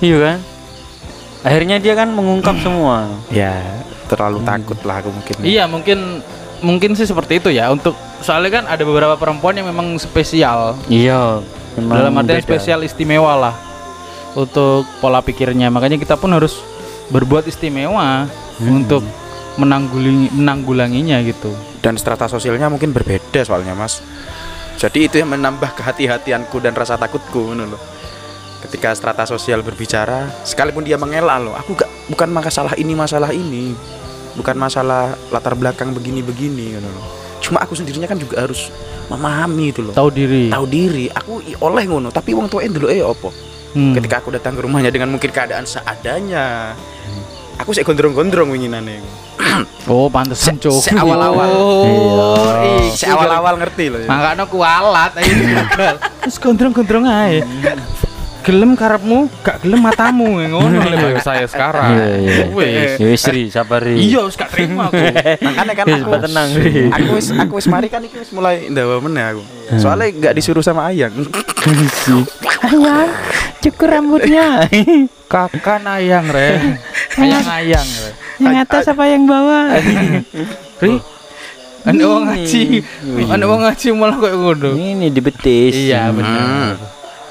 iya kan? Akhirnya dia kan mengungkap semua. Ya terlalu takut lah aku mungkin. Iya mungkin mungkin sih seperti itu ya. Untuk soalnya kan ada beberapa perempuan yang memang spesial. Iya memang dalam artian beda. spesial istimewa lah. Untuk pola pikirnya. Makanya kita pun harus berbuat istimewa Hmm. untuk menanggulangi menanggulanginya gitu. Dan strata sosialnya mungkin berbeda soalnya mas. Jadi itu yang menambah kehati-hatianku dan rasa takutku ngono loh ketika strata sosial berbicara sekalipun dia mengelak loh aku gak bukan masalah ini masalah ini. Bukan masalah latar belakang begini-begini ngono loh cuma aku sendirinya kan juga harus memahami itu loh tahu diri. Tahu diri. Aku oleh ngono tapi wong tua dulu eh opo Hmm. ketika aku datang ke rumahnya dengan mungkin keadaan seadanya. Aku sih gondrong-gondrong winginane. Oh pantesan Se- cowok se-awal-awal. oh. Iya. iki saya awal-awal ngerti loh ya. makanya kualat aja gagal terus gondrong-gondrong aja gelem karepmu gak gelem matamu. Ngono lho saya sekarang. Iya iya Wes. Ya wis Ri, sabar Ri. iya wis gak terima aku. Makanya kan Wis, aku tenang. aku wis aku wis mari kan iki wis mulai ndawa meneh aku. Soalnya nggak disuruh sama ayang ayang cukur rambutnya kakan ayang re ayang ayang re yang atas apa yang bawah ri Anak wong ngaji, anak wong ngaji malah kayak ngono. Ini di betis. Iya benar.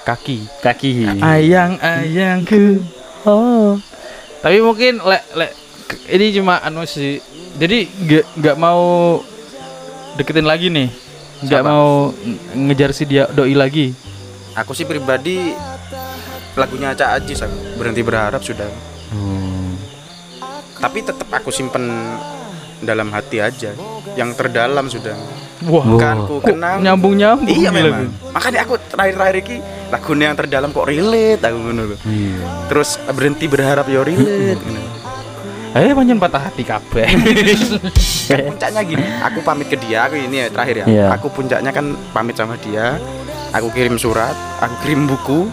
Kaki. Kaki. Ayang ayangku. Oh. Tapi mungkin lek lek ini cuma anu sih. Jadi nggak nggak mau deketin lagi nih. Nggak mau ng- ngejar si dia doi lagi. Aku sih pribadi lagunya Cak Ajis aku berhenti berharap sudah. Hmm. Tapi tetap aku simpen dalam hati aja. Yang terdalam sudah. Wah. Bukan ku kenang. Nyambung nyambung. Iya memang. Makanya aku terakhir-terakhir ini lagunya yang terdalam kok relate aku ngono. Iya. Terus berhenti berharap yo relate. ngono. Eh pancen patah hati kabeh. Kan puncaknya gini, aku pamit ke dia, aku ini ya terakhir ya. Iya. Aku puncaknya kan pamit sama dia. Aku kirim surat, aku kirim buku.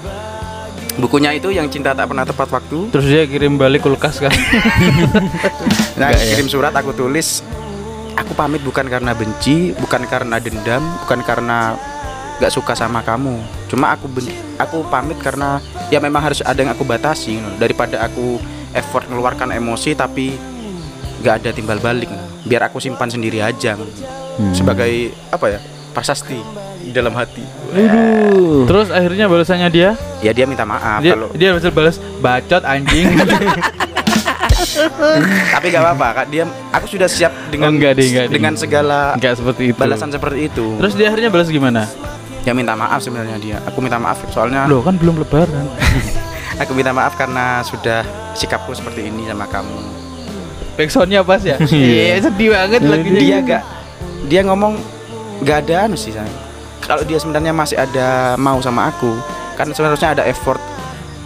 Bukunya itu yang cinta tak pernah tepat waktu. Terus dia kirim balik kulkas kan. Nah, Enggak ya? kirim surat aku tulis aku pamit bukan karena benci, bukan karena dendam, bukan karena nggak suka sama kamu. Cuma aku ben- aku pamit karena ya memang harus ada yang aku batasi gitu. daripada aku effort mengeluarkan emosi tapi nggak ada timbal balik. Biar aku simpan sendiri aja Hmm. sebagai apa ya? prasasti di dalam hati. Aduh. Terus akhirnya balasannya dia, Ya dia minta maaf dia kalau dia bisa balas bacot anjing. tapi nggak apa-apa Kak. Dia aku sudah siap dengan Oh, enggak deh, enggak deh. dengan segala Enggak seperti itu. balasan seperti itu. Terus dia akhirnya balas gimana? ya minta maaf sebenarnya dia aku minta maaf soalnya Loh kan belum lebaran. aku minta maaf karena sudah sikapku seperti ini sama kamu Backsoundnya pas ya? Iya sedih banget lagunya. dia gak dia ngomong gak ada anu sih sayang. Kalau dia sebenarnya masih ada mau sama aku kan sebenarnya ada effort.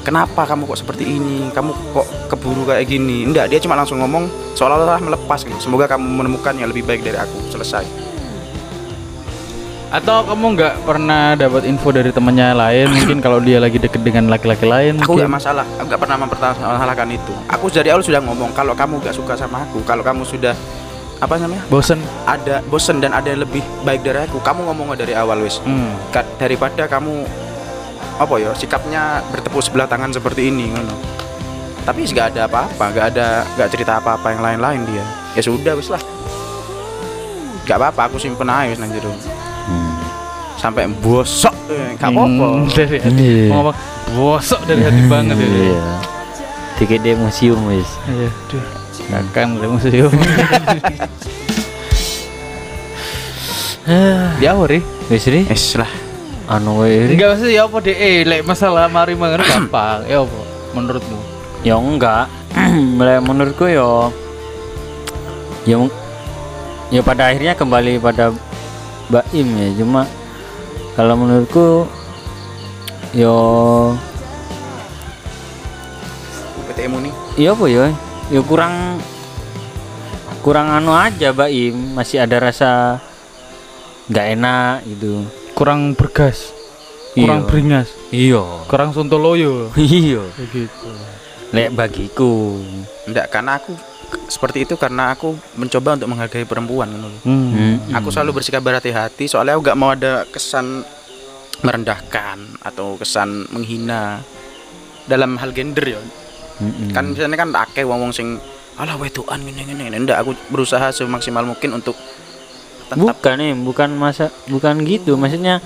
Kenapa kamu kok seperti ini? Kamu kok keburu kayak gini? Enggak dia cuma langsung ngomong seolah-olah melepas gitu. Semoga kamu menemukan yang lebih baik dari aku. Selesai. Atau kamu nggak pernah dapat info dari temannya lain? Mungkin kalau dia lagi deket dengan laki-laki lain. aku mungkin. gak masalah. Aku gak pernah mempermasalahkan itu. Aku dari awal sudah ngomong kalau kamu gak suka sama aku kalau kamu sudah apa namanya bosen. ada bosen dan ada yang lebih baik dari aku kamu ngomong dari awal wis Hmm. Daripada kamu apa ya sikapnya bertepuk sebelah tangan seperti ini ngono tapi nggak ada apa-apa nggak ada nggak cerita apa-apa yang lain-lain dia ya sudah wis lah nggak apa-apa aku simpen aja wis nang jero Hmm. sampai bosok eh, nggak apa-apa Hmm, dari hati. Iya. Ngomong bosok dari hati banget ya. Iya. Tiket di museum wis. Iya, Akan dari museum. Dia apa ri? Wis ri. Wis lah Anu wae. Enggak maksudnya ya apa deh? Eh, lek masalah mari mangan gampang. Ya apa? Menurutmu? Ya enggak. Mulai menurutku ya ya ya pada akhirnya kembali pada Mbak Im ya cuma kalau menurutku yo PTMU nih iya apa ya ya kurang kurang anu aja Mbak Im masih ada rasa nggak enak gitu Kurang bergas, kurang Iya. beringas, iya kurang sontoloyo. iya Begitu. lek bagiku enggak karena aku seperti itu karena aku mencoba untuk menghargai perempuan. Hmm. Hmm. Aku selalu bersikap berhati-hati soalnya aku gak mau ada kesan merendahkan atau kesan menghina dalam hal gender ya. Mm-mm. Kan misalnya kan akeh wong-wong sing alah wedokan ngene ngene. Ndak aku berusaha semaksimal mungkin untuk tetap bukan nih bukan masa bukan gitu maksudnya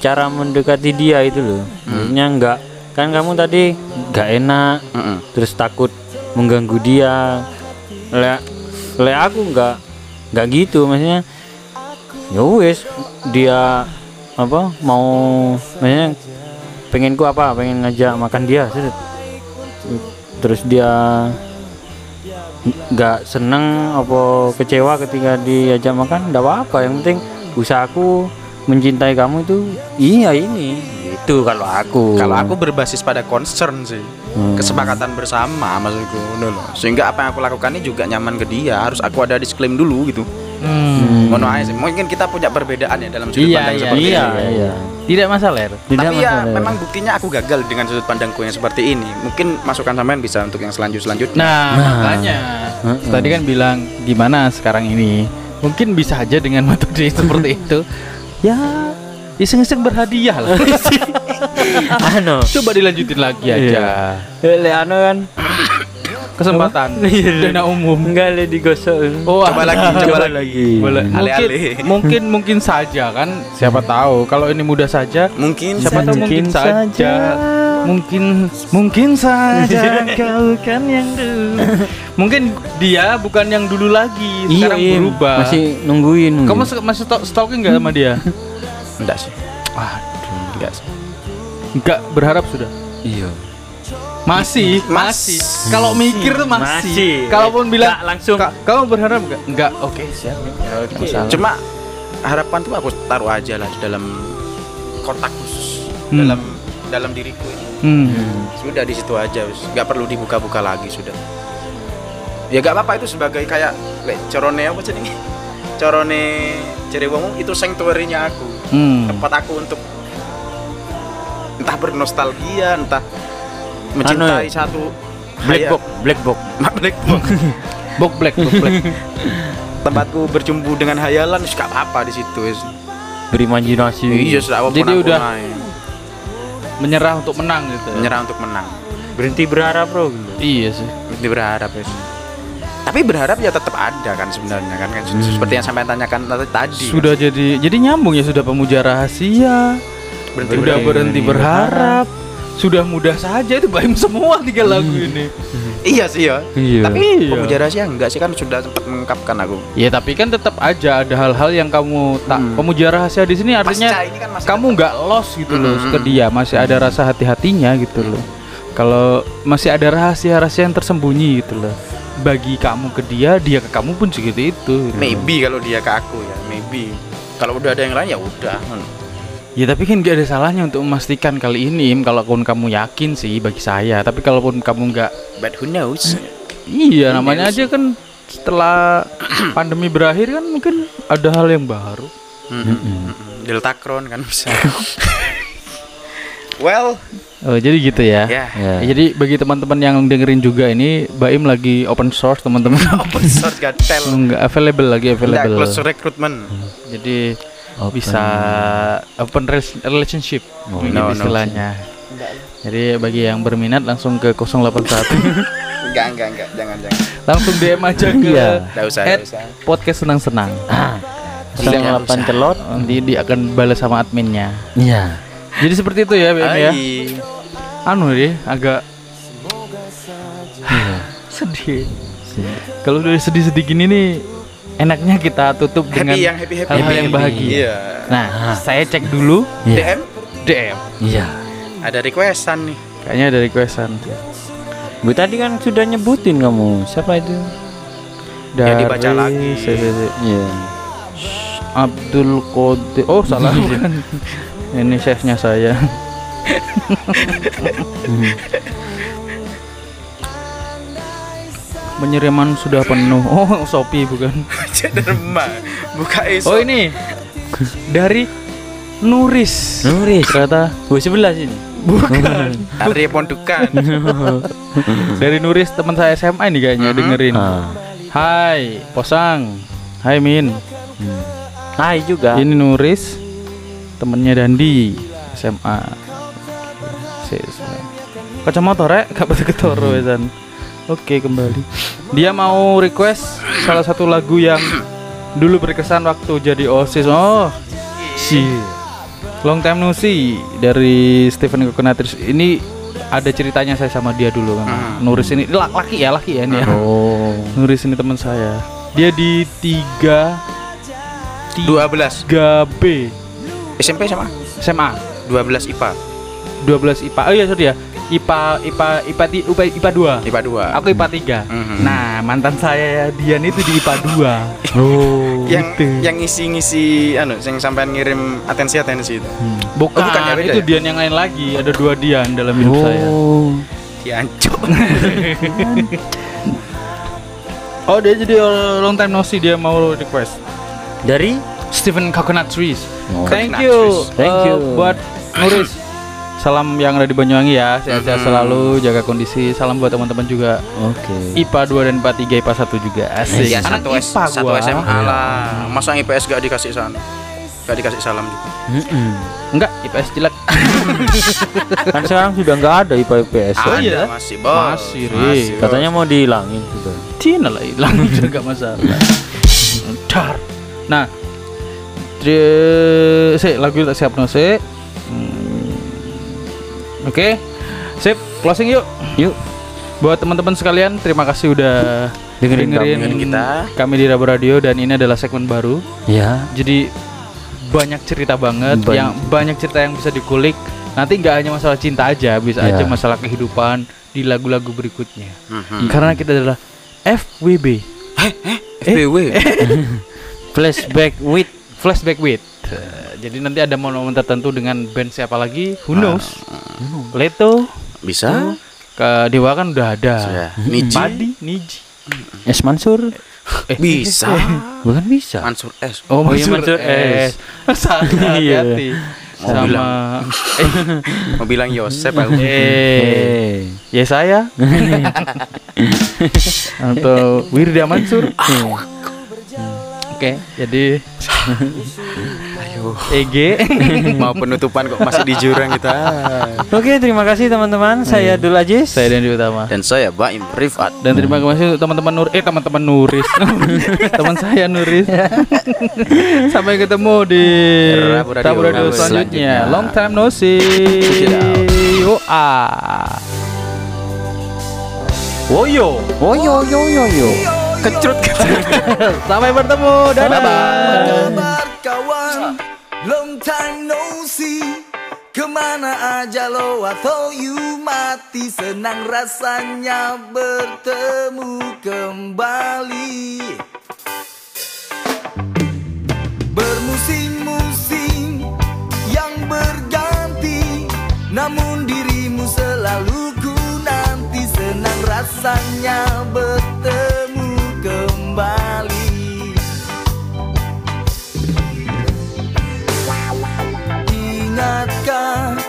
cara mendekati dia itu loh maksudnya enggak kan kamu tadi nggak enak Mm-mm. terus takut mengganggu dia le le aku nggak nggak gitu maksudnya ya wes dia apa mau maksudnya pengen ku apa pengen ngajak makan dia. Terus dia nggak seneng apa kecewa ketika diajak makan nggak apa-apa yang penting usahaku mencintai kamu itu iya ini itu kalau aku Kalau aku berbasis pada concern sih. Hmm. Kesepakatan bersama maksudku lho. Sehingga apa yang aku lakukan ini juga nyaman ke dia. Harus aku ada disclaim dulu gitu. Hmm. Ngono aja sih. Mungkin kita punya perbedaan ya dalam sudut Iya, pandang iya, seperti iya ini. iya Tidak masalah. Er. Tidak Tapi ya masalah. memang buktinya aku gagal dengan sudut pandangku yang seperti ini. Mungkin masukan sampean bisa untuk yang selanjut selanjutnya. Nah, Nah. makanya Heeh. tadi kan bilang gimana sekarang ini. Mungkin bisa aja dengan metode seperti itu. Ya, iseng-iseng berhadiah lah. anu Coba dilanjutin lagi aja. Iya. le anu kan kesempatan dana umum. Enggak le digosok. Oh, Coba ada. lagi, coba Coba lagi. Boleh. Mungkin, mungkin mungkin saja kan siapa tahu kalau ini mudah saja Mungkin siapa tahu mungkin saja. saja. mungkin mungkin saja kau kan yang dulu mungkin dia bukan yang dulu lagi sekarang iya, berubah Masih nungguin. kamu masih stalking nggak sama dia enggak sih. Aduh, Enggak sih. nggak berharap sudah iya. Masih Mas- masih kalau mikir tuh masih, Masih. kalaupun bilang Nggak langsung. "Ka- kamu berharap nggak nggak oke siap Nggak masalah. Cuma harapan tuh aku taruh aja lah di dalam kotak khusus Hmm. dalam dalam diriku ini. hmm. Sudah di situ aja, wis. nggak perlu dibuka-buka lagi sudah. Ya gak apa-apa itu sebagai kayak lek corone apa jenenge? Corone Cerewong itu sanctuary-nya aku. Hmm. Tempat aku untuk entah bernostalgia, entah mencintai ya? satu Black box, black box. Black box. Bok black, bok black. Tempatku berjumpa dengan hayalan, wis gak apa-apa di situ. wis. Berimajinasi. Iya, sudah Jadi udah- main. Menyerah untuk menang gitu. menyerah untuk menang. Berhenti berharap, Bro. Iya sih. Berhenti berharap ya. Tapi berharap ya tetap ada kan sebenarnya kan, kan seperti yang sampai tanyakan tadi tadi. kan. Sudah jadi jadi nyambung ya sudah pemuja rahasia. berhenti Sudah berhenti berharap. Sudah mudah saja itu baim semua tiga lagu ini. Iya sih ya. Iya. Tapi Iya. pemuja rahasia enggak sih kan sudah sempat mengungkapkan aku. Ya tapi kan tetap aja ada hal-hal yang kamu tak Hmm. pemuja rahasia di sini artinya kan masih kamu nggak lost gitu loh Hmm. ke dia masih ada rasa hati-hatinya gitu loh. Kalau masih ada rahasia-rahasia yang tersembunyi gitu loh. Bagi kamu ke dia, dia ke kamu pun segitu itu. gitu. maybe kalau dia ke aku ya, maybe. Kalau udah ada yang lain ya udah. Ya tapi kan gak ada salahnya untuk memastikan kali ini kalaupun kamu yakin sih bagi saya Tapi kalaupun kamu nggak But who knows? Iya namanya aja kan setelah pandemi berakhir kan mungkin ada hal yang baru Mm-mm. Delta Crohn kan bisa. well, Oh jadi gitu ya. Ya. Ya, Jadi bagi teman-teman yang dengerin juga ini Baim lagi open source teman-teman Open source gatel. Nggak available lagi available close recruitment. Jadi Open. bisa open rel- relationship Oh, mungkin no, no. istilahnya Jadi bagi yang berminat langsung ke 081 Enggak, enggak, enggak. Jangan, jangan. langsung DM aja ke Iya. Enggak usah, usah. podcast senang-senang. Ah. Tidak Sedang usah. delapan celot. Nanti dia akan balas sama adminnya. Iya. Jadi seperti itu ya, BM ya. Anu deh, agak sedih. Kalau udah sedih-sedih gini nih, enaknya kita tutup dengan Happy yang happy happy. hal-hal yang bahagia. Iya. Nah, saya cek dulu Iya. DM DM. Iya. ada requestan nih. Kayaknya ada requestan. Bu tadi kan sudah nyebutin kamu. Siapa itu? Ya, dibaca lagi. Iya. Abdul Qadir. Oh, salah bukan. Ini chefnya saya. Penyiraman sudah penuh. Oh, Shopee bukan. Cederma. Buka esok. Oh, ini dari Nuris. Nuris. Ternyata Bu sebelah sini. bukan. Arya Pondukan. dari Nuris teman saya SMA ini kayaknya Mhm. dengerin. Ah. Hai, Posang. Hai Min. Hmm. Hai juga. Ini Nuris temennya Dandi SMA. Kacamata rek, gak pada ketoro ya San. Oke kembali. Dia mau request salah satu lagu yang dulu berkesan waktu jadi osis. Oh, si Long Time No See dari Stephen Coconuts ini ada ceritanya saya sama dia dulu memang. Hmm. Nuris ini la- laki ya laki ya ini ya. Oh. Nuris ini teman saya. Dia di 3 12 3B SMP sama SMA 12 IPA 12 IPA. Oh iya sorry ya. IPA IPA IPA IPA, IPA 2. IPA 2 Aku IPA 3. Mhm. Nah, mantan saya Dian itu di IPA 2. Oh. yang gitu. yang ngisi-ngisi anu yang sampean ngirim atensi-atensi itu Bukan, Oh, bukan ya, beda itu ya? Dian yang lain lagi. Ada dua Dian dalam hidup saya. Oh. diancur Oh, dia jadi long time no see dia mau request. Dari Stephen Coconut Trees. Oh. Thank Coconut you. Trees. Thank uh, you. buat Nuris. Salam yang ada di Banyuwangi ya. Sehat-sehat Mhm. selalu, jaga kondisi. Salam buat teman-teman juga. Oke. IPA 2 dan IPA 3, IPA 1 juga. Asik. ya Anak satu, IPA satu gua. SMA lah masa IPS gak dikasih sana Gak dikasih salam juga. Mm-mm. Enggak, IPS jelek. kan sekarang sudah nggak ada IPA IPS Oh, Ada, iya? masih bos. Masih, Ri. bos. katanya mau dihilangin sudah Cina lah hilang juga masalah. Dar. Nah, tri- sik lagu tak siap no sik. Hmm. Oke. Sip, closing yuk. yuk Buat teman-teman sekalian, terima kasih udah Dengerin kami. Dengerin kita. kami di Rabu Radio dan ini adalah segmen baru. ya Jadi banyak cerita banget Banyak. yang banyak cerita yang bisa dikulik. Nanti nggak hanya masalah cinta aja, bisa Ya. aja masalah kehidupan di lagu-lagu berikutnya. Mhm. Karena kita adalah FWB. FBW. flashback with Flashback with. Eh, Jadi nanti ada momen-momen tertentu dengan band siapa lagi? Who knows? Leto, Bisa? ke Dewa kan udah ada. Sudah. Niji? Padi, Niji. S Mansur Bisa. bukan bisa Mansur S. Oh, Oh, iya, Mansur Mansur S. Salah, Iya. Mau Sama bilang. Mau bilang Yosep aku. eh eh ya saya atau Wirda Mansur. Oke, jadi Ayo. EG Mau penutupan kok masih di jurang kita. Oke, terima kasih teman-teman. Saya Dul Ajis. saya Dendi Utama. Dan saya Baim Rifat. Dan terima kasih untuk teman-teman Nur eh teman-teman Nuris. Teman saya Nuris. Sampai ketemu di Rabu Radio. Rabu Radio Rabu selanjutnya. selanjutnya. Long time no see. Yo ah. Woyo. Oh yo yo yo yo. Kecrut Sampai bertemu. Dadah. kabar kawan Long time no see. Ke mana aja lo atau you mati Senang rasanya bertemu kembali. Bermusim-musim yang berganti Namun dirimu selalu ku nanti. Senang rasanya bertemu kembali Ingatkah